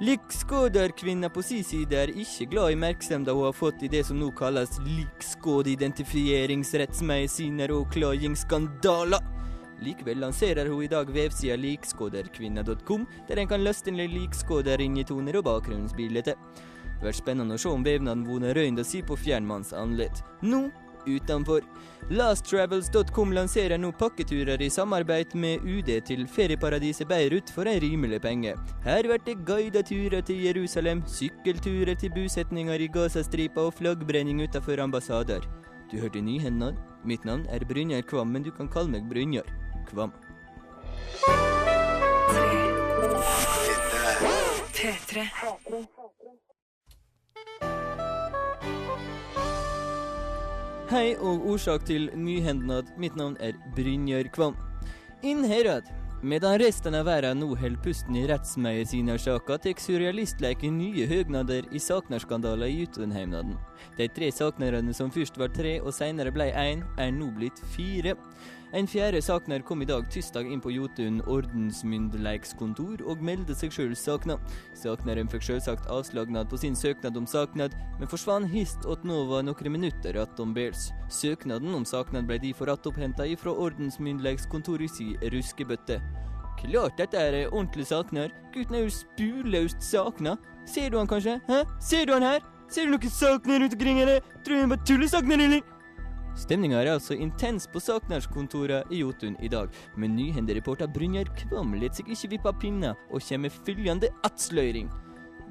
S42: Likskåderkvinna på si side er ikke glad i merksemda hun har fått i det som nå kalles likskådeidentifieringsrettsmedisiner og klagingsskandaler. Likevel lanserer hun i dag vevsida likskåderkvinna.com, der en kan laste ned likskåderinjetoner og bakgrunnsbilder. Det blir spennende å se om vevnaden voner røynda si på fjernmanns anledd. Nå utenfor. Lasttravels.com lanserer nå pakketurer i samarbeid med UD til ferieparadiset Beirut for en rimelig penge. Her blir det guidede turer til Jerusalem, sykkelturer til bosetninger i Gazastripa og flaggbrenning utenfor ambassader. Du hørte nyhendene. Mitt navn er Brynjar Kvam, men du kan kalle meg Brynjar Kvam.
S70: P3.
S42: Hei og årsak til nyhendnad. Mitt navn er Brynjar Kvam. Innherad. Medan resten av verden nå holder pusten i rettsmedisinersaka, tar surrealistleiken nye høgnader i saknarskandaler i Jotunheimnaden. De tre saknerne som først var tre og senere ble én, er nå blitt fire. En fjerde savner kom i dag tirsdag inn på Jotun ordensmyndighetskontor og meldte seg sjøl savna. Savneren fikk selvsagt avslagnad på sin søknad om saknad, men forsvant hist at nå var noen minutter attom Bels. Søknaden om saknad ble derfor attopphenta ifra ordensmyndighetskontoret si ruskebøtte. Klart dette er ordentlig savner. Gutten er jo spurløst sakna. Ser du han kanskje? Hæ? Ser du han her? Ser du noen savner rundt omkring, eller? Tror du han bare tuller savner, eller? Stemninga er altså intens på Saknærskontoret i Jotun i dag, men nyhendereporter Brynjar Kvam lar seg ikke vippe av pinna og kommer med følgende attsløyring.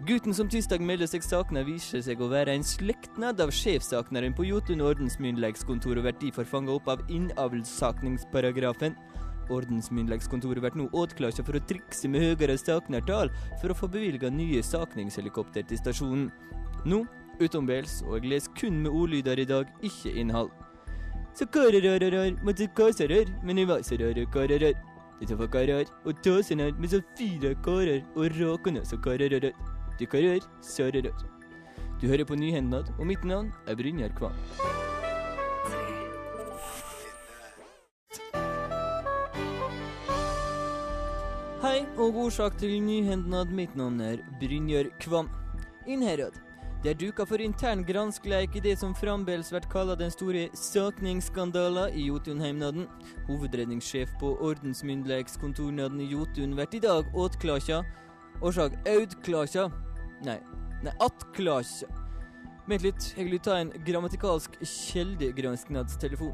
S42: Gutten som tirsdag melder seg savna, viser seg å være en slektnad av sjefsakneren på Jotun ordensmyndighetskontor og blir derfor fanga opp av innavlssakningsparagrafen. Ordensmyndighetskontoret blir nå åtklart for å trikse med høyere saknertall for å få bevilga nye sakningshelikopter til stasjonen. Nå utenbels og jeg leser kun med ordlyder i dag, ikke innhold. Så karararar, måtte kasarar, men det var så rare kararar. Dette var karar, og tåsenar med så fire karar, og rakene så karararar. Du karar, sararar. Du hører på Nyhendnad, og mitt navn er Brynjar Kvam. Hei, og årsak til nyhendnad. Mitt navn er Brynjar Kvam. Innherad. Det er duka for intern granskleik i det som fremdeles blir kalla den store sakningsskandalen i Jotunheimnaden. Hovedredningssjef på ordensmyndighetskontornaden i Jotun blir i dag åtklasja. Årsak audklasja. Nei, nei, attklasja. Vent litt, jeg vil ta en grammatikalsk kjeldegransknadstelefon.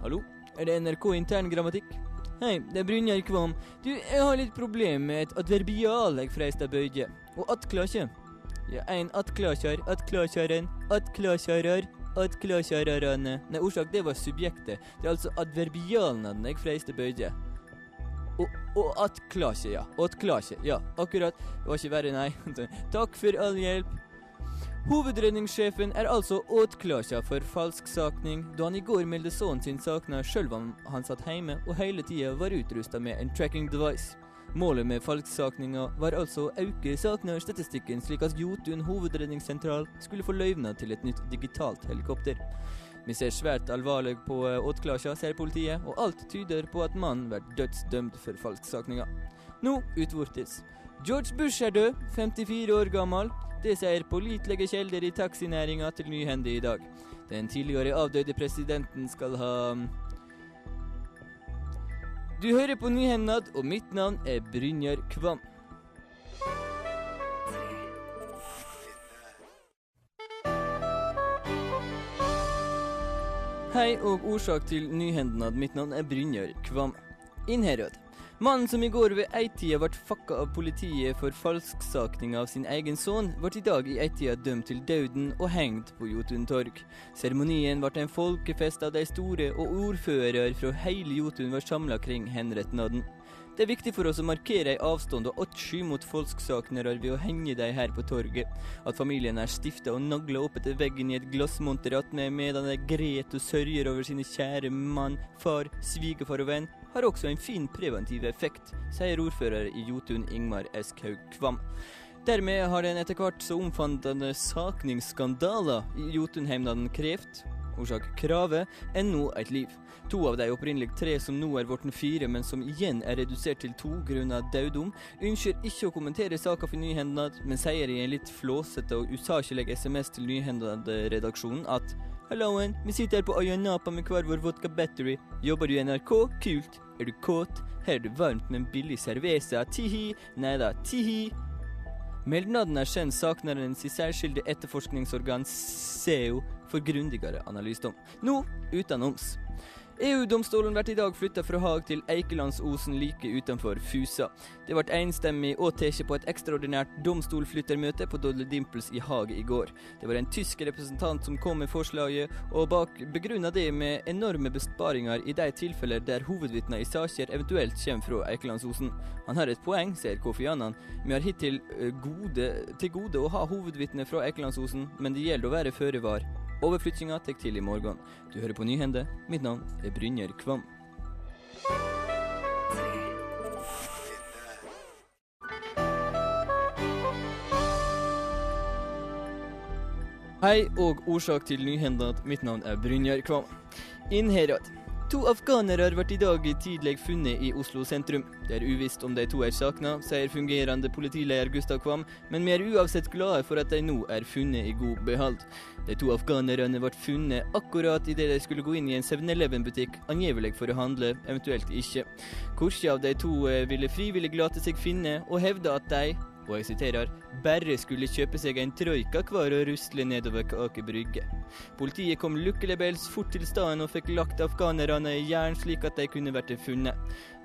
S42: Hallo, er det NRK intern grammatikk? Hei, det er Brynjar Kvam. Du, jeg har litt problem med et adverbial jeg freista bøyde, Og attklakje. Ja, en attklakjar, attklakjaren, attklakjarar, attklakjararane. Nei, orsak, det var subjektet. Det er altså adverbialene jeg freiste bøye. Og, og attklakje, ja. Attklakje, ja. Akkurat. Det var ikke verre, nei. Takk for all hjelp. Hovedredningssjefen er altså åtklakja for falsksakning, da han i går meldte sønnen sin savna sjøl om han satt hjemme og hele tida var utrusta med en tracking device. Målet med falsksakninga var altså å øke saknarstatistikken, slik at Jotun hovedredningssentral skulle få løyvna til et nytt digitalt helikopter. Vi ser svært alvorlig på åtklasja, sier politiet, og alt tyder på at mannen blir dødsdømt for falsksakninga. Nå utvortes. George Bush er død, 54 år gammel. Det sier pålitelige kilder i taxinæringa til Nyhende i dag. Den tidligere avdøde presidenten skal ha du hører på Nyhendad, og mitt navn er Brynjar Kvam. Hei og årsak til Nyhendad. Mitt navn er Brynjar Kvam. Inn her, Rød. Mannen som i går ved eitida ble fucka av politiet for falsksakning av sin egen sønn, ble i dag i eitida dømt til døden og hengt på Jotun torg. Seremonien ble en folkefest av de store, og ordførere fra hele Jotun var samla kring henretnaden. Det er viktig for oss å markere ei avstand og attsky mot folksaknere ved å henge dem her på torget. At familien er stifta og nagla opp etter veggen i et glassmonter attmed medan de gret og sørger over sine kjære mann, far, svigerfar og venn, har også en fin preventiv effekt, sier ordfører i Jotun Ingmar Eskhaug Kvam. Dermed har den etter hvert så omfattende sakningsskandaler i Jotunheimnaden krevd Orsak kravet, ennå et liv. To av de opprinnelig tre som nå er blitt fire, men som igjen er redusert til to grunnet dødom, ønsker ikke å kommentere saka for Nyhendad, men sier i en litt flåsete og usakelig SMS til Nyhendad-redaksjonen at Halloen, vi sitter her på Ayanapa med hver vår vodka battery. Jobber du i NRK? Kult. Er du kåt? Her er det varmt med en billig cerveza. Tihi. Nei da, tihi. Meldnaden er kjent saknarens særskilde etterforskningsorgan SEO for grundigere analysdom. Nå, Nå utenoms. EU-domstolen blir i dag flytta fra Haag til Eikelandsosen like utenfor Fusa. Det ble enstemmig og tatt på et ekstraordinært domstolflyttermøte på Dodle Dimples i Haag i går. Det var en tysk representant som kom med forslaget, og bak begrunna det med enorme besparinger i de tilfeller der hovedvitner i saker eventuelt kommer fra Eikelandsosen. Han har et poeng, sier Kofi Annan. Vi har hittil eh, gode, til gode å ha hovedvitner fra Eikelandsosen, men det gjelder å være føre var. Overflyttinga tar til i morgen. Du hører på Nyhende. Mitt navn er Brynjer Kvam. Hei og årsak til Nyhendad. Mitt navn er Brynjar Kvam. Inn Innherad. To afghanere ble i dag tidlig funnet i Oslo sentrum. Det er uvisst om de to er savna, sier fungerende politileder Gustav Kvam, men vi er uansett glade for at de nå er funnet i god behold. De to afghanerne ble funnet akkurat idet de skulle gå inn i en 7-Eleven-butikk, angivelig for å handle, eventuelt ikke. Korkje av de to eh, ville frivillig late seg finne, og hevde at de og jeg siterer, bare skulle kjøpe seg en troika hver og rusle nedover Aker Brygge. Politiet kom lukkelig fort til stedet og fikk lagt afghanerne i jern slik at de kunne vært funnet.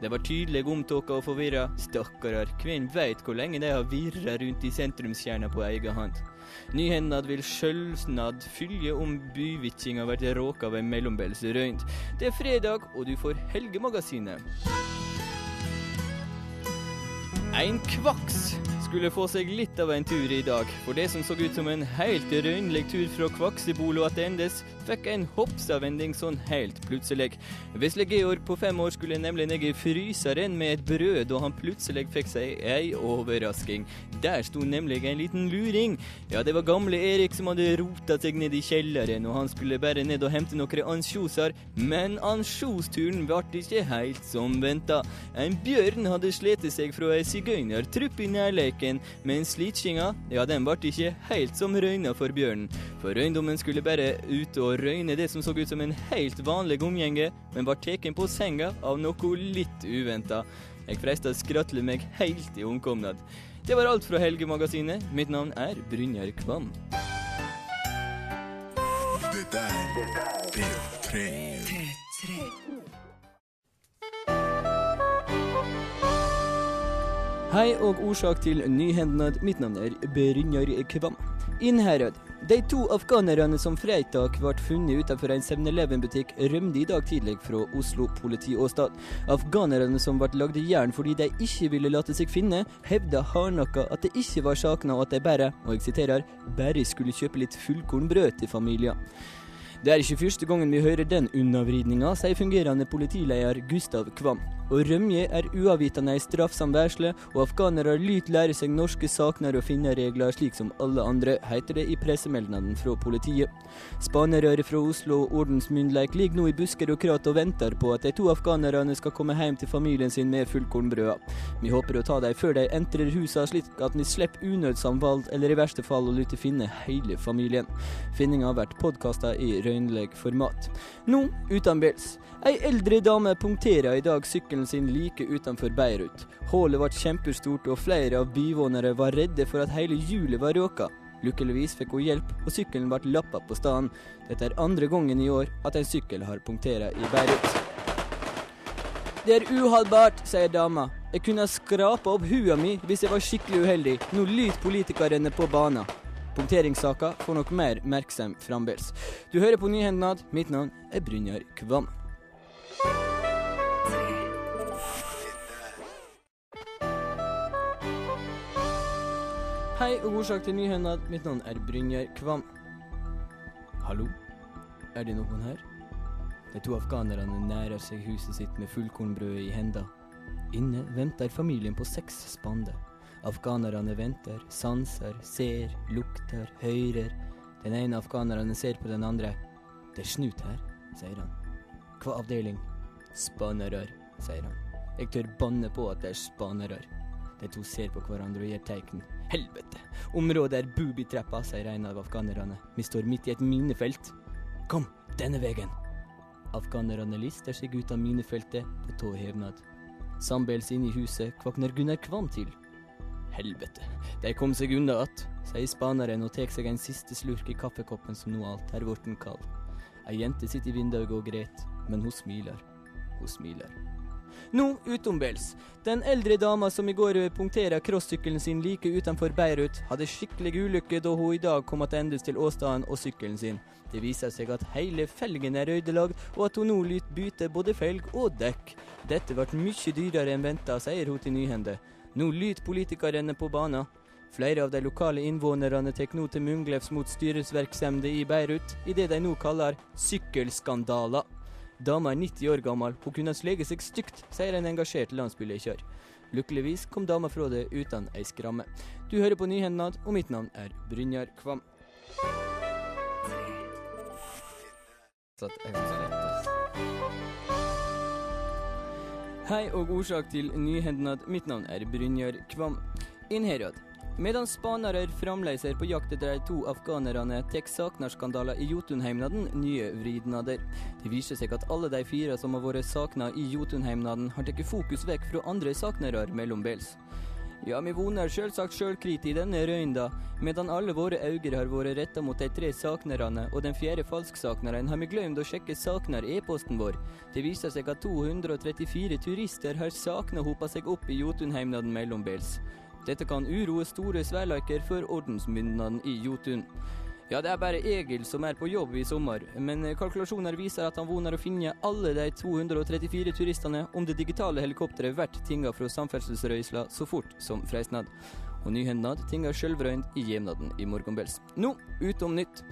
S42: De var tydelig omtåka og forvirra. Stakkarer, hvem veit hvor lenge de har virra rundt i sentrumskjerna på egen hånd. Nyhendad vil sjølvsnadd fylje om byvitjinga blir råka av ei mellombels røynt. Det er fredag, og du får Helgemagasinet. En kvaks skulle få seg litt av en tur i dag, for det som så ut som en helt røynlig tur fra Kvaksebolo attendes, fikk en hoppsavending sånn helt plutselig. Vesle Georg på fem år skulle nemlig ned i fryseren med et brød, da han plutselig fikk seg ei overrasking. Der sto nemlig en liten luring. Ja, det var gamle Erik som hadde rota seg ned i kjelleren, og han skulle bare ned og hente noen ansjoser, men ansjosturen ble ikke helt som venta. En bjørn hadde slitt seg fra ei sigøynertrupp i nærleiken, men slitskinga, ja, den ble ikke helt som røyna for bjørnen. For røyndommen skulle bare ut og røyne det som så ut som en helt vanlig omgjenge, men var tatt på senga av noe litt uventa. Jeg freista å skratle meg helt i omkomnad. Det var alt fra Helgemagasinet. Mitt navn er Brynjar Kvam.
S70: Dette er P3.
S42: Hei og årsak til nyhendnad. Mitt navn er Brynjar Kvam. Innherred. De to afghanerne som fredag ble funnet utenfor en 7-Eleven-butikk, rømte i dag tidlig fra Oslo politiåstad. Afghanerne som ble lagd i jern fordi de ikke ville late seg finne, hevda hardnakka at det ikke var sakna, og at de bare, og jeg siterer, bare skulle kjøpe litt fullkornbrød til familien. Det er ikke første gangen vi hører den unnavridninga, sier fungerende politileder Gustav Kvam. Å rømje er uavvitende ei straffsam værsle, og afghanere lyt lære seg norske sakner og finneregler slik som alle andre, heter det i pressemeldingen fra politiet. Spanere fra Oslo og ordensmyndighet ligger nå i busker og krat og venter på at de to afghanerne skal komme hjem til familien sin med fullkornbrøda. Vi håper å ta dem før de entrer husene, slik at vi slipper unødsamvalg, eller i verste fall å lytte finne hele familien. Finninga vært podkasta i røynlig format. Nå uten bils. Ei eldre dame punkterer i dag sykkelen sin like utenfor Beirut. Hullet ble kjempestort, og flere av byvånere var redde for at hele hjulet var råka. Lykkeligvis fikk hun hjelp, og sykkelen ble lappa på stedet. Dette er andre gangen i år at en sykkel har punktert i Beirut. Det er uholdbart, sier dama. Jeg kunne ha skrapa opp hua mi hvis jeg var skikkelig uheldig. Nå lyter politikerne på banen. Punkteringssaka får nok mer merksom fremdeles. Du hører på Nyhendnad. Mitt navn er Brynjar Kvam. Hei og god sak til Nyhendad. Mitt navn er Brynjar Kvam. Hallo? Er det noen her? De to afghanerne nærer seg huset sitt med fullkornbrødet i henda. Inne venter familien på seks spande. Afghanerne venter, sanser, ser, lukter, hører. Den ene afghanerne ser på den andre. Det er snut her, sier han. Hva avdeling? Spanere, sier han. Jeg tør banne på at det er spanere. De to ser på hverandre og gir tegn. Helvete! Området er boobytrappa, sier en av afghanerne. Vi står midt i et minefelt. Kom, denne veien. Afghanerne lister seg ut av minefeltet på tå hevnad. Sambeils inne i huset kvakner Gunnar Kvam til. Helvete, de kom seg unna att, sier spaneren og tar seg en siste slurk i kaffekoppen som nå alt er blitt kald. Ei jente sitter i vinduet og gret, men hun smiler. Hun smiler. Nå utombils. Den eldre dama som i går punkterte crossykkelen sin like utenfor Beirut, hadde skikkelig ulykke da hun i dag kom tilbake til åstedet og sykkelen sin. Det viser seg at hele felgen er ødelagt, og at hun nå lyt bytte både felg og dekk. Dette ble mye dyrere enn venta, sier hun til Nyhende. Nå lyt politikerne på banen. Flere av de lokale innvånerne tar nå til munglefs mot styresvirksomhet i Beirut i det de nå kaller sykkelskandaler. Dama er 90 år gammel, hun kunne slege seg stygt, sier en engasjert landsbylekjør. Lykkeligvis kom dama fra det uten ei skramme. Du hører på Nyhendnad, og mitt navn er Brynjar Kvam. Hei og årsak til Nyhendnad. Mitt navn er Brynjar Kvam. Inn Innherad. Medan spanere fremdeles er på jakt etter de to afghanerne, tar saknarskandaler i Jotunheimnaden nye vridnader. Det viser seg at alle de fire som har vært sakna i Jotunheimnaden, har tatt fokus vekk fra andre saknere mellombels. Ja, vi voner selvsagt sjølkrit i denne røynda, medan alle våre øyne har vært retta mot de tre saknerne og den fjerde falsksakneren, har vi glemt å sjekke sakner-e-posten vår. Det viser seg at 234 turister har sakna hopa seg opp i Jotunheimnaden mellombels. Dette kan uroe store sverleiker for ordensmyndighetene i Jotun. Ja, det er bare Egil som er på jobb i sommer, men kalkulasjoner viser at han voner å finne alle de 234 turistene om det digitale helikopteret blir tinga fra samferdselsrøysla så fort som freistnad. Og nyhendnad tinga sjølvrøynd i jevnaden i morgenbels. Nå, utom nytt.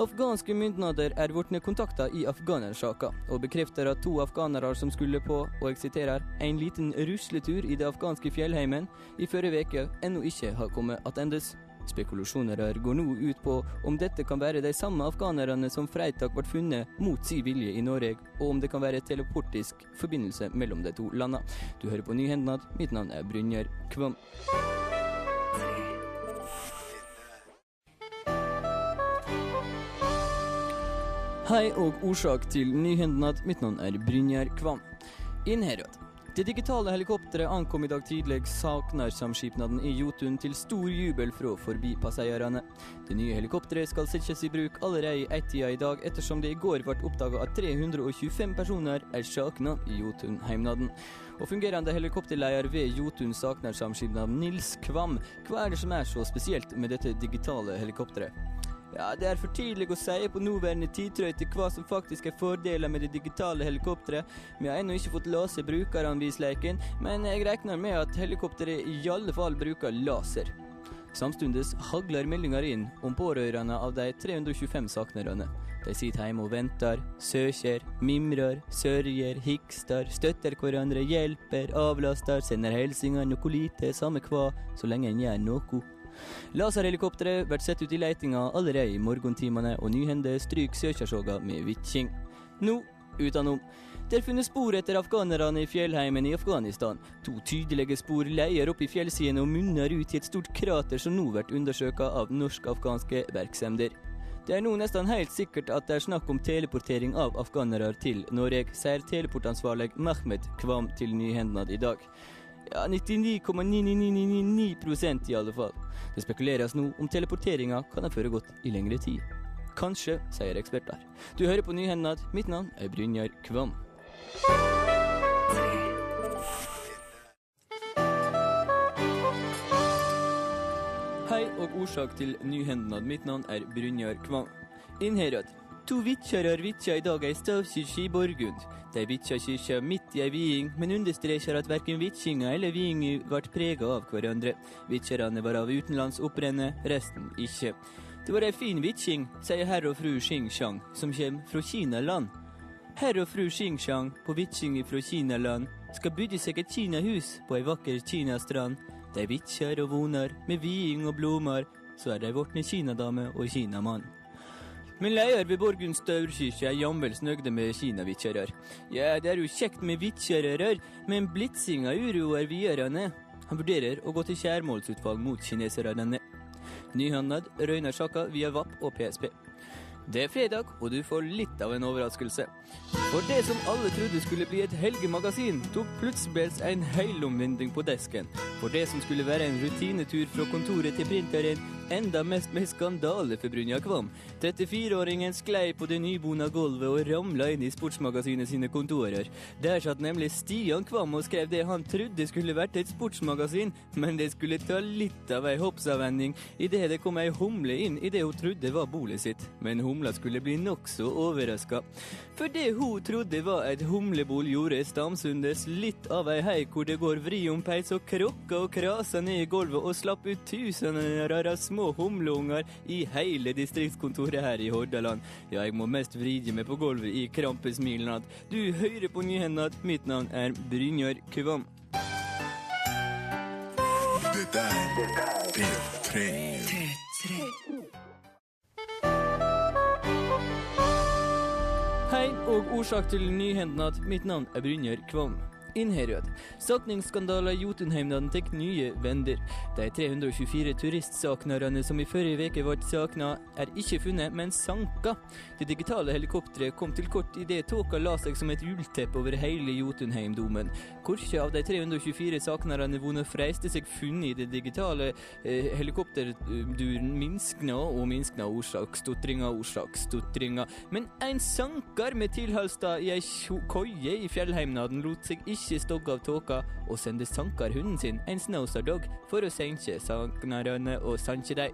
S42: Afghanske myndigheter er blitt kontakta i afghanersaka, og bekrefter at to afghanere som skulle på, og jeg siterer, en liten rusletur i det afghanske fjellheimen i forrige uke, ennå ikke har kommet attendes. Spekulasjoner går nå ut på om dette kan være de samme afghanerne som fredag ble funnet mot sin vilje i Norge, og om det kan være teleportisk forbindelse mellom de to landene. Du hører på Nyhendnad. Mitt navn er Brynjar Kvam. Hei og årsak til Nyhendnad. Mitt navn er Brynjar Kvam. Inn herad. Det digitale helikopteret ankom i dag tidlig Saknarsamskipnaden i Jotun til stor jubel fra forbipasseierne. Det nye helikopteret skal settes i bruk allerede i ett-tida i dag, ettersom det i går ble oppdaga at 325 personer er savna i Jotun-heimnaden. Og fungerende helikopterleder ved Jotun Saknarsamskipnad, Nils Kvam, hva er det som er så spesielt med dette digitale helikopteret? Ja, Det er for tidlig å si på nåværende tidtrøyte hva som faktisk er fordeler med det digitale helikopteret. Vi har ennå ikke fått lese brukeranvisleken, men jeg regner med at helikopteret i alle fall bruker laser. Samtidig hagler meldinger inn om pårørende av de 325 savnerne. De sitter hjemme og venter, søker, mimrer, sørger, hikster, støtter hverandre, hjelper, avlaster, sender hilsener, noe lite, samme hva, så lenge en gjør noe. Laserhelikopteret blir sett ut i letinga allerede i morgentimene, og Nyhende stryker søkersoga med vitking. Nå utenom. Det er funnet spor etter afghanerne i fjellheimen i Afghanistan. To tydelige spor leier opp i fjellsidene og munner ut i et stort krater som nå blir undersøkt av norsk-afghanske virksomheter. Det er nå nesten helt sikkert at det er snakk om teleportering av afghanere til Norge, sier teleportansvarlig Mehmet Kvam til Nyhendnad i dag. Ja, 99,99999% i alle fall. Det spekuleres nå om teleporteringa kan ha foregått i lengre tid. Kanskje, sier eksperter. Du hører på Nyhendnad. Mitt navn er Brynjar Kvam. Hei og årsak til nyhendnad. Mitt navn er Brynjar Kvam. Innherad. To vitjarar vitja i dag ei stavkirke i Borgund. De vitja kirka midt i ei viing, men understreker at verken vitjinga eller viinga ble prega av hverandre. Vitjarane var av utenlands opprenne, resten ikke. Det var ei fin vitjing, sier herr og fru Xing-Shang, som kommer fra Kinaland. Herr og fru Xing-Shang på vitjing fra Kinaland skal bygge seg et kinahus på ei vakker kinastrand. De vitjar og vonar med viing og blomar, så er de vortne kinadame og kinamann. Men leder ved Borgund staurkirke, er jammen snøgde med kinavitjarar. Ja, det er jo kjekt med vitjarar, men blitsinga uroer videre. Han vurderer å gå til kjærmålsutvalg mot kineserne. Nyhandlad røyner saka via VAP og PSP. Det er fredag, og du får litt av en overraskelse. For det som alle trodde skulle bli et helgemagasin, tok plutselig en helomvending på desken. For det som skulle være en rutinetur fra kontoret til printeren, enda mest med skandale for Brynja Kvam. 34-åringen sklei på det nybona gulvet og ramla inn i Sportsmagasinet sine kontorer. Der satt nemlig Stian Kvam og skrev det han trodde skulle vært et sportsmagasin, men det skulle ta litt av ei hoppsavvending idet det kom ei humle inn i det hun trodde var bolet sitt. Men humla skulle bli nokså overraska. For det hun trodde var et humlebol, gjorde Stamsundes litt av ei hei hvor det går vri om peis og krokka og krasa ned i gulvet og slapp ut tusener av små humleunger i hele distriktskontoret her i Hordaland. Ja, jeg må mest vride meg på gulvet i krampesmilnad. Du hører på Nyhendad. Mitt navn er Brynjar Kvam.
S70: Det er P3.
S42: Hei og årsak til nyhendnad. Mitt navn er Brynjar Kvam. Innherred. Sakningsskandalen i Jotunheimnaden tar nye vender. De 324 turistsaknerne som i forrige uke ble sakna, er ikke funnet, men sanka. Det digitale helikopteret kom til kort idet tåka la seg som et ullteppe over hele Jotunheimdomen. Hvilke av de 324 saknerne vunnet freiste seg funnet i det digitale eh, helikopterduren, minskna og minskna årsaksstotringa, årsaksstotringa. Men en sankar med tilholdsstad i ei koie i fjellheimnaden lot seg ikke stogge av tåka, og sendte sankarhunden sin, en Snowstar-dog, for å senke sanknarene og sanke dei.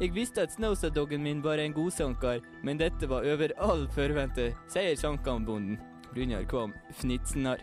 S42: Jeg visste at Snowstar-doggen min var en god Sankar, men dette var over all forvente, sier sankambonden. Brynjar Kvam fnitsnar.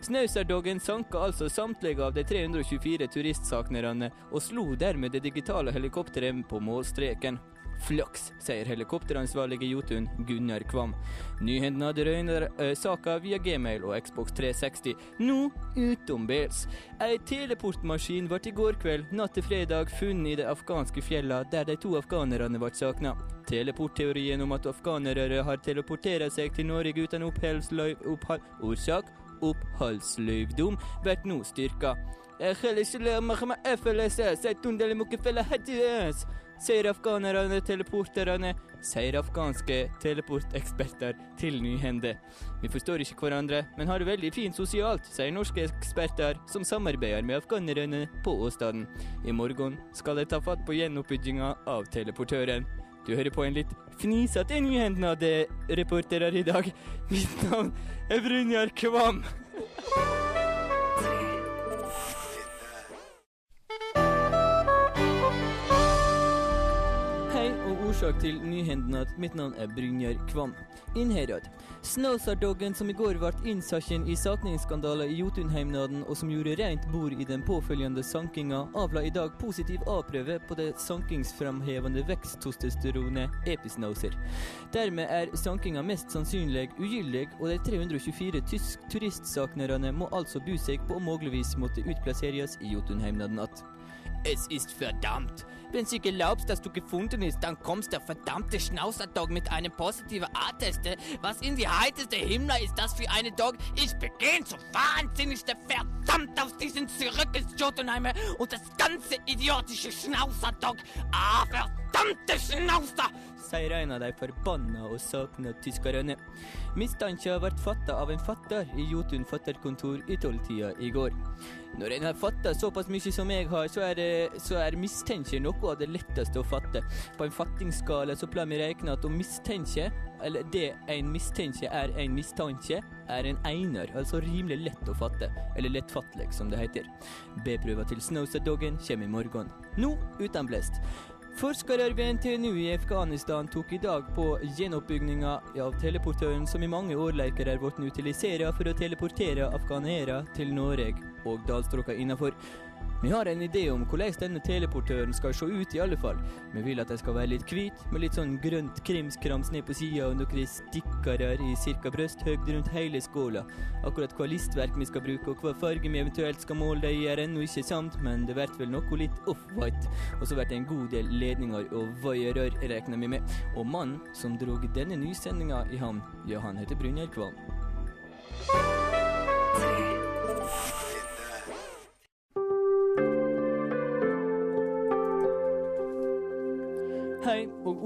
S42: Snausardoggen sanka altså samtlige av de 324 turistsaknerne, og slo dermed det digitale helikopteret på målstreken. Flaks, sier helikopteransvarlige Jotun, Gunnar Kvam. Nyhendene hadde uh, saka via Gmail og Xbox 360. Nå utenbils. Ei teleportmaskin ble i går kveld, natt til fredag, funnet i de afghanske fjellene der de to afghanerne ble savna. Teleportteorien om at afghanere har teleportert seg til Norge uten oppholdsløyv... Opphold, orsak? Oppholdsløyvdom blir nå styrka. Sier afghanerne teleporterne, sier afghanske teleporteksperter til Nyhende. Vi forstår ikke hverandre, men har det veldig fint sosialt, sier norske eksperter som samarbeider med afghanerne på åstedet. I morgen skal de ta fatt på gjenoppbygginga av teleportøren. Du hører på en litt fnisete det reporterer i dag. Mitt navn er Brynjar Kvam. Årsak til nyhendnad. Mitt navn er Brynjar Kvam. Innherad. Snåsardogen som i går ble innsaken i sakningsskandaler i Jotunheimnaden, og som gjorde rent bord i den påfølgende sankinga, avla i dag positiv A-prøve på det sankingsframhevende veksttestosteronet episnauser. Dermed er sankinga mest sannsynlig ugyldig, og de 324 tysk turistsaknerne må altså bo seg på å muligvis måtte utplasseres i Jotunheimnaden igjen. Es ist verdammt. Wenn Sie glaubst, dass du gefunden ist, dann kommst der verdammte Schnauzerdog mit einem positiven A-Teste. Was in die heiteste Himmler ist das für eine Dog? Ich begehe so wahnsinnigste verdammt aus diesen ins Jotunheimer und das ganze idiotische Schnauzerdog. Ah, verdammte Schnauzer! Sier en av de forbanna og savna tyskerne. Mistanken ble fatta av en fatter i Jotun fatterkontor i tolvtida i går. Når en har fatta såpass mye som jeg har, så er, det, så er mistenke noe av det letteste å fatte. På en fattingsskala så pleier vi regne at å mistenke, eller det en mistenke er en mistanke, er en einer, altså rimelig lett å fatte. Eller lettfattelig, som det heter. B-prøva til Snowset-doggen kommer i morgen. Nå uten blest. Forskere til NTNU i Afghanistan tok i dag på gjenoppbygginga av teleportøren som i mange årleiker er blitt utilisert for å teleportere afghanere til Norge og dalstrøka innafor. Vi har en idé om hvordan denne teleportøren skal se ut, i alle fall. Vi vil at den skal være litt hvit, med litt sånn grønt krimskrams ned på sida og noen stikkere i cirka brysthøgde rundt hele skåla. Akkurat hva listverk vi skal bruke og hva farge vi eventuelt skal måle det i, er ennå ikke sant, men det blir vel noe litt off-white. Og så blir det en god del ledninger og vaierrør, regner vi med. Og mannen som drog denne nysendinga i havn, ja, han heter Brynjar Kvam.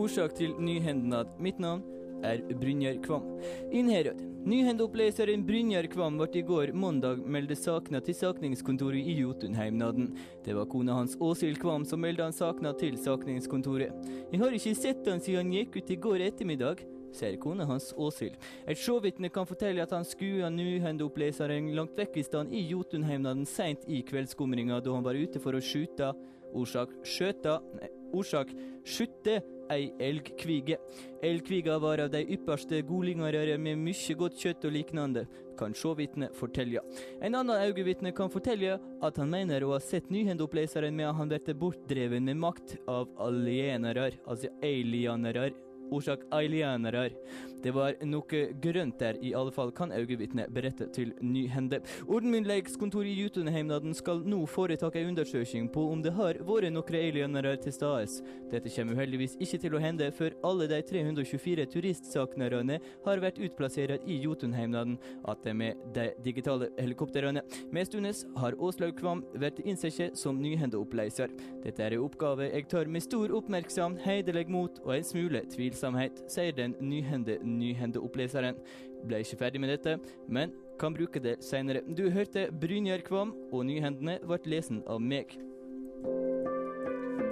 S42: Årsak til nyhendnad. Mitt navn er Brynjar Kvam. Innherred. Nyhendeoppleseren Brynjar Kvam ble i går mandag meldt savna til sakningskontoret i Jotunheimnaden. Det var kona hans Åshild Kvam som meldte han savna til sakningskontoret. Jeg har ikke sett han siden han gikk ut i går ettermiddag, sier kona hans Åshild. Et sjåvitne kan fortelle at han skua nyhendeoppleseren langt vekk i stand i Jotunheimnaden seint i kveldsskumringa da han var ute for å skjuta. Orsak skjøta nei, Orsak skytte ei elgkvige. Elgkviga var av de ypperste godlingarere med mye godt kjøtt og liknande, kan sjåvitne fortelle. En annen augevitne kan fortelle at han mener å ha sett nyhendeoppleseren med at han ble bortdreven med makt av alienere, altså alienere. Orsak alienere. Det var noe grønt der, i alle fall kan øyevitnet berette til Nyhende. Ordmyndighetskontoret i Jotunheimnaden skal nå foreta en undersøking på om det har vært noen alienere til stades. Dette kommer uheldigvis ikke til å hende før alle de 324 turistsaknerne har vært utplassert i Jotunheimnaden, at det med de digitale helikoptrene. Mestundens har Åslaug Kvam vært innsett som nyhendeoppleiser. Dette er en oppgave jeg tar med stor oppmerksomhet, hederlig mot og en smule tvilsomhet, sier den nyhende nyhendeoppleseren. Ble ikke ferdig med dette, men kan bruke det seinere. Du hørte Brynjar Kvam, og nyhendene ble lesen av meg.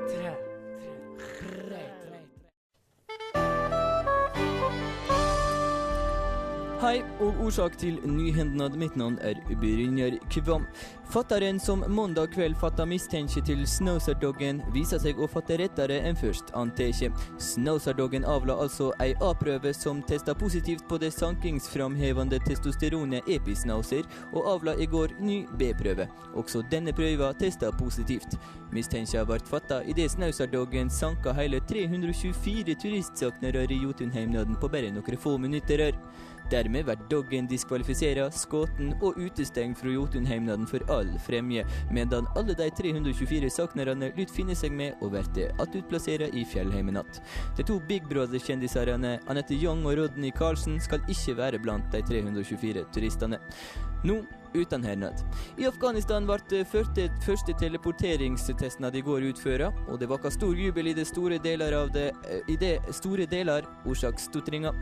S67: Tre,
S42: Hei, og årsak til nyhendnad. Mitt navn er Brynjar Kvam. Fatteren som mandag kveld fatta mistenke til Snowserdoggen, viser seg å fatte rettere enn først antatt. Snowserdoggen avla altså ei A-prøve som testa positivt på det sankingsframhevende testosteronet episnauser, og avla i går ny B-prøve. Også denne prøva testa positivt. Mistenka ble fatta idet Snauserdoggen sanka hele 324 turistsaknere i Jotunheimnaden på bare noen få minutter. Dermed blir doggen diskvalifisert, skutt og utestengt fra Jotunheimnaden for all fremje, medan alle de 324 saknerne lyt finne seg med å bli attutplassert i fjellheimen att. De to Big Brother-kjendisene Anette Young og Rodney Carlsen skal ikke være blant de 324 turistene. Nå uten hernad. I Afghanistan ble første, teleporteringstestnad i går utført, og det var stor jubel i det store deler av det, i det store deler årsaksstotringa.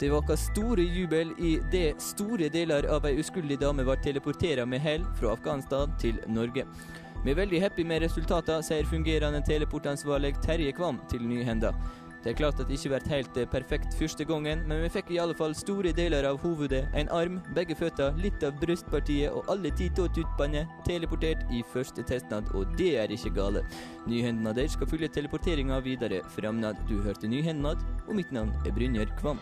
S42: Det var store jubel i det store deler av ei uskyldig dame var teleportert med hell fra Afghanistan til Norge. Vi er veldig happy med resultatene, sier fungerende teleportansvarlig Terje Kvam til Nyhenda. Det er klart at det ikke ble helt perfekt første gangen, men vi fikk i alle fall store deler av hovedet, en arm, begge føtter, litt av brystpartiet og alle ti tåtuppene teleportert i første testnad, og det er ikke gale. Nyhendenad skal følge teleporteringa videre framnad. Du hørte Nyhendenad, og mitt navn er Brynjar Kvam.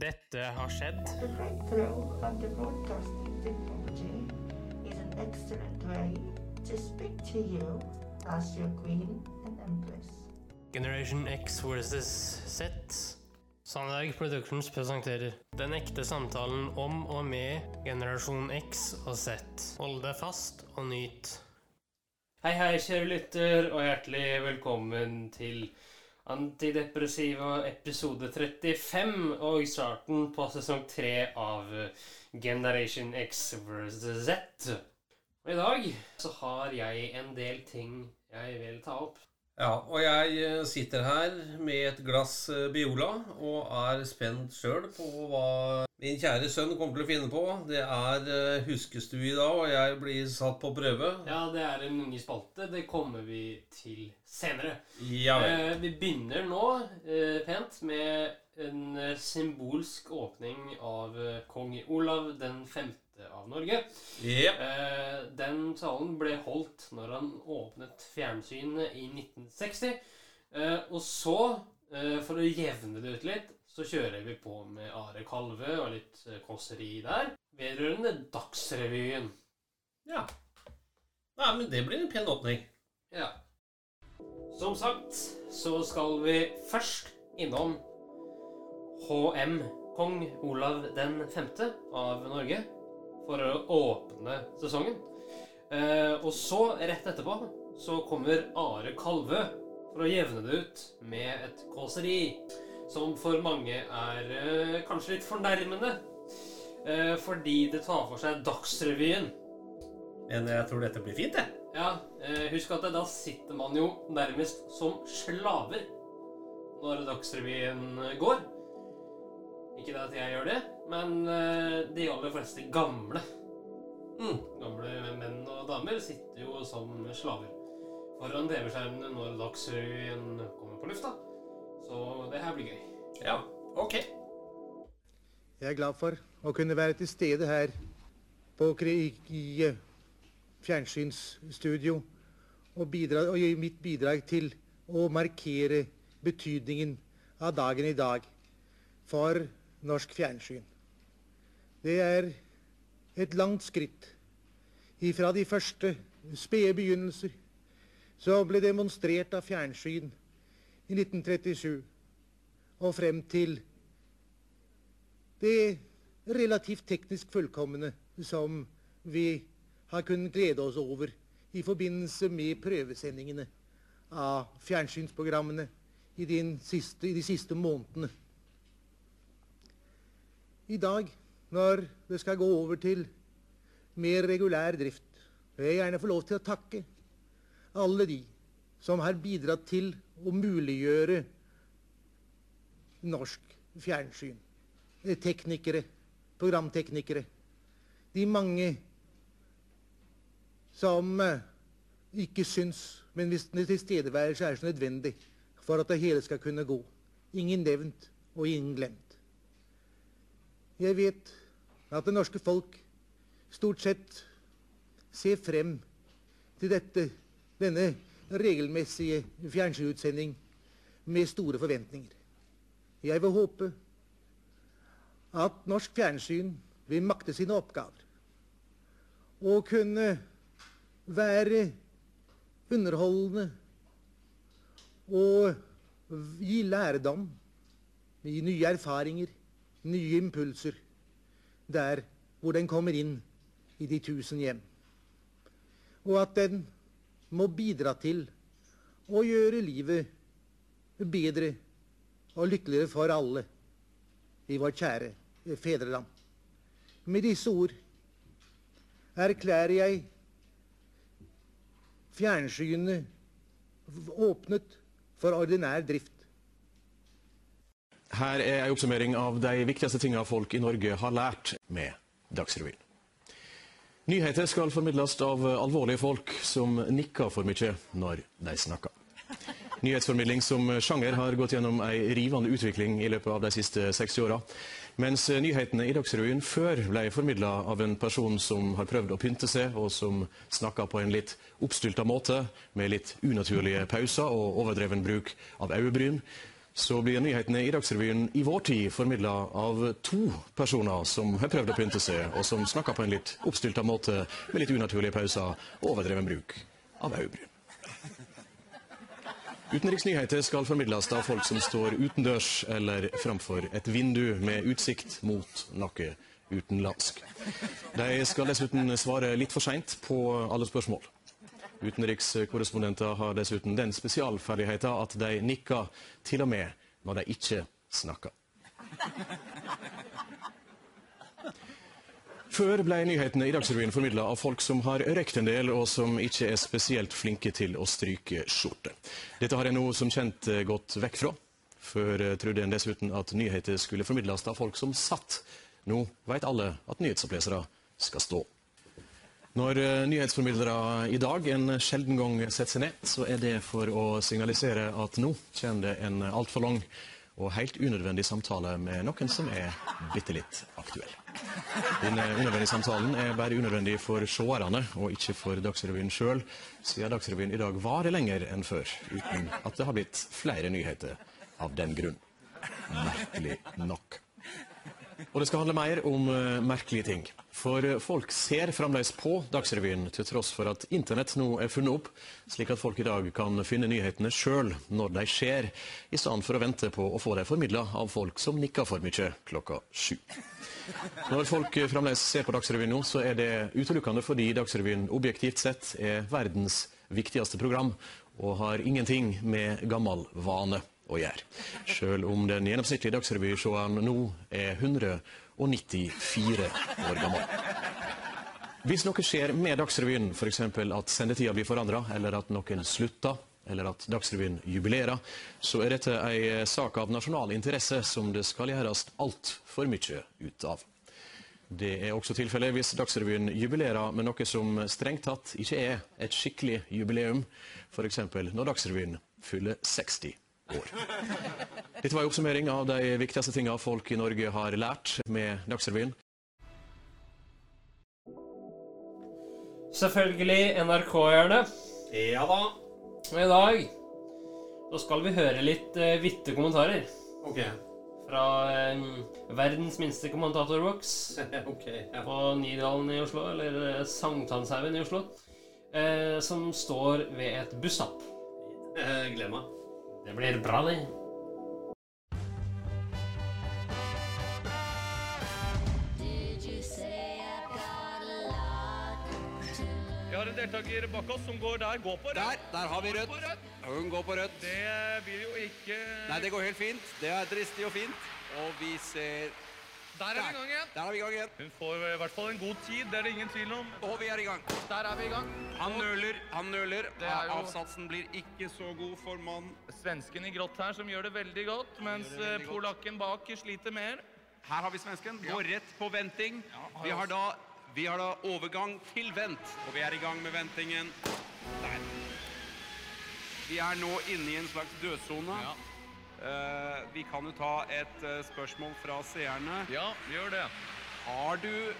S2: Dette har skjedd.
S71: To speak to you as your queen and empress.
S2: Generation X versus Z. Sandberg Productions presenterer Den ekte samtalen om og med generasjon X og Z. Hold deg fast og nyt. Hei, hei, kjære lytter, og hjertelig velkommen til Antidepressiva episode 35 og starten på sesong 3 av Generation X versus Z. Og i dag så har jeg en del ting jeg vil ta opp.
S69: Ja, og jeg eh, sitter her med et glass eh, Biola og er spent sjøl på hva min kjære sønn kommer til å finne på. Det er eh, huskestue i dag, og jeg blir satt på prøve.
S2: Ja, det er en ny spalte. Det kommer vi til senere.
S69: Ja.
S2: Eh, vi begynner nå eh, pent med en symbolsk åpning av kong Olav den av Norge.
S69: Yep.
S2: Eh, den talen ble holdt når han åpnet fjernsynet i 1960. Eh, og så, eh, for å jevne det ut litt, så kjører vi på med Are Kalve og litt kåseri der. Vedrørende Dagsrevyen.
S69: Ja. Nei, men det blir en pen åpning.
S2: Ja. Som sagt så skal vi først innom HM, kong Olav den femte av Norge, for å åpne sesongen. Eh, og så, rett etterpå, så kommer Are Kalvø for å jevne det ut med et kåseri som for mange er eh, kanskje litt fornærmende. Eh, fordi det tar for seg Dagsrevyen.
S69: Men jeg tror dette blir fint, jeg.
S2: Ja, eh, husk at da sitter man jo nærmest som slaver når Dagsrevyen går. Ikke det at jeg gjør det, men eh, de aller fleste gamle Gamle menn og damer sitter jo som slaver foran TV-skjermene når Dagsrevyen kommer på lufta. Så det her blir gøy.
S69: Ja, ok.
S72: Jeg er glad for å kunne være til stede her på, KRIG i fjernsynsstudio og, bidra, og gi mitt bidrag til å markere betydningen av dagen i dag for norsk fjernsyn. Det er et langt skritt ifra de første spede begynnelser som ble demonstrert av fjernsyn i 1937 og frem til det relativt teknisk fullkomne som vi har kunnet glede oss over i forbindelse med prøvesendingene av fjernsynsprogrammene i, de siste, i de siste månedene. I dag, når det skal gå over til mer regulær drift, vil jeg gjerne få lov til å takke alle de som har bidratt til å muliggjøre norsk fjernsyn. Teknikere, programteknikere. De mange som eh, ikke syns, men hvis tilstedeværelse er så nødvendig for at det hele skal kunne gå. Ingen nevnt og ingen glemt. Jeg vet at det norske folk stort sett ser frem til dette, denne regelmessige fjernsynsutsending med store forventninger. Jeg vil håpe at norsk fjernsyn vil makte sine oppgaver og kunne være underholdende og gi lærdom, gi nye erfaringer, nye impulser der hvor den kommer inn i de tusen hjem. Og at den må bidra til å gjøre livet bedre og lykkeligere for alle i vårt kjære fedreland. Med disse ord erklærer jeg fjernsynet åpnet for ordinær drift.
S73: Her er en oppsummering av de viktigste tingene folk i Norge har lært med Dagsrevyen. Nyheter skal formidles av alvorlige folk som nikker for mye når de snakker. Nyhetsformidling som sjanger har gått gjennom en rivende utvikling i løpet av de siste 60 åra. Mens nyhetene i Dagsrevyen før ble formidla av en person som har prøvd å pynte seg, og som snakka på en litt oppstylta måte, med litt unaturlige pauser og overdreven bruk av øyebryn, så blir nyhetene i Dagsrevyen i vår tid formidla av to personer som har prøvd å pynte seg, og som snakker på en litt oppstylta måte med litt unaturlige pauser og overdreven bruk av øyebryn. Utenriksnyheter skal formidles av folk som står utendørs eller framfor et vindu med utsikt mot noe utenlandsk. De skal dessuten svare litt for seint på alle spørsmål. Utenrikskorrespondenter har dessuten den spesialferdigheten at de nikker til og med når de ikke snakker. Før ble nyhetene i Dagsrevyen formidla av folk som har røykt en del, og som ikke er spesielt flinke til å stryke skjorte. Dette har jeg nå som kjent eh, gått vekk fra. Før eh, trodde en dessuten at nyheter skulle formidles av folk som satt. Nå vet alle at nyhetsopplesere skal stå. Når eh, nyhetsformidlere i dag en sjelden gang setter seg ned, så er det for å signalisere at nå kommer det en altfor lang og helt unødvendig samtale med noen som er bitte litt aktuell. Denne unødvendige samtalen er bare unødvendig for seerne, og ikke for Dagsrevyen sjøl, siden Dagsrevyen i dag varer lenger enn før, uten at det har blitt flere nyheter av den grunn. Merkelig nok. Og det skal handle mer om eh, merkelige ting. For eh, folk ser fremdeles på Dagsrevyen, til tross for at internett nå er funnet opp, slik at folk i dag kan finne nyhetene sjøl når de skjer, i stedet for å vente på å få dem formidla av folk som nikker for mye klokka sju. Når folk eh, fremdeles ser på Dagsrevyen nå, så er det utelukkende fordi Dagsrevyen objektivt sett er verdens viktigste program, og har ingenting med gammel vane å gjøre. Selv om den gjennomsnittlige Dagsrevy-seeren nå er 194 år gammel. Hvis noe skjer med Dagsrevyen, f.eks. at sendetida blir forandra, eller at noen slutter, eller at Dagsrevyen jubilerer, så er dette ei sak av nasjonal interesse som det skal gjøres altfor mye ut av. Det er også tilfellet hvis Dagsrevyen jubilerer med noe som strengt tatt ikke er et skikkelig jubileum, f.eks. når Dagsrevyen fyller 60 år. Dette var en oppsummering av de viktigste tingene folk i Norge har lært med Dagsrevyen.
S2: Selvfølgelig NRK-hjørne.
S69: Ja da.
S2: Og i dag så skal vi høre litt uh, vitte kommentarer.
S69: Ok.
S2: Fra um, verdens minste kommentatorboks
S69: Ok, ja.
S2: på Nydalen i Oslo, eller uh, Sankthanshaugen i Oslo, uh, som står ved et busstopp.
S69: Eh, Glem meg.
S2: Det blir bra, det.
S74: Vi har en deltaker bak oss som går der. Går på rødt.
S75: Der, der har vi rødt.
S74: rødt.
S75: Hun går på rødt.
S74: Det blir jo ikke
S75: Nei, det går helt fint. Det er dristig og fint. Og vi ser
S74: Der er vi i gang igjen.
S75: Der er vi i gang igjen.
S74: Hun får i hvert fall en god tid, det er det ingen tvil om.
S75: Og vi er i gang.
S74: Der er vi i gang.
S75: Han nøler, han nøler.
S74: Det er jo-
S75: Avsatsen blir ikke så god for mann.
S74: Svensken i grått her som gjør det veldig godt, mens
S75: veldig
S74: polakken
S75: godt.
S74: bak sliter mer.
S75: Her har vi svensken.
S74: Ja.
S75: Går rett på venting.
S74: har
S75: Vi har da vi har da overgang til vent, og vi er i gang med ventingen. Der. Vi er nå inne i en slags dødsone. Eh, vi kan jo ta et eh, spørsmål fra seerne.
S74: Ja, gjør det.
S75: Har du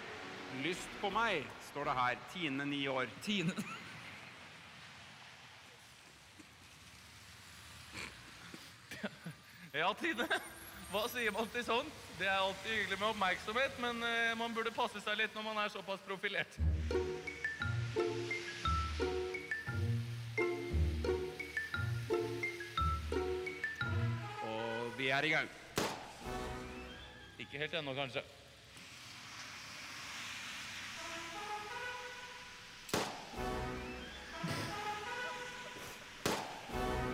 S75: lyst på meg? står det her. Tine, ni år.
S74: Tine Ja, Tine. Hva sier man til sånt? Det er alltid hyggelig med oppmerksomhet, men eh, man burde passe seg litt når man er såpass profilert.
S75: Vi er i gang.
S74: Ikke helt ennå, kanskje.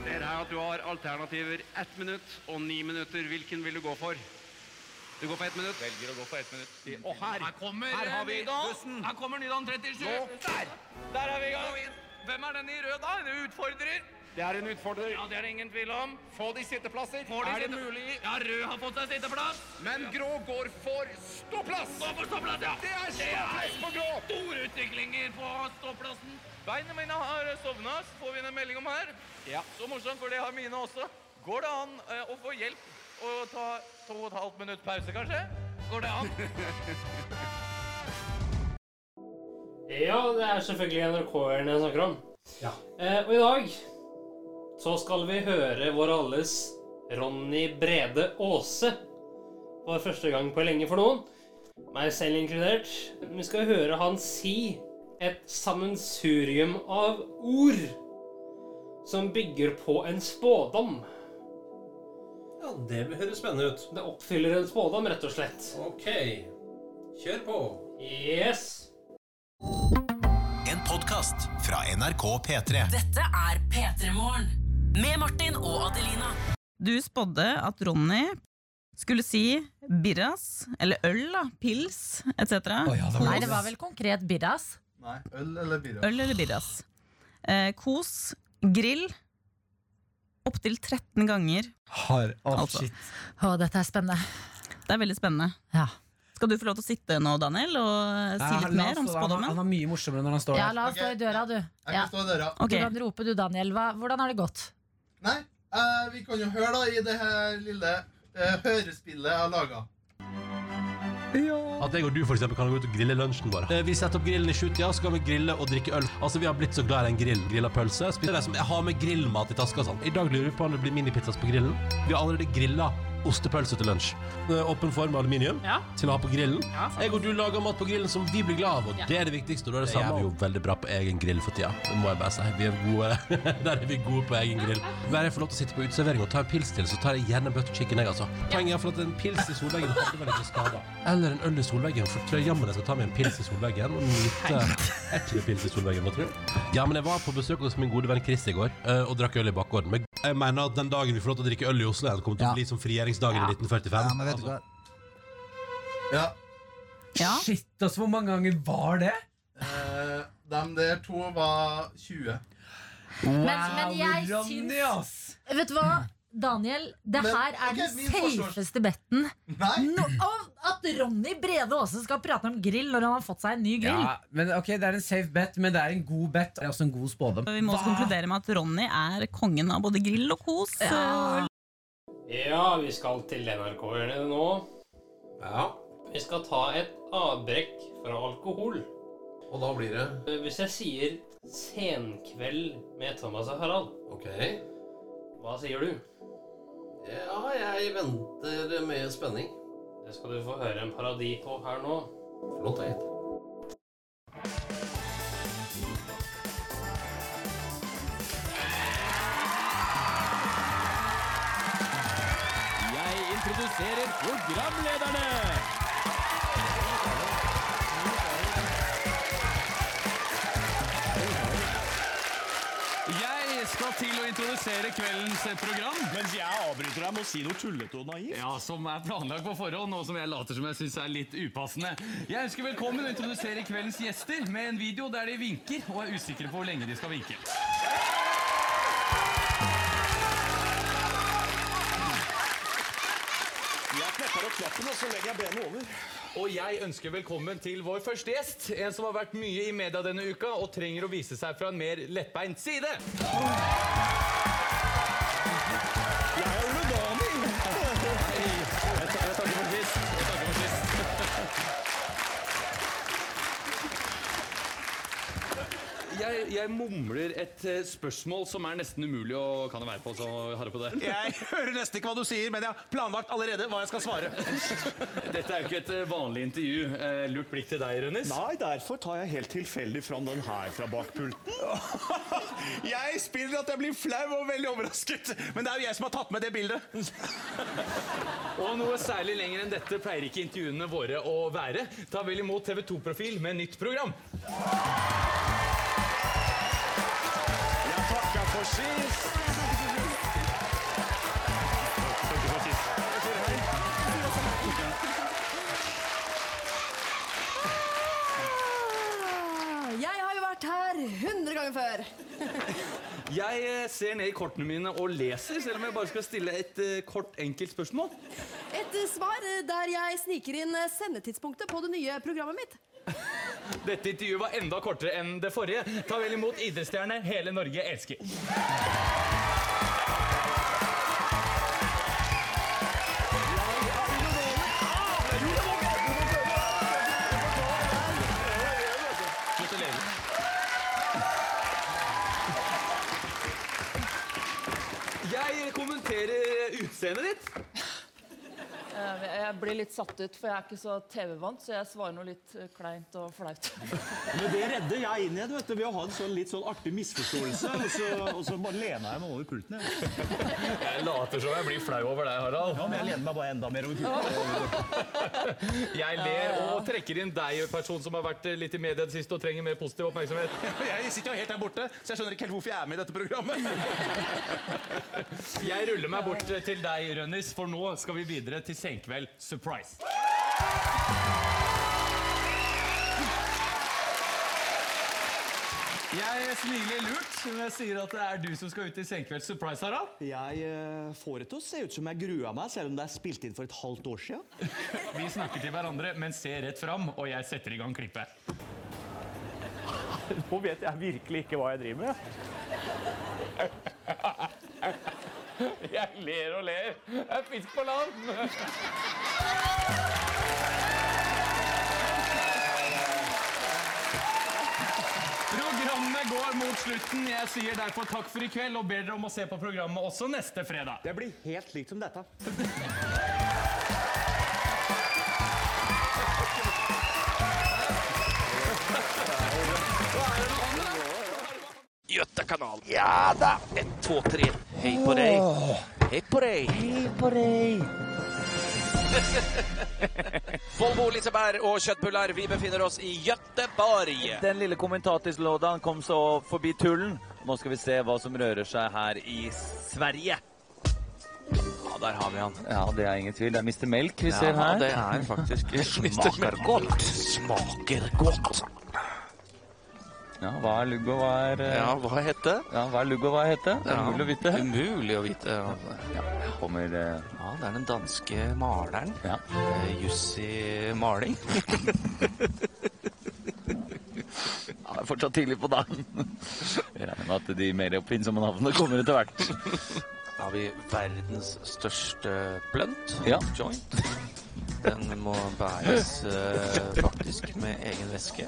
S75: Ser her at du har alternativer ett minutt og ni minutter. Hvilken vil du gå for? Du går for ett minutt?
S74: Velger å gå for ett minutt.
S75: Og her,
S74: Her kommer
S75: her har vi bussen.
S74: Her kommer Nydalen 37.
S75: Nå.
S74: Der! Der er vi i gang. Hvem er den i rød, da? En utfordrer?
S75: Det er en utfordrer.
S74: Ja, det er det ingen tvil om.
S75: Få de sitteplasser.
S74: Får de
S75: er det mulig?
S74: Ja, rød har fått seg sitteplass.
S75: Men grå går for ståplass.
S74: Gå for ståplass, ja.
S75: Det er ståplass på grå.
S74: store utviklinger på ståplassen. Beina mine har sovna, får vi en melding om her.
S75: Ja.
S74: Så morsomt, for det har mine også. Går det an eh, å få hjelp og ta to og et halvt minutt pause, kanskje? Går det an?
S2: Ja, det er selvfølgelig NRK-erne jeg snakker om.
S76: Ja.
S2: Eh, og i dag så skal vi høre vår alles Ronny Brede Aase for første gang på lenge for noen. Meg selv inkludert. Vi skal høre han si et sammensurium av ord som bygger på en spådom.
S69: Ja, det høres spennende ut.
S2: Det oppfyller en spådom, rett og slett.
S69: Ok. Kjør på.
S2: Yes.
S77: En podkast fra NRK P3.
S19: Dette er P3 Morgen med Martin og Adelina.
S78: Du spådde at Ronny
S79: skulle si birras, eller øl, da, pils etc.
S19: Nei, det var vel konkret birras.
S47: Nei, øl eller birras.
S79: Øl eller birras. Eh, kos, grill, opptil 13 ganger.
S80: Har,
S79: altså.
S19: Å, dette er spennende.
S79: Det er veldig spennende. Ja. Skal du få lov til å sitte nå, Daniel, og si litt mer om spådommen?
S67: han er mye morsommere når han står der.
S19: Ja, la oss stå i døra, du.
S47: Jeg
S19: Ja.
S47: kan stå i døra.
S19: Du kan rope du, Daniel. Hva, hvordan har det gått?
S47: Nei, uh, vi kan jo høre da i det her lille uh, hørespillet jeg har laga.
S81: At jeg og du for eksempel, kan gå ut og grille lunsjen vår. Eh, Vi setter opp grillen i sjutida, så kan vi grille og drikke øl. Altså, Vi har blitt så glad i en grill. Grilla pølse. Spiser det som jeg har med grillmat i taska. Sånn. I dag lurer vi på om det blir minipizzas på grillen. Vi har allerede grilla ostepølse til lunsj. Åpen form av aluminium
S79: Ja.
S81: til å ha på grillen.
S79: Ja,
S81: jeg og du lager mat på grillen som vi blir glad av, og
S79: Ja.
S81: det er det viktigste. Og da er det
S79: Det gjør
S81: samme. Vi jo veldig bra på egen grill for tida. Det må jeg bare si. Vi er gode. Der er vi gode på egen grill. Hver jeg får lov til å sitte på uteservering og ta en pils til, så tar jeg gjerne butter chicken, jeg, altså. Poenget er for at en pils i solveggen hadde vel ikke skada. Eller en øl i solveggen, for tror jeg jammen jeg skal ta meg en pils i solveggen og nyte ikke pils i solveggen, da, tror jeg? Ja, men jeg var på besøk hos min gode venn Chris i går eh, og drakk øl i bakgården. Men jeg mener at den dagen vi får lov til å drikke øl i Oslo igjen, kommer til å bli som frigjøringsdagen i 1945.
S80: Ja, men vet du
S81: hva?
S47: Ja.
S67: Shit, altså, hvor mange ganger var det?
S47: Eh, de der to var 20.
S19: Men, men jeg syns Vet du hva, Daniel? Det
S47: Men,
S19: her er
S47: ok,
S19: den
S47: min
S19: safeste betten. No, og at Ronny Brede Aase skal prate om grill når han har fått seg en ny grill.
S67: Ja, men ok, Det er en safe bet, men det er en god bet. Det er også en god spådom.
S79: Vi må også konkludere med at Ronny er kongen av både grill og kos.
S19: Ja.
S2: Ja, vi skal til NRK-hjørnet nå.
S3: Ja.
S2: Vi skal ta et avbrekk fra alkohol.
S3: Og da blir det
S2: Hvis jeg sier Senkveld med Thomas og Harald,
S3: Ok.
S2: hva sier du?
S3: Ja, jeg venter med spenning.
S2: Det skal du få høre en parodi på her nå.
S3: Flott.
S82: Jeg introduserer programlederne. Skal til å introdusere kveldens program. Mens jeg avbryter deg med å si noe tullete og naivt. Ja, Som er planlagt på forhånd, og som jeg later som jeg syns er litt upassende. Jeg ønsker velkommen å introdusere kveldens gjester med en video der de vinker og er usikre på hvor lenge de skal vinke. Opp knappen, og så legger jeg benet over. Og jeg ønsker velkommen til vår første gjest. En som har vært mye i media denne uka og trenger å vise seg fra en mer lettbeint side. Jeg, jeg mumler et eh, spørsmål som er nesten umulig å Kan det være på, så har jeg på det?
S52: Jeg hører nesten ikke hva du sier, men jeg har planlagt allerede hva jeg skal svare.
S82: Dette er jo ikke et eh, vanlig intervju. Eh, Lurt blikk til deg, Rønnis.
S52: Nei, derfor tar jeg helt tilfeldig fram den her fra bakpulten. Jeg spiller at jeg blir flau og veldig overrasket, men det er jo jeg som har tatt med det bildet.
S82: Og noe særlig lenger enn dette pleier ikke intervjuene våre å være. Ta vel imot TV 2-profil med nytt program.
S52: Jeg
S83: har jo vært her 100 ganger før.
S82: Jeg eh, ser ned i kortene mine og leser, selv om jeg bare skal stille et eh, kort, enkelt spørsmål.
S83: Et eh, svar der jeg sniker inn sendetidspunktet på det nye programmet mitt.
S82: Dette intervjuet var enda kortere enn det forrige. Ta vel imot idrettsstjerne hele Norge elsker. Jeg kommenterer utseendet ditt.
S83: Eh, Jeg blir litt satt ut, for jeg er ikke så TV-vant, så jeg svarer noe litt eh, kleint og flaut.
S52: Men det redder jeg inn i vet du, ved å ha en sånn litt sånn artig misforståelse, og så, og så bare lener jeg meg over pulten. jeg.
S82: Jeg later som jeg blir flau over deg, Harald.
S52: Ja, men jeg lener meg bare enda mer over pulten.
S82: Jeg ler og trekker inn deg, person som har vært litt i media det siste og trenger mer positiv oppmerksomhet.
S52: Jeg sitter jo helt der borte, så jeg skjønner ikke helt hvorfor jeg er med i dette programmet.
S82: Jeg ruller meg bort til deg, Rønnis, for nå skal vi videre til
S84: Senkveld Surprise. Jeg smiler lurt når jeg sier at det er du som skal ut i Senkveld Surprise, Harald.
S85: Jeg eh, får det til å se ut som jeg grua meg, selv om det er spilt inn for et halvt år siden.
S84: Vi snakker til hverandre, men ser rett fram, og jeg setter i gang klippet.
S85: Nå vet jeg virkelig ikke hva jeg driver med.
S84: Jeg ler og ler. Det er fisk på land! Programmet går mot slutten. Jeg sier derfor takk for i kveld og ber dere om å se på programmet også neste fredag.
S85: Det blir helt likt som dette.
S37: Götakanal. Ja da! Ett, två, tre. Hej på deg. Hei på deg. Hei på deg. Volvo, Liseberg og kjøttbullar. Vi befinner oss i Göteborg.
S6: Den lille kommentatorslådan kom så forbi tullen. Nå skal vi se hva som rører seg her i Sverige.
S37: Ja, der har vi han.
S6: Ja, det er ingen tvil. Det er Mr. Melk vi
S37: Ja,
S6: ser her.
S37: Ja, det er faktisk Mr.
S6: Smaker godt.
S37: Smaker godt.
S6: Ja, hva er lugg og hva er eh,
S37: Ja, hva heter
S6: Ja, hva er lugg og hva er er
S37: Ja,
S6: umulig å vite.
S37: Umulig å vite. Ja.
S6: Kommer eh,
S37: Ja, det er den danske maleren.
S6: Ja.
S37: Eh, Jussi Maling.
S6: Ja, det er fortsatt tidlig på dagen. Jeg regner med at de mer oppfinnsomme navnene kommer etter hvert.
S37: Da har vi verdens største blunt.
S6: Ja.
S37: Joint. Den må bæres eh, faktisk med egen veske.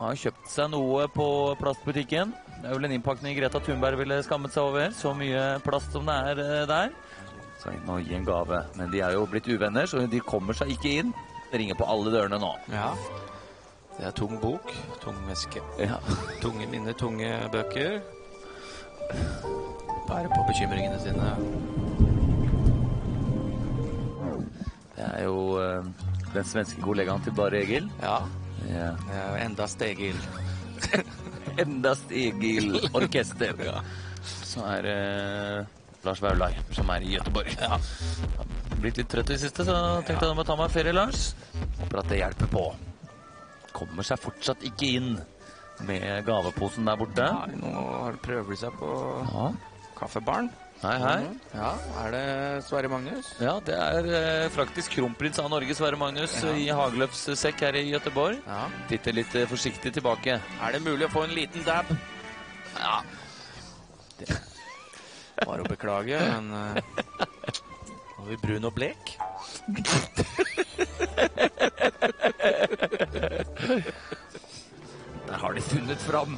S6: Han har kjøpt seg noe på plastbutikken. Det er vel en innpakning Greta Thunberg ville skammet seg over. Så mye plast som det er eh, der. Så jeg må gi en gave. Men de er jo blitt uvenner, så de kommer seg ikke inn. Det ringer på alle dørene nå.
S37: Ja. Det er tung bok, tung veske.
S6: Ja.
S37: Tunge minner, tunge bøker. Bære på bekymringene sine.
S6: Det er jo eh, den svenske kollegaen til Bare Egil.
S37: Ja.
S6: Ja.
S37: Endast Egil stegil.
S6: Enda Stegil orkester. Så er det Lars Vaular, som er i Gøteborg. Ja. Blitt litt trøtt i det siste, så tenkte jeg nå må ta meg ferie, Lars. Håper at det hjelper på. Kommer seg fortsatt ikke inn med gaveposen der borte.
S37: Nei, nå prøver de seg på
S6: Ja.
S37: kaffebaren.
S6: Hei, hei.
S37: Mhm. Ja, er det Sverre Magnus?
S6: Ja, det er eh, faktisk kronprins av Norge, Sverre Magnus,
S37: Ja.
S6: i Hageløfs sekk her i Gøteborg.
S37: Ja.
S6: Titter litt eh, forsiktig tilbake.
S37: Er det mulig å få en liten dab?
S6: Ja.
S37: Bare å beklage, men uh, Har vi brun og blek?
S6: Der har de funnet fram.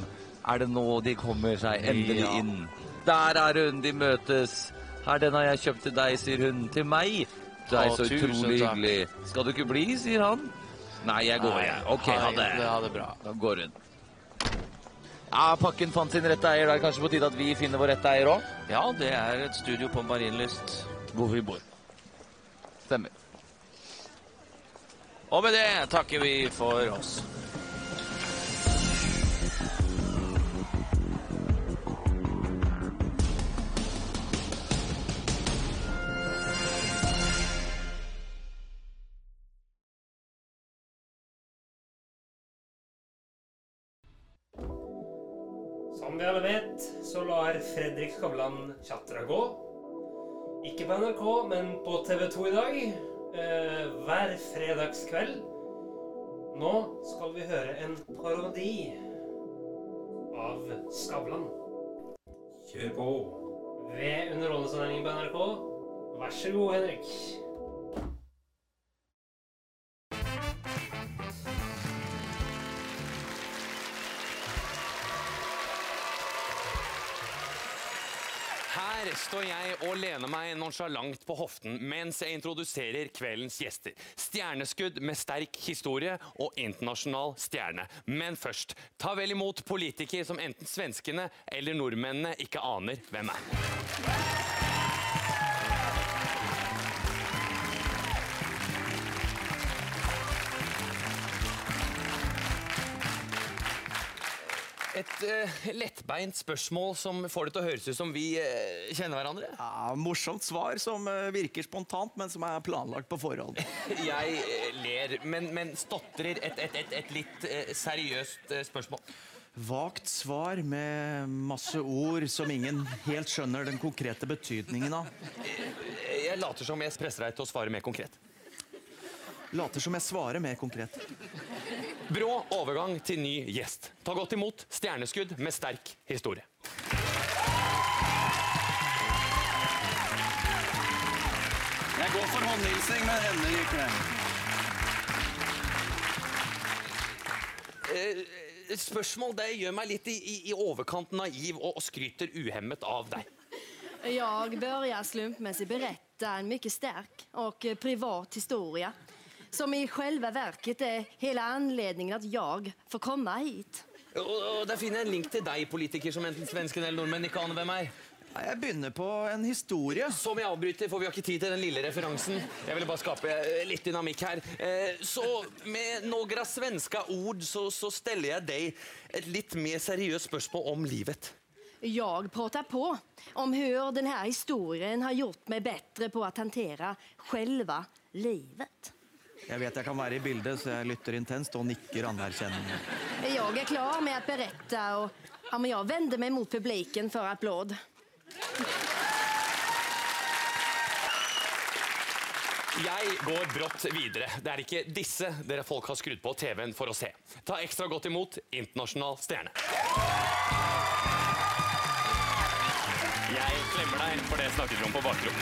S6: Er det nå de kommer seg endelig
S37: Ja.
S6: inn? Der er hun, de møtes. Her, den har jeg kjøpt til deg, sier hun. Til meg. Du er så utrolig hyggelig. Skal du ikke bli, sier han. Nei, jeg går, jeg. Ok, ha det.
S37: ha det bra.
S6: Da går hun. Ja, pakken fant sin rette eier. Det er kanskje på tide at vi finner vår rette eier òg?
S37: Ja, det er et studio på Marienlyst.
S6: Hvor vi bor. Stemmer.
S37: Og med det takker vi for oss.
S2: Lar Fredrik Skavlan Chatragå. Ikke på NRK, men på TV 2 i dag. Eh, hver fredagskveld. Nå skal vi høre en parodi av Skavlan. Kjør på. Ved Underholdningssendingen på NRK. Vær så god, Henrik.
S84: Står jeg og lener meg nonsjalant på hoften mens jeg introduserer kveldens gjester. Stjerneskudd med sterk historie og internasjonal stjerne. Men først, ta vel imot politikere som enten svenskene eller nordmennene ikke aner hvem er. Et uh, lettbeint spørsmål som får det til å høres ut som vi uh, kjenner hverandre.
S85: Ja, morsomt svar som uh, virker spontant, men som er planlagt på forhånd.
S84: Jeg ler, men, men stotrer et, et, et, et litt seriøst spørsmål.
S85: Vagt svar med masse ord som ingen helt skjønner den konkrete betydningen av.
S84: Jeg later som jeg presser deg til å svare mer konkret.
S85: Later som jeg svarer mer konkret.
S84: Brå overgang til ny gjest. Ta godt imot stjerneskudd med sterk historie.
S85: Jeg går for håndhilsing med henne i kveld.
S84: Eh, spørsmål det gjør meg litt i, i, i overkant naiv og, og skryter uhemmet av deg.
S83: Jag börjar slumpmässigt berätta en mycket stark och eh, privat historia som i själva verket är hela anledningen att jag får komma hit.
S84: Og, og Der finner jeg en link til deg, politiker, som enten svensken eller nordmenn ikke aner hvem er.
S85: Jeg begynner på en historie.
S84: Som jeg avbryter, for vi har ikke tid til den lille referansen. Jeg ville bare skape eh, litt dynamikk her. Eh, Så med några svenska ord så, så ställer jeg deg et litt mer seriøst spørsmål om livet.
S83: Jag pratar på om hur den här historien har gjort mig bättre på att hantera själva livet.
S85: Jeg vet jeg kan være i bildet, så jeg lytter intenst og nikker anerkjennende.
S83: Jeg er klar med å berette, og ja, men meg vänder mig mot publiken for applåd.
S84: Jeg går brått videre. Det er ikke disse dere folk har skrudd på TV-en for å se. Ta ekstra godt imot internasjonal stjerne. Jeg klemmer deg, for det snakket vi om på bakrom.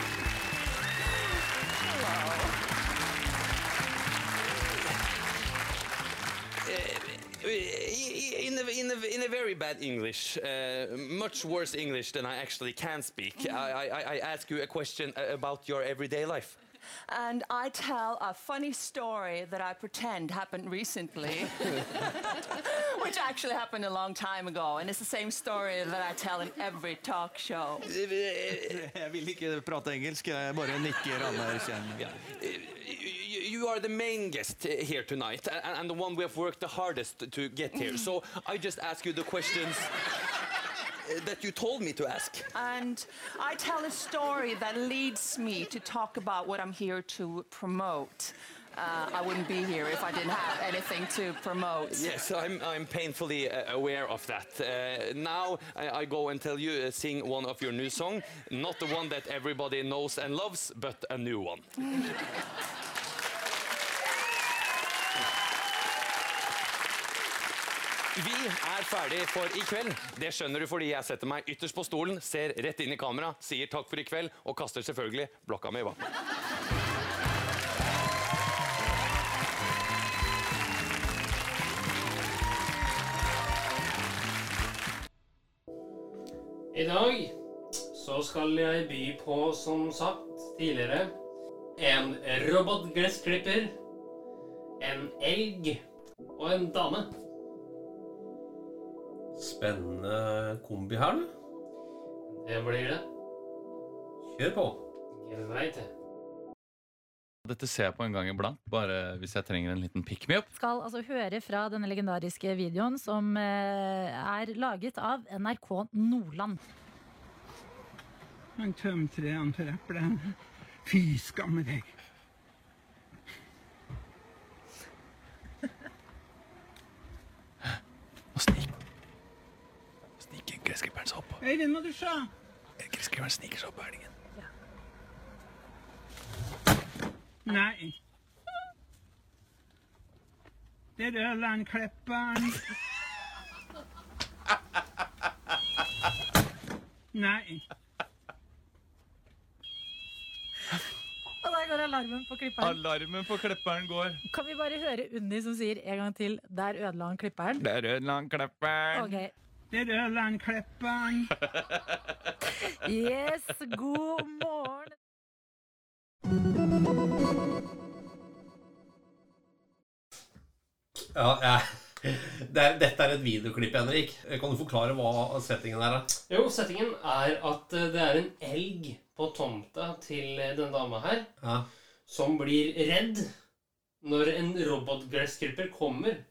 S84: In a, in, a, in a very bad English, uh, much worse English than I actually can speak, I, I, I ask you a question uh, about your everyday life.
S86: And I tell a funny story that I pretend happened recently, which actually happened a long time ago. And it's the same story that I tell in every talk show.
S85: Jeg vil ikke prate engelsk, jeg bare nikker anerkjennende.
S84: You, you are the main guest here tonight, and, and the one we have worked the hardest to get here. So I just ask you the questions that you told me to ask.
S86: And I tell a story that leads me to talk about what I'm here to promote. Uh, I wouldn't be here if I didn't have anything to promote.
S84: Yes, I'm, I'm painfully uh, aware of that. Uh, now I, I go and tell you, uh, sing one of your new song. Not the one that everybody knows and loves, but a new one. Vi er ferdig for i kveld. Det skjønner du fordi jeg setter meg ytterst på stolen, ser rett inn i kamera, sier takk for i kveld og kaster selvfølgelig blokka mi i vann.
S2: I dag så skal jeg by på, som sagt tidligere, en robotgressklipper, en elg og en dame.
S69: Spennende kombi her, du.
S2: Det blir det.
S69: Kjør på.
S2: Greit, det.
S87: Dette ser jeg på en gang iblant, bare hvis jeg trenger en liten pick me up.
S19: Skal altså høre fra denne legendariske videoen som eh, er laget av NRK Nordland.
S88: Han tømte trærne for eple. Fy skamme deg.
S87: Sniker gressklipperen seg opp.
S88: Øyvind, må du se.
S87: Gressklipperen sniker seg opp på elgen.
S88: Nei. Det er Ørlandklipperen. Nei.
S19: Og der går alarmen på klipperen.
S87: Alarmen på klipperen går.
S19: Kan vi bare høre Unni som sier en gang til 'der ødela han klipperen'?
S87: Det er klipperen.
S19: Ok.
S88: Det er.
S19: Yes, god morgen.
S69: Ja, ja. det er, dette er et videoklipp, Henrik. Kan du forklare hva settingen er?
S2: Jo, settingen er at eh, det er en elg på tomta til eh, denne dama her,
S69: Ja.
S2: som blir redd når en robotgressklipper kommer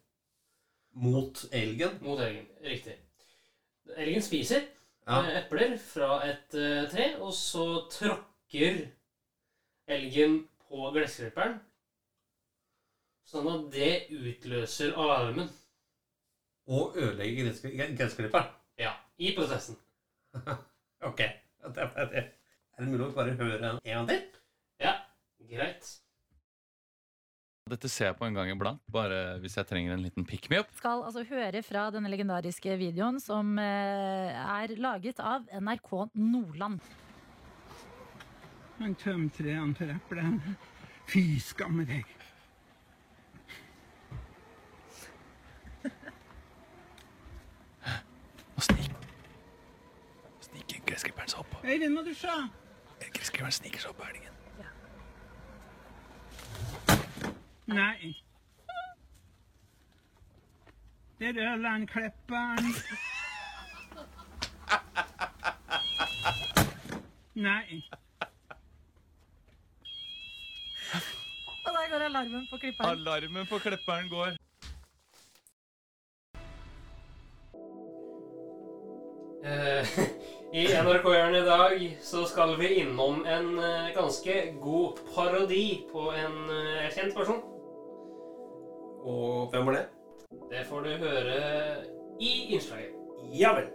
S69: Mot elgen?
S2: mot elgen. Riktig. Elgen spiser
S69: Ja.
S2: eh, epler fra et uh, tre, og så tråkker elgen på gressklipperen. Sånn at det utløser alarmen.
S69: Og ødelegger gressklipperen.
S2: Ja, i prosessen.
S69: ok. Det er, det. er det mulig å bare høre en en gang til?
S2: Ja, greit.
S87: Dette ser jeg på en gang iblant, bare hvis jeg trenger en liten pick me up.
S19: skal altså høre fra denne legendariske videoen som eh, er laget av NRK Nordland.
S88: Han tømte trærne for epler. Fy skamme deg.
S87: Sniker gressklipperen seg opp.
S88: Øyvind, må du se.
S87: Gressklipperen sniker seg opp på elgen.
S88: Nei. Det er Ørlandklipperen. Nei.
S19: Og der går alarmen på klipperen.
S87: Alarmen på klipperen går.
S2: Eh, I NRK-hjørnet i dag så skal vi innom en eh, ganske god parodi på en eh, kjent person.
S69: Og hvem var det?
S2: Det får du høre i innslaget.
S69: Ja vel.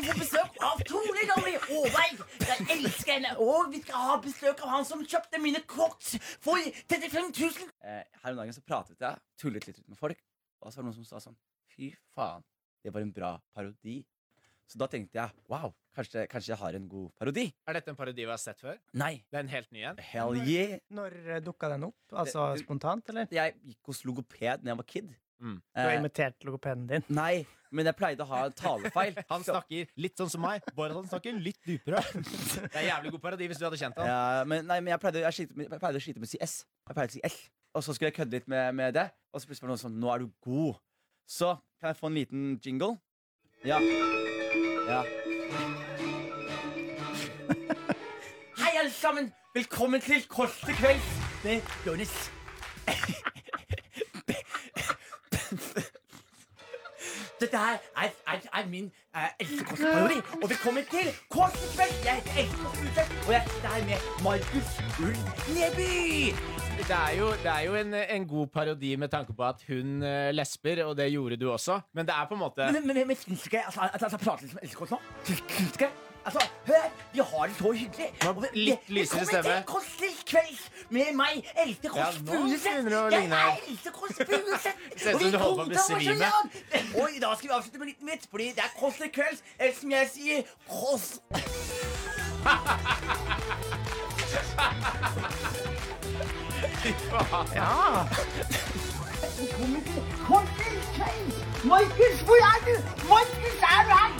S20: Vi får besøk av Tore Dolly Aarberg. Jeg elsker henne. Og vi skal ha besøk av han som kjøpte mine crocs for 35 000.
S89: Eh, her om dagen så pratet jeg, tullet litt ut med folk, og så var det noen som sa sånn Fy faen, det var en bra parodi. Så da tenkte jeg wow, kanskje, kanskje jeg har en god parodi.
S82: Er dette en parodi vi har sett før?
S89: Nei.
S82: Det er en helt ny en?
S89: Hell yeah.
S82: Når dukka den opp? Altså
S89: Det-
S82: spontant, eller?
S89: Jeg gikk hos logoped da jeg var kid.
S82: Mm. Du har
S89: Eh,
S82: imitert logopeden din?
S89: Nei, men jeg pleide å ha en talefeil.
S82: Han snakker litt sånn som meg, bare at han snakker litt dypere. Det er jævlig god parodi hvis du hadde kjent han.
S89: Ja, men, nei, men jeg pleide, jeg, sliter jeg pleide å slite med å si S. Jeg pleide å si L. Og så skulle jeg kødde litt med, med det, og så plutselig var det noen sånn Nå er du god. Så kan jeg få en liten jingle? Ja. Ja. Hei, alle sammen. Velkommen til Kåss til kvelds med Jonis. Dette her er, er, er min uh, Kåss-parodi. Og velkommen til Kåss til kvelds. Jeg heter Else Kåss og jeg sitter her med Markus Ulv Neby.
S82: Det er jo, det er jo en, en god parodi med tanke på at hun eh, lesber, og det gjorde du også. Men det er på en måte
S89: Men, men, syns ikke altså, altså, altså, prater litt som Else nå? Syns ikke? Altså, hør! Vi har det så hyggelig. Og vi-
S82: litt
S89: lysere
S82: lysere
S89: Velkommen
S82: stemme.
S89: til Kåss til kvelds med meg, Else
S82: Ja,
S89: Kåss Furuseth.
S82: å
S89: Jeg er. Else Kåss Furuseth.
S82: Ser ut som du holder på å
S89: oss
S82: besvime.
S89: Og i dag skal vi avslutte med en liten vits, fordi det er Kåss til kvelds. Eller som jeg sier, Kåss.
S82: Ja.
S89: Til til kvelds. Markus, hvor er du? Markus, er du her?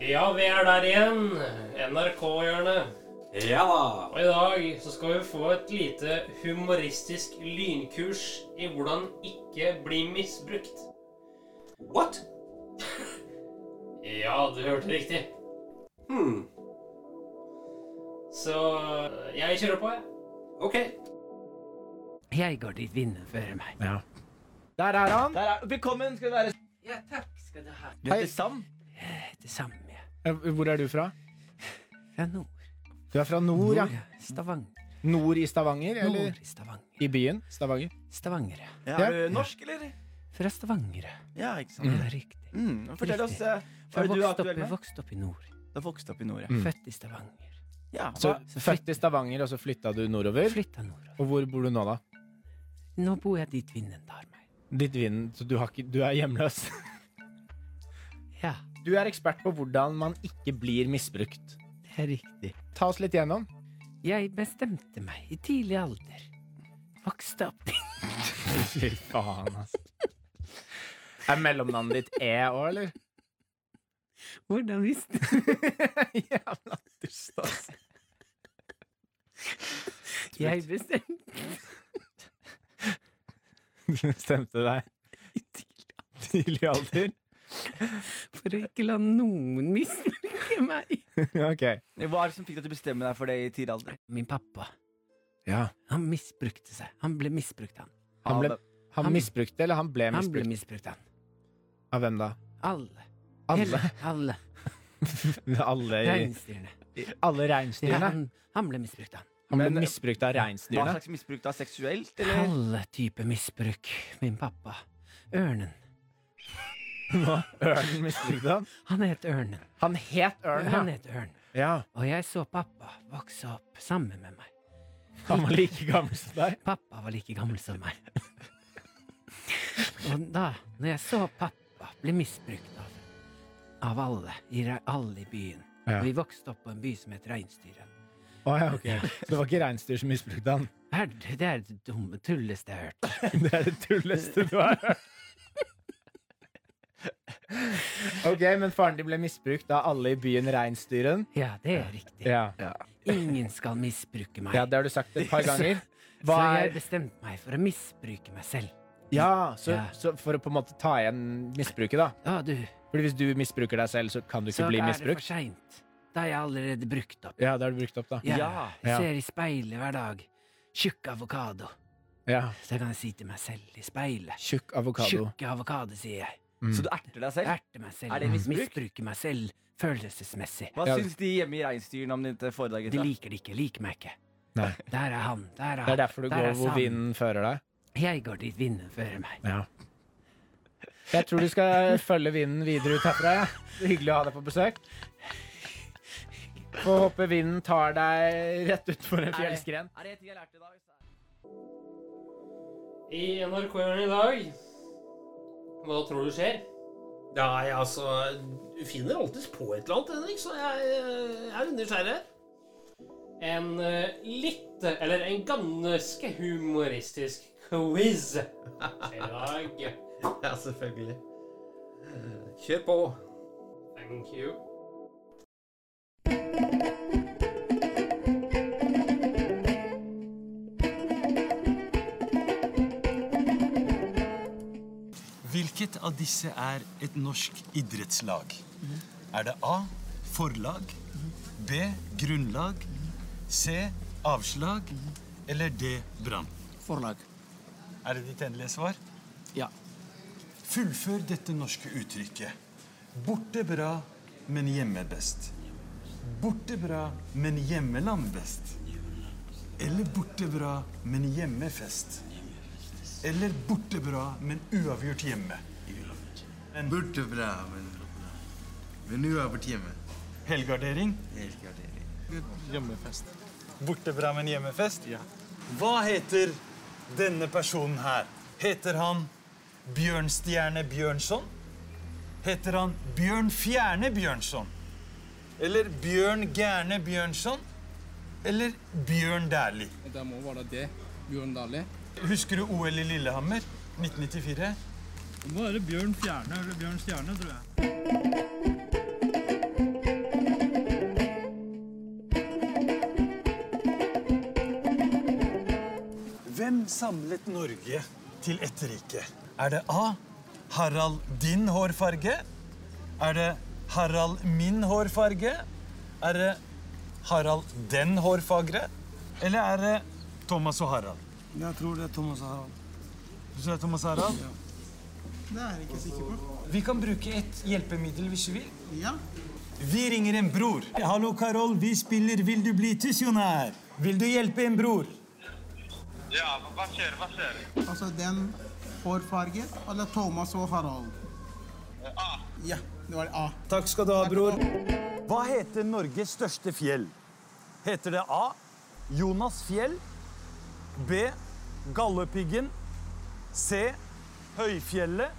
S2: Ja, vi er der igjen. NRK-hjørnet.
S69: Ja da.
S2: Og i dag så skal vi få et lite humoristisk lynkurs i hvordan ikke bli misbrukt.
S69: What?
S2: Ja, du hørte riktig.
S69: Hmm.
S2: Så jeg kjører på, jeg.
S69: Ok.
S20: Jeg går dit vinden fører meg.
S82: Ja. Der er han.
S89: Der er, velkommen skal du være.
S20: Ja, takk skal du ha.
S89: Du heter Sam.
S20: Det samme.
S82: ja. Hvor er du fra?
S20: Fra nord.
S82: Du er fra nord, ja.
S20: Stavanger.
S82: Nord i Stavanger, eller?
S20: Nord i Stavanger.
S82: I byen? Stavanger?
S20: Stavanger, ja.
S89: Ja, er du norsk, eller?
S20: Fra Stavanger.
S89: Ja, ikke sant?
S20: Det er riktig.
S89: Mm, fortell oss,
S20: Riktig.
S89: oss, hva er
S20: Jeg
S89: du aktuell med?
S20: Jeg vokste opp i nord.
S89: Du vokste opp i nord, ja.
S82: Mm.
S20: Født i Stavanger.
S89: Ja,
S82: Så født i Stavanger, og så flytta du nordover?
S20: Flytta nordover.
S82: Og hvor bor du nå, da?
S20: Nå bor jeg dit vinden tar meg.
S82: Ditt vind, så du, har ikke, du er hjemløs?
S20: Ja.
S82: Du er ekspert på hvordan man ikke blir misbrukt.
S20: Det er riktig.
S82: Ta oss litt gjennom.
S20: Jeg bestemte meg i tidlig alder. Vokste opp
S82: Fy faen, altså. Er mellomnavnet ditt E òg, eller?
S20: Hvordan visste
S82: Jævla altså.
S20: Jeg bestemte
S82: Du bestemte deg tidlig alder?
S20: for å ikke la noen misbruke meg.
S82: ok.
S89: Hva er det som fikk deg til å bestemme deg for det i tidlig alder?
S20: Min pappa,
S82: Ja.
S20: han misbrukte seg. Han ble misbrukt, han.
S82: Han ble, Han,
S20: Han-
S82: misbrukte, eller han ble
S20: Han
S82: misbrukt?
S20: ble misbrukt, han.
S82: Av hvem da?
S20: Alle.
S82: Alle?
S20: Hele, alle.
S82: alle i-
S20: Reinsdyrene.
S82: Alle reinsdyrene?
S20: han, han ble misbrukt, han.
S82: Han ble
S89: Men-
S82: misbrukt av
S89: Hva slags misbruk da? Seksuelt, eller?
S20: Alle typer misbruk. Min pappa. Ørnen.
S82: Hva? Ørnen misbrukte han?
S20: Han het Ørnen.
S82: Han het Ørnen,
S20: Han het Ørn.
S82: Ja.
S20: Og jeg så pappa vokse opp sammen med meg.
S82: Han var like gammel som deg?
S20: Pappa var like gammel som meg. Og da, når jeg så pappa bli misbrukt av, av alle, i, alle i byen
S82: Ja.
S20: Vi vokste opp på en by som het Reinsdyret.
S82: Oh, ja, okay. Så det var ikke reinsdyr som misbrukte han?
S20: Det er det dumme tulleste jeg har hørt.
S82: Det er det tulleste du har hørt. Ok, men faren din ble misbrukt av alle i byen Reinsdyren?
S20: Ja, det er riktig.
S82: Ja.
S20: Ingen skal misbruke meg.
S82: ja, det har du sagt et par ganger.
S20: Så jeg bestemte meg for å misbruke meg selv.
S82: Ja, så,
S20: Ja.
S82: så for å på en måte ta igjen misbruket, da.
S20: Ja, du.
S82: Fordi hvis du misbruker deg selv, så kan du ikke
S20: Så
S82: bli
S20: er det for
S82: misbrukt.
S20: seint. Da er jeg allerede brukt opp.
S82: Ja, det er du brukt opp, da.
S20: Ja, jeg ser i speilet hver dag. Tjukk avokado.
S82: Ja.
S20: Så kan jeg si til meg selv i speilet.
S82: Tjukk avokado.
S20: Tjukk avokado, sier jeg.
S82: Mm.
S89: Så du erter deg selv?
S20: Erter meg selv.
S89: Er det misbruk?
S20: Misbruker meg selv følelsesmessig.
S89: Hva syns de hjemme i reinsdyrene om dette foredrag?
S20: De liker det ikke. Liker meg ikke.
S82: Nei.
S20: Der er han. Der er han.
S82: Det er derfor du
S20: der
S82: går hvor vinden fører deg.
S20: Jeg går dit vinden fører meg.
S82: Ja. Jeg tror du skal følge vinden videre ut herfra. Ja. Hyggelig å ha deg på besøk. Får håpe vinden tar deg rett utfor en fjellskren.
S89: Er det jeg har lært i dag?
S2: I NRK-hjørnet i dag Hva tror du skjer?
S3: Nei, altså Du finner alltids på et eller annet, Henrik, så jeg, jeg er nysgjerrig.
S2: En eh, litt Eller en ganske humoristisk quiz i dag.
S3: Ja, selvfølgelig. Kjør på.
S2: Thank you.
S52: Hvilket av disse er et norsk idrettslag? Er det A. Forlag. B. Grunnlag. C. Avslag. Eller D. Brann?
S88: Forlag.
S52: Er det ditt endelige svar?
S88: Ja.
S52: Fullfør dette norske uttrykket. Borte bra, men hjemme best. Borte bra, men hjemmeland best. Eller borte bra, men hjemmefest. Eller borte bra, men uavgjort hjemme.
S90: Borte bra, men, men uavgjort hjemme.
S52: Helgardering.
S88: Hjemmefest.
S52: Borte bra, men hjemmefest. Hva heter denne personen her? Heter han Bjørnstjerne Bjørnson? Heter han Bjørn Fjerne Bjørnson? Eller Bjørn Gærne Bjørnson? Eller Bjørn Dæhlie?
S88: Det må være det. Bjørn Dæhlie.
S52: Husker du OL i Lillehammer 1994?
S88: Det må være Bjørn Fjerne eller Bjørn Stjerne, tror jeg.
S52: Hvem samlet Norge til ett rike? Er det A. Harald din hårfarge? Er det Harald min hårfarge? Er det Harald den hårfagre? Eller er det Thomas og Harald?
S88: Jeg tror det er Thomas og Harald.
S52: Du tror det er Thomas og Harald?
S88: Det er jeg ikke sikker på.
S52: Vi kan bruke et hjelpemiddel hvis vi vil.
S88: Ja.
S52: Vi ringer en bror. Hallo, Karol. Vi spiller Vil du bli tusjonær? Vil du hjelpe en bror?
S88: Ja, hva skjer? Hva skjer? Altså den hårfarge eller Thomas og Harald? A. Ja, det var A.
S52: Takk skal du ha, bror. Hva heter Norges største fjell? Heter det A. Jonas fjell? B. Galdhøpiggen? C. Høyfjellet?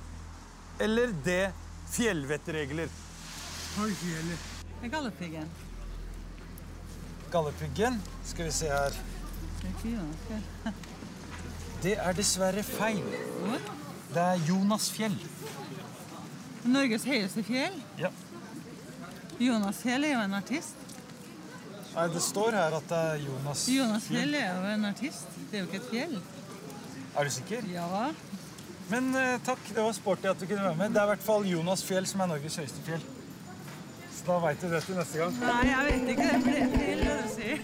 S52: Eller D. Fjellvettregler?
S88: Høyfjellet.
S84: Galdhøpiggen.
S52: Galdhøpiggen? Skal vi se her. Det er dessverre feil. Det er Jonas fjell.
S84: Norges høyeste fjell.
S52: Ja.
S84: Jonas Fjell er jo en artist.
S52: Nei, det står her at det er Jonas
S84: Jonas Fjell er jo en artist. Det er jo ikke et fjell.
S52: Er du sikker?
S84: Ja.
S52: Men eh, takk, det var sporty at du kunne være med. Det er i hvert fall Jonas fjell som er Norges høyeste fjell. Så da veit du det til neste gang.
S84: Nei, jeg vet ikke det, for det er feil det du sier.